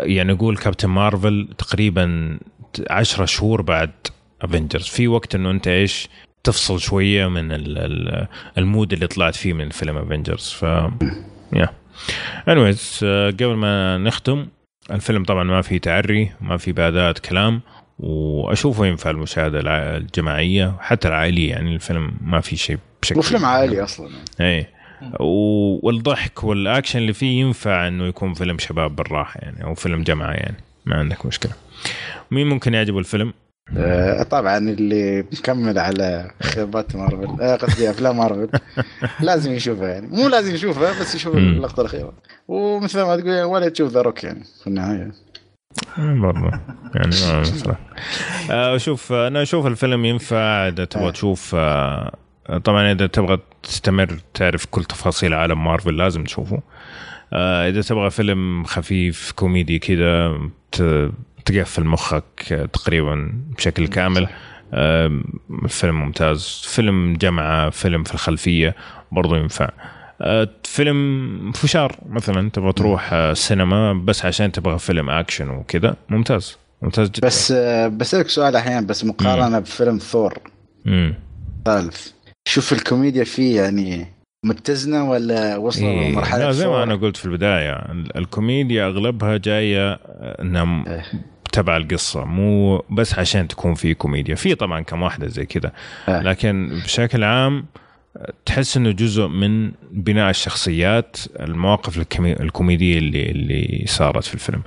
يعني نقول Captain Marvel تقريبا عشرة شهور بعد Avengers في وقت إنه أنت إيش تفصل شوية من ال- ال- ال mood اللي طلعت فيه من فيلم Avengers ف yeah anyways قبل ما نختم الفيلم طبعا ما في تعري ما في بذاءات كلام وأشوفه ينفع المشاهدة الجماعية حتى العائلية يعني الفيلم ما في شيء بشكل مو فيلم عائلي أصلا. اي والضحك والاكشن اللي فيه ينفع إنه يكون فيلم شباب بالراحة يعني أو فيلم جماعة يعني ما عندك مشكلة. مين ممكن يعجبه الفيلم؟ آه، طبعا اللي مكمل على خيبات مارفل آه، قصدي أفلام مارفل لازم يشوفها يعني. مو لازم يشوفها بس يشوف. اللقطة الأخيرة. ومثل ما تقول ولا تشوف The Rock يعني في النهاية. برضه يعني ما مثلا آه شوف أنا أشوف الفيلم ينفع إذا تبغى تشوف آه طبعا إذا تبغى تستمر تعرف كل تفاصيل عالم مارفل لازم تشوفه. آه إذا تبغى فيلم خفيف كوميدي كذا تقفل مخك تقريبا بشكل كامل. آه فيلم ممتاز. فيلم جمعة فيلم في الخلفية برضو ينفع. آه، فيلم فشار مثلا تبغى تروح آه، سينما بس عشان تبغى فيلم أكشن وكذا. ممتاز. ممتاز جدا. بس آه، بسألك سؤال أحيانا بس مقارنة بفيلم ثور. مم. ثالث. شوف الكوميديا فيه يعني متزنة ولا وصلوا إيه لمرحلة لا زي ما؟ أنا قلت في البداية ال- الكوميديا أغلبها جاية إنها إيه. تبع القصة مو بس عشان تكون في كوميديا في طبعا كم واحدة زي كذا إيه. لكن بشكل عام تحس إنه جزء من بناء الشخصيات المواقف الكمي- الكوميدية اللي اللي صارت في الفيلم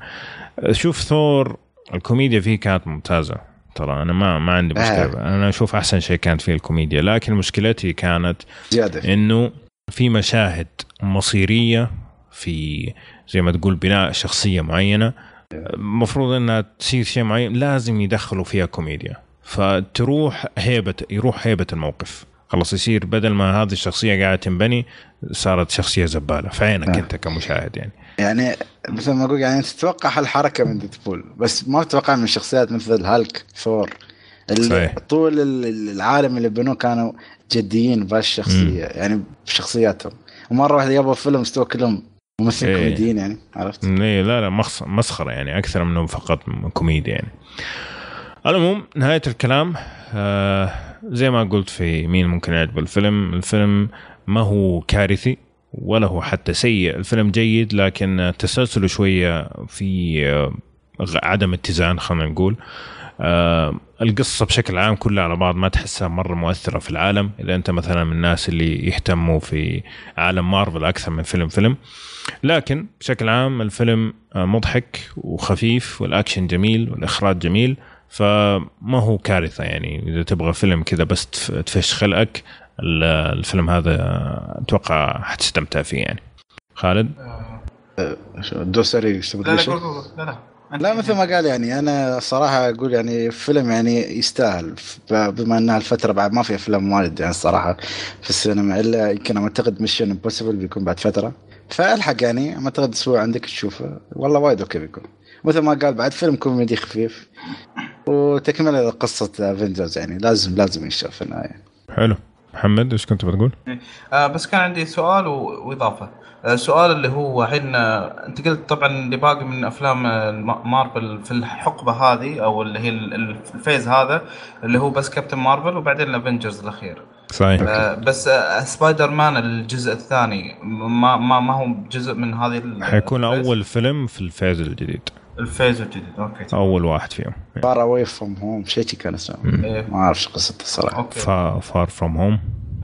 شوف ثور الكوميديا فيه كانت ممتازة ترى أنا ما ما عندي مشكلة. آه. أنا أشوف أحسن شيء كانت فيه الكوميديا لكن مشكلتي كانت زيادة. إنه في مشاهد مصيرية في زي ما تقول بناء شخصية معينة المفروض إنها تصير شيء معين لازم يدخلوا فيها كوميديا. فتروح هيبه يروح هيبة الموقف. خلاص يصير بدل ما هذه الشخصية قاعدة تنبني صارت شخصية زبالة في عينك آه. أنت كمشاهد يعني. يعني مثل ما أقول يعني تتوقع هالحركة من ديدبول بس ما تتوقع من شخصيات مثل هالك ثور صحيح. طول ال- ال- العالم اللي بنوه كانوا جديين بهالشخصيه يعني بشخصياتهم ومرة واحدة جابوا فيلم استوى كلهم ممثلين إيه. كوميديين يعني عرفت؟ إيه، لا لا مسخرة يعني أكثر منه فقط كوميديا يعني على العموم نهاية الكلام آه زي ما قلت في مين ممكن يعجب الفيلم الفيلم ما هو كارثي ولا هو حتى سيء الفيلم جيد لكن تسلسله شوية في آه، عدم اتزان خلينا نقول. آه القصة بشكل عام كلها على بعض ما تحسها مرة مؤثرة في العالم. إذا أنت مثلا من الناس اللي يهتموا في عالم مارفل أكثر من فيلم فيلم. لكن بشكل عام الفيلم آه، مضحك وخفيف والأكشن جميل والإخراج جميل. فما هو كارثة يعني إذا تبغى فيلم كذا بس تف- تفش خلقك الفيلم هذا آه، أتوقع حتستمتع فيه يعني. خالد؟ إيش تبغى لا لا لا لا. أنت- لا مثل ما قال يعني أنا صراحة أقول يعني فيلم يعني يستاهل. بما إنها الفترة بعد ما في أفلام وايد يعني الصراحه في السينما إلا يمكن أنا أعتقد Mission Impossible بيكون بعد فترة. فألحق يعني أنا أعتقد أسبوع عندك تشوفه. والله وايد okay بيكون. مثل ما قال بعد فيلم كوميدي خفيف. وتكملة قصه Avengers يعني لازم لازم ينشاف في النهاية. حلو. محمد إيش كنت بتقول؟ آه بس كان عندي سؤال وإضافة. آه سؤال اللي هو الحين أنت قلت طبعا اللي باقي من أفلام مارفل في الحقبة هذه أو اللي هي ال- ال- ال phase هذا اللي هو بس Captain Marvel وبعدين ال Avengers الأخير. صحيح. آه بس آه سبايدر مان الجزء الثاني ما ما ما هو جزء من هذه حيكون؟ أول فيلم في ال phase الجديد. ال phase الجديد okay. أول واحد فيهم. Far Away From Home شيء شي كان اسمه. إيه. ما أعرف شو قصته الصراحه okay. Far From Home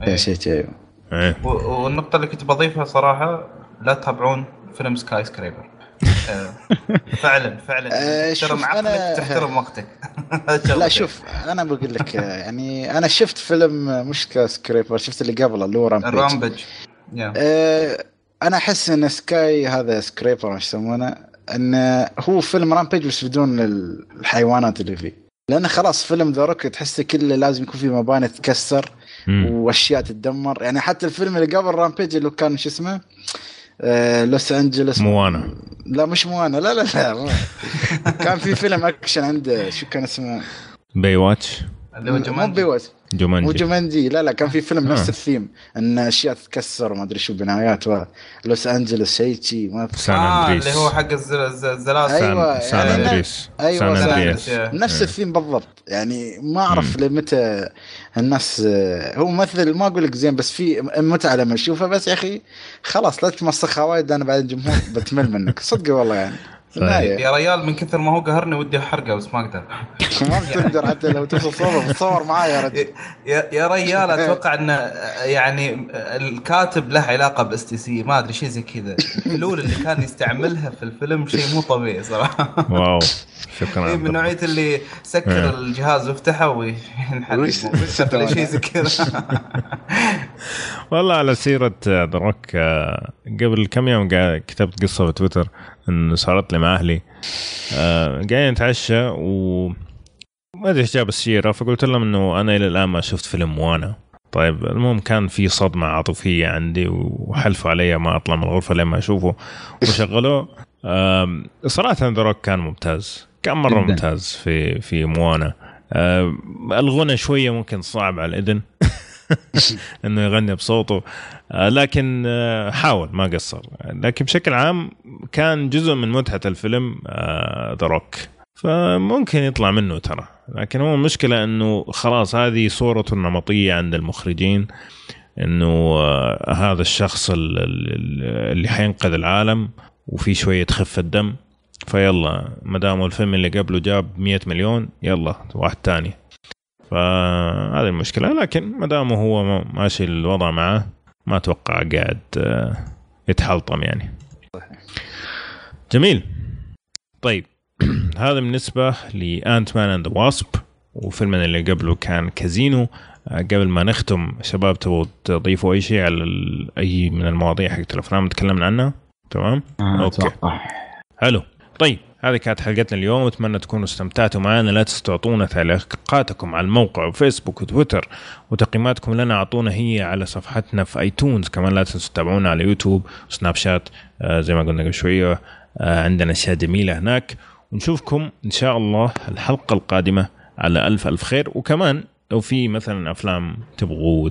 إيه. شيء شيء أيوه إيه. والنقطة اللي كنت بضيفها صراحة لا تتابعون فيلم Skyscraper فعلا فعلا. آه، تحترم عقلك أنا- تحترم وقتك. لا شوف أنا بقول لك يعني أنا شفت فيلم مش Skyscraper شفت اللي قبله اللي هو Rampage ال Rampage yeah. آه، أنا أحس إن Sky هذا scraper إيش يسمونه؟ انه هو فيلم Rampage بس بدون ال- الحيوانات اللي فيه. لأنه خلاص فيلم The Rock تحسه كله لازم يكون فيه مباني تتكسر. وأشياء تتدمر. يعني حتى الفيلم اللي قبل Rampage اللي كان شو اسمه؟ آه لوس أنجلوس. Moana. لا مش Moana. لا لا لا. كان في فيلم أكشن عنده شو كان اسمه؟ Baywatch اللي هو مو Jumanji. مو Jumanji. Jumanji. لا لا كان في فيلم نفس آه. الثيم إن أشياء تتكسر وما أدري شو بنايات و- لوس أنجلوس شيء شي ما سان آه أندريس. اللي هو حق الزل- الز- الزلازل أيوة، سان, يعني أندريس. أيوة، سان أندريس. نفس الثيم بالضبط. يعني ما أعرف لمتى الناس آه، هو ممثل ما أقول لك زين بس في متعة لما اشوفه بس يا أخي خلاص لا تمسخها وايد أنا بعد الجمهور بتمل منك. صدق والله يعني. النهاية. يا ريال من كثر ما هو قهرني ودي احرقه بس ما أقدر. ما بتقدر حتى لو توصل صوره بتصور معايا يا رجل. يا يا ريال أتوقع إن يعني الكاتب له علاقة ب STC ما أدري شيء زي كذا. الحلول اللي كان يستعملها في الفيلم شيء مو طبيعي صراحة. واو شكرا إيه، من. نوعية اللي سكر إيه. الجهاز وافتحه وينحرق. شيء زي كذا. والله على سيرة The Rock آه، قبل كم يوم كتبت قصة في تويتر. انه صارت لي مع أهلي. آه، قاعدين نتعشى و ما أدري إيش جاب السيرة فقلت لهم إنه أنا إلى الآن ما شفت فيلم موانا طيب المهم كان في صدمة عاطفية عندي وحلفوا علي ما أطلع من الغرفة لين ما أشوفه. وشغلوه. صراحة دروك كان ممتاز. كان مرة جداً. ممتاز في في موانا. الغنى شوية ممكن صعب على الإذن. إنه يغني بصوته. آه، لكن آه، حاول ما قصر. لكن بشكل عام كان جزء من متعة الفيلم ذا روك فممكن يطلع منه ترى. لكن هو المشكلة إنه خلاص هذه صورته النمطية عند المخرجين إنه آه، هذا الشخص ال- ال- اللي حينقذ العالم وفي شوية خفة دم فيلا ما دام الفيلم اللي قبله جاب 100 مليون يلا واحد تاني. فهذه المشكلة. لكن ما دام هو ما- ماشي الوضع معه ما أتوقع قاعد آه، يتحلطم يعني. جميل. طيب هذا بالنسبة ل Ant-Man and Wasp وفيلمنا اللي قبله كان كازينو آه، قبل ما نختم شباب تبغوا تضيفوا أي شيء على أي من المواضيع حقت الأفلام تكلمنا عنها؟ تمام؟ آه، okay. أتوقع. حلو. طيب هذه كانت حلقتنا اليوم. أتمنى تكونوا استمتعتوا معنا. لا تنسوا تعطونا تعليقاتكم على الموقع وفيسبوك وتويتر وتقييماتكم لنا أعطونا هي على صفحتنا في iTunes. كمان لا تنسوا تتابعونا على يوتيوب و Snapchat آه زي ما قلنا قبل شوية آه عندنا اشياء جميله هناك. ونشوفكم إن شاء الله الحلقة القادمة على ألف ألف خير. وكمان لو في مثلا أفلام تبغوا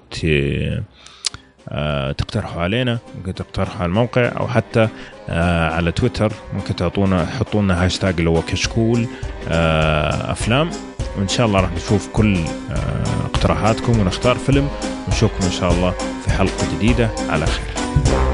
تقترحوا علينا ممكن تقترحوا على الموقع أو حتى آه، على تويتر ممكن تعطونا حطوا لنا هاشتاج اللي هو كشكول آه، أفلام وإن شاء الله راح نشوف كل آه، اقتراحاتكم ونختار فيلم ونشوفكم إن شاء الله في حلقة جديدة. على خير.